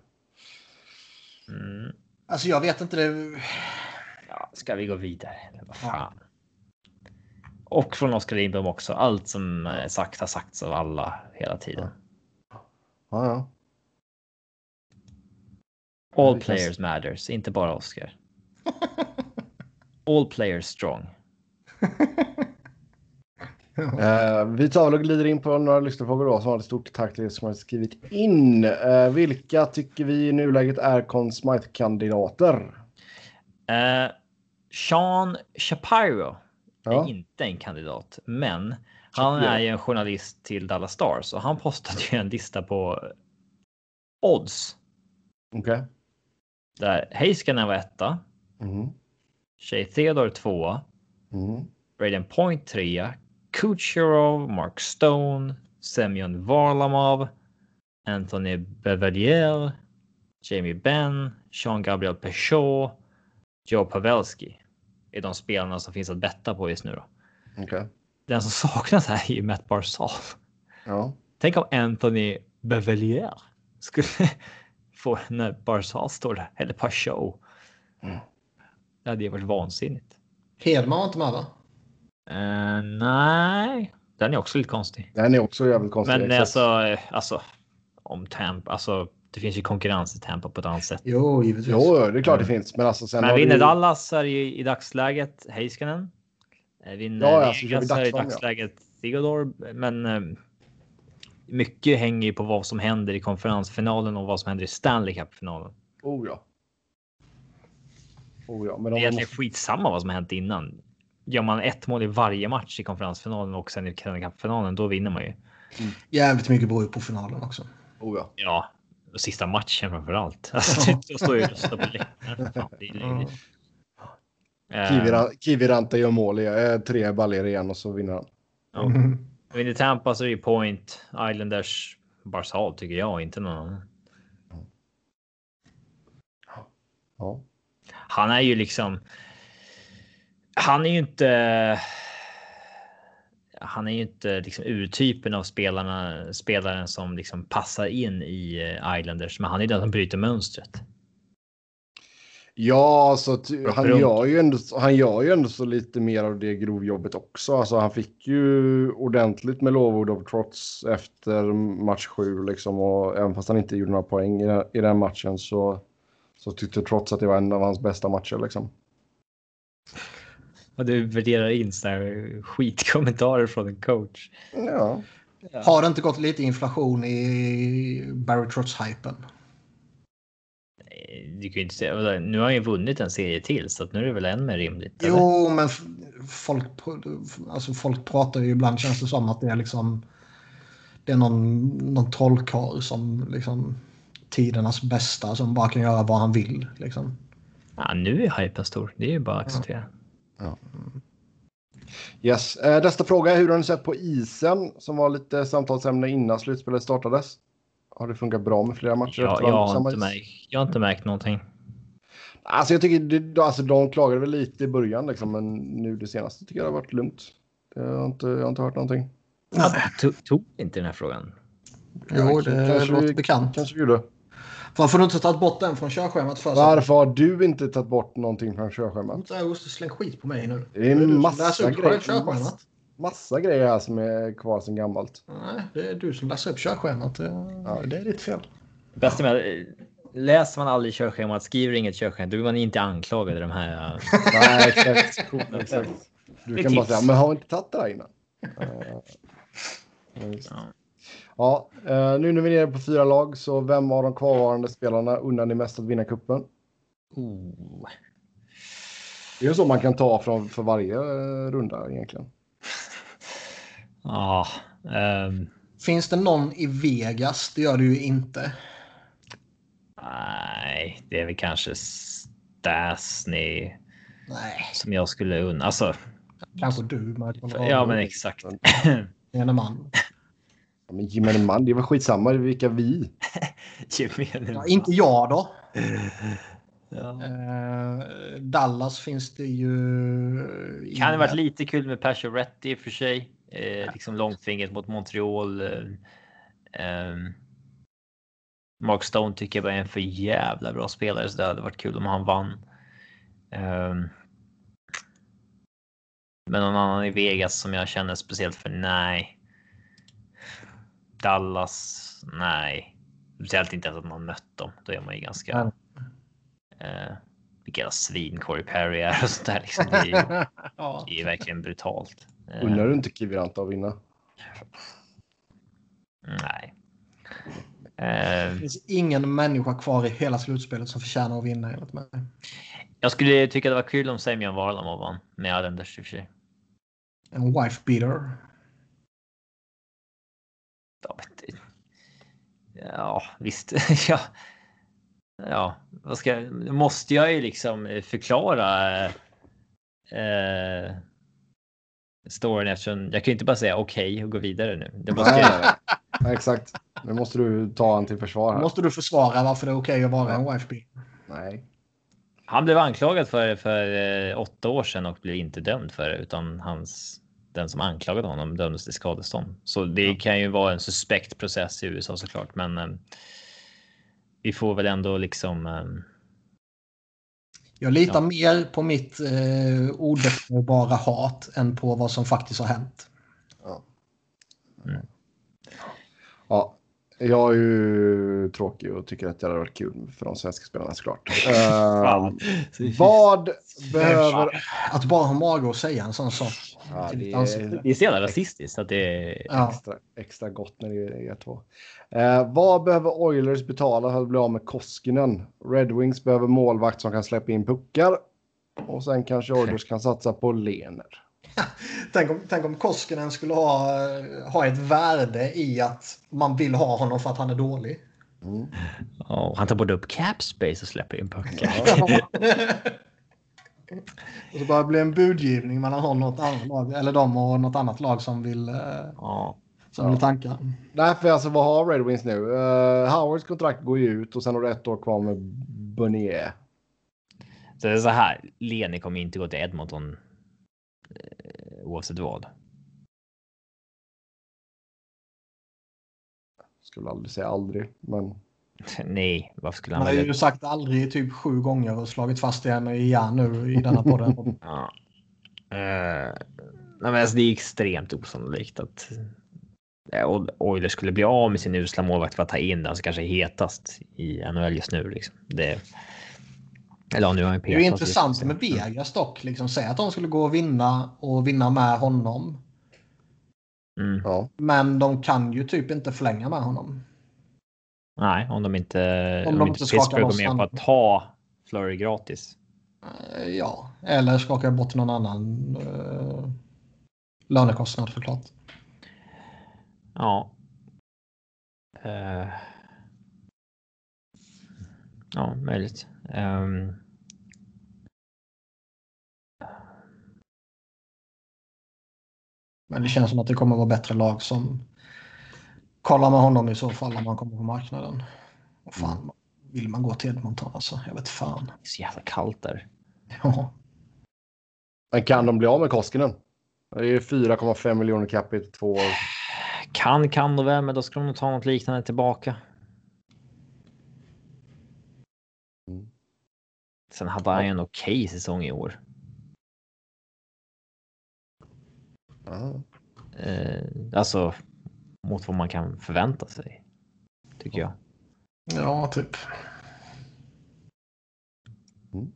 Mm. Alltså jag vet inte det. Ja, ska vi gå vidare? Vad fan. Och från Oskar Lindblom också. Allt som eh, sagt har sagts av alla hela tiden. Ja, ja. All players matters, inte bara Oskar. All players strong. Uh, vi tar väl och glider in på några lyssnarfrågor då. Så har ett stort tack till er som har skrivit in. Uh, vilka tycker vi i nuläget är Conn kandidater uh, Sean Shapiro ja. är inte en kandidat, men han är ju en journalist till Dallas Stars och han postade ju en lista på odds. Okej. Okay. Där Heiskanen var etta. Mm. Shay Theodore tvåa. Mm. Braden Point trea. Kucherov, Mark Stone, Semyon Varlamov, Anthony Bevelier, Jamie Benn, Jean-Gabriel Peugeot, Joe Pavelski är de spelarna som finns att betta på just nu. Då. Okay. Den som saknas här är ju Matt Barzal. Ja. Tänk om Anthony Bevelier skulle få när Barzal står där, eller Peugeot. Mm. Det hade ju varit vansinnigt. Hedman var inte med va? Uh, nej, den är också lite konstig. Den är också jävligt konstig. Men exakt. alltså, eh, alltså om Tampa, alltså det finns ju konkurrens i Tampa på ett annat sätt. Jo, givetvis. Jo, det är klart det finns. Men alltså sen Men vinner du... Dallas är ju i dagsläget Heiskanen. Eh, vinner ja, alltså, Vegas är i dagsläget Theodore. Men um, mycket hänger ju på vad som händer i konferensfinalen och vad som händer i Stanley Cup-finalen. Oh ja. Oh ja, men det är egentligen måste... skitsamma vad som har hänt innan gör man ett mål i varje match i konferensfinalen och sen i Stanley Cup-finalen, då vinner man ju. Mm. Jävligt mycket beror på finalen också. Oh ja. Ja, och sista matchen framför allt. Alltså, då står ju och röstar på läktaren. Mm. Kiviranta gör mål i eh, tre baller igen och så vinner han. Ja. Vinner Tampa så är det Point, Islanders, Barzal tycker jag, inte någon annan. Ja. Han är ju liksom han är ju inte. Han är ju inte liksom urtypen av spelarna, spelaren som liksom passar in i eh, Islanders, men han är den som bryter mönstret. Ja, alltså, han, gör ju ändå, han gör ju ändå så lite mer av det grovjobbet också. Alltså, han fick ju ordentligt med lovord av Trots efter match sju. Liksom, och även fast han inte gjorde några poäng i, i den matchen så, så tyckte Trots att det var en av hans bästa matcher. Liksom. Och du värderar in sådana skitkommentarer från en coach. Ja. ja. Har det inte gått lite inflation i Barry Trotz-hypen? Du kan ju inte säga, nu har han ju vunnit en serie till så att nu är det väl än mer rimligt. Eller? Jo, men folk, alltså folk pratar ju ibland känns det som att det är liksom. det är någon, någon trollkarl som liksom tidernas bästa som bara kan göra vad han vill. Liksom. Ja, nu är hypen stor. Det är ju bara att acceptera. Ja. Yes. Eh, nästa fråga. Hur har ni sett på isen som var lite samtalsämne innan slutspelet startades? Har det funkat bra med flera matcher? Ja, jag, har inte märkt, jag har inte märkt någonting. Alltså jag tycker det, alltså de klagade väl lite i början liksom, men nu det senaste tycker jag det har varit lugnt. Jag har inte, jag har inte hört någonting. Ja, tog, tog inte den här frågan? Jo, det kanske låter bekant. Kanske vi gjorde. Varför har du inte tagit bort den från körschemat? För Varför har du inte tagit bort någonting från körschemat? Jag måste slänga skit på mig nu. Det är en massa grejer. Massa, massa grejer här som är kvar sen gammalt. Nej, det är du som läser upp körschemat. Ja, det är ditt fel. Bästa med läser man aldrig körschemat, skriver inget körschema, då är man inte anklagad i de här... Uh... Nej, exakt. exakt. Du kan bara säga, men har vi inte tagit det här innan? Uh, ja. Ja, uh, nu när vi är nere på fyra lag, så vem av de kvarvarande spelarna undrar ni mest att vinna kuppen? Oh. Det är ju så man kan ta från för varje uh, runda egentligen. Ja. Um... Finns det någon i Vegas? Det gör det ju inte. Nej, det är väl kanske Stasny. Nej. Som jag skulle undra. Alltså. Kanske du. Michael ja, men exakt. Gemene man. Ja, men gemene man, det var skitsamma vilka vi. gemene ja, inte jag då. Ja. Uh, Dallas finns det ju. Kan det varit lite kul med Pacioretty i och för sig. Ja. Liksom långfingret mot Montreal. Uh, um, Mark Stone tycker jag bara är en för jävla bra spelare så det hade varit kul om han vann. Um, men någon annan i Vegas som jag känner speciellt för? Nej. Dallas? Nej. Speciellt inte att man mött dem. Då är man ju ganska. Mm. Uh, vilka jävla svin Corey Perry är och sånt där. Liksom. Det, är ju, ja. det är verkligen brutalt. Uh, Undrar du inte Kiviranta att vinna? Nej. Det finns ingen människa kvar i hela slutspelet som förtjänar att vinna enligt mig. Jag skulle tycka det var kul om Semyon Varlamov vann med Islanders i och för sig. En wife beater. Ja, visst. ja. ja, vad ska måste jag ju liksom förklara. Eh, storyn eftersom jag kan ju inte bara säga okej okay och gå vidare nu. Det måste jag... exakt. Nu måste du ta han till försvar. Här. måste du försvara varför det är okej okay att vara en wife Nej. Han blev anklagad för för eh, åtta år sedan och blev inte dömd för det utan hans den som anklagade honom dömdes till skadestånd. Så det ja. kan ju vara en suspekt process i USA såklart, men eh, vi får väl ändå liksom. Eh, jag litar ja. mer på mitt eh, odefinierbara hat än på vad som faktiskt har hänt. Ja. Mm. Ja, jag är ju tråkig och tycker att det hade varit kul för de svenska spelarna såklart. uh, vad behöver... Att bara ha mage att säga en sån sak. Ja, det, är... det är så jävla rasistiskt att det är... Ja. Extra, extra gott när det är två. Uh, vad behöver Oilers betala för att bli av med Koskinen? Red Wings behöver målvakt som kan släppa in puckar. Och sen kanske Oilers kan satsa på Lener. tänk, om, tänk om Koskinen skulle ha, ha ett värde i att man vill ha honom för att han är dålig. Mm. Oh, han tar både upp cap space och släpper in puckar. och så bara blir en budgivning mellan honom och något annat lag, eller de och något annat lag som vill, ja. som vill tanka. Nej, för alltså vad har Red Wings nu? Uh, Howards kontrakt går ju ut och sen har du ett år kvar med Bonnier. Så det är så här, Leni kommer inte gå till Edmonton Eh, oavsett vad. Skulle aldrig säga aldrig, men. Nej, varför skulle han? Man har ju sagt aldrig typ sju gånger och slagit fast det igen nu i denna podden. ja. Uh, nej, men alltså, det är extremt osannolikt att uh, Oilers skulle bli av med sin usla målvakt för att ta in den som kanske är hetast i NHL just nu. Liksom. Det, eller nu har det är ju intressant med Vegas dock. Liksom, säg att de skulle gå och vinna och vinna med honom. Mm. Ja. Men de kan ju typ inte förlänga med honom. Nej, om de inte, om de, inte Pittsburgh går med på att ta Flurry gratis. Eh, ja, eller skaka bort någon annan uh, lönekostnad såklart. Ja, Uh, ja, möjligt. Um, Men det känns som att det kommer vara bättre lag som kollar med honom i så fall om han kommer på marknaden. Och fan, mm. vill man gå till Edmonton alltså? Jag vet fan. Det är så jävla kallt där. Ja. Men kan de bli av med Koskinen? Det är 4,5 miljoner capita två år. Kan, kan de väl, men då ska de nog ta något liknande tillbaka. Mm. Sen hade han ju en okej okay säsong i år. Eh, alltså mot vad man kan förvänta sig. Tycker jag. Ja, typ. Mm.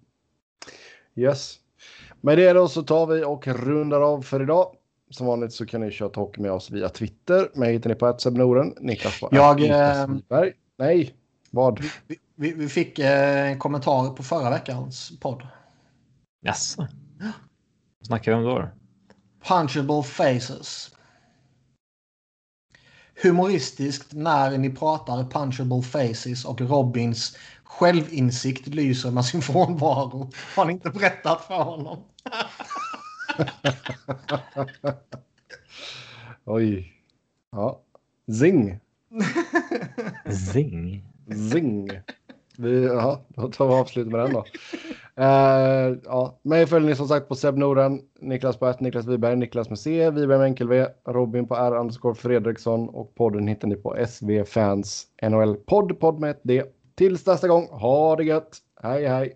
Yes. Med det då så tar vi och rundar av för idag. Som vanligt så kan ni köra talk med oss via Twitter. Mig hittar ni på Noren. Niklas på Jag, äh, Nej, vad? Vi, vi, vi fick eh, en kommentar på förra veckans podd. Jaså? Ja. Vad snackar vi om då? Punchable faces. Humoristiskt när ni pratar punchable faces och Robins självinsikt lyser med sin frånvaro. Har ni inte berättat för honom? Oj. Ja. Zing. Zing. Zing. Vi, ja, då tar vi avslut med den då. Uh, ja, mig följer ni som sagt på Seb Noren, Niklas på Niklas Wiberg, Niklas med C, Wiberg med enkel V, Robin på R underscore Fredriksson och podden hittar ni på SV Fans NHL podd, podd med ett D. Tills nästa gång, ha det gött, hej hej!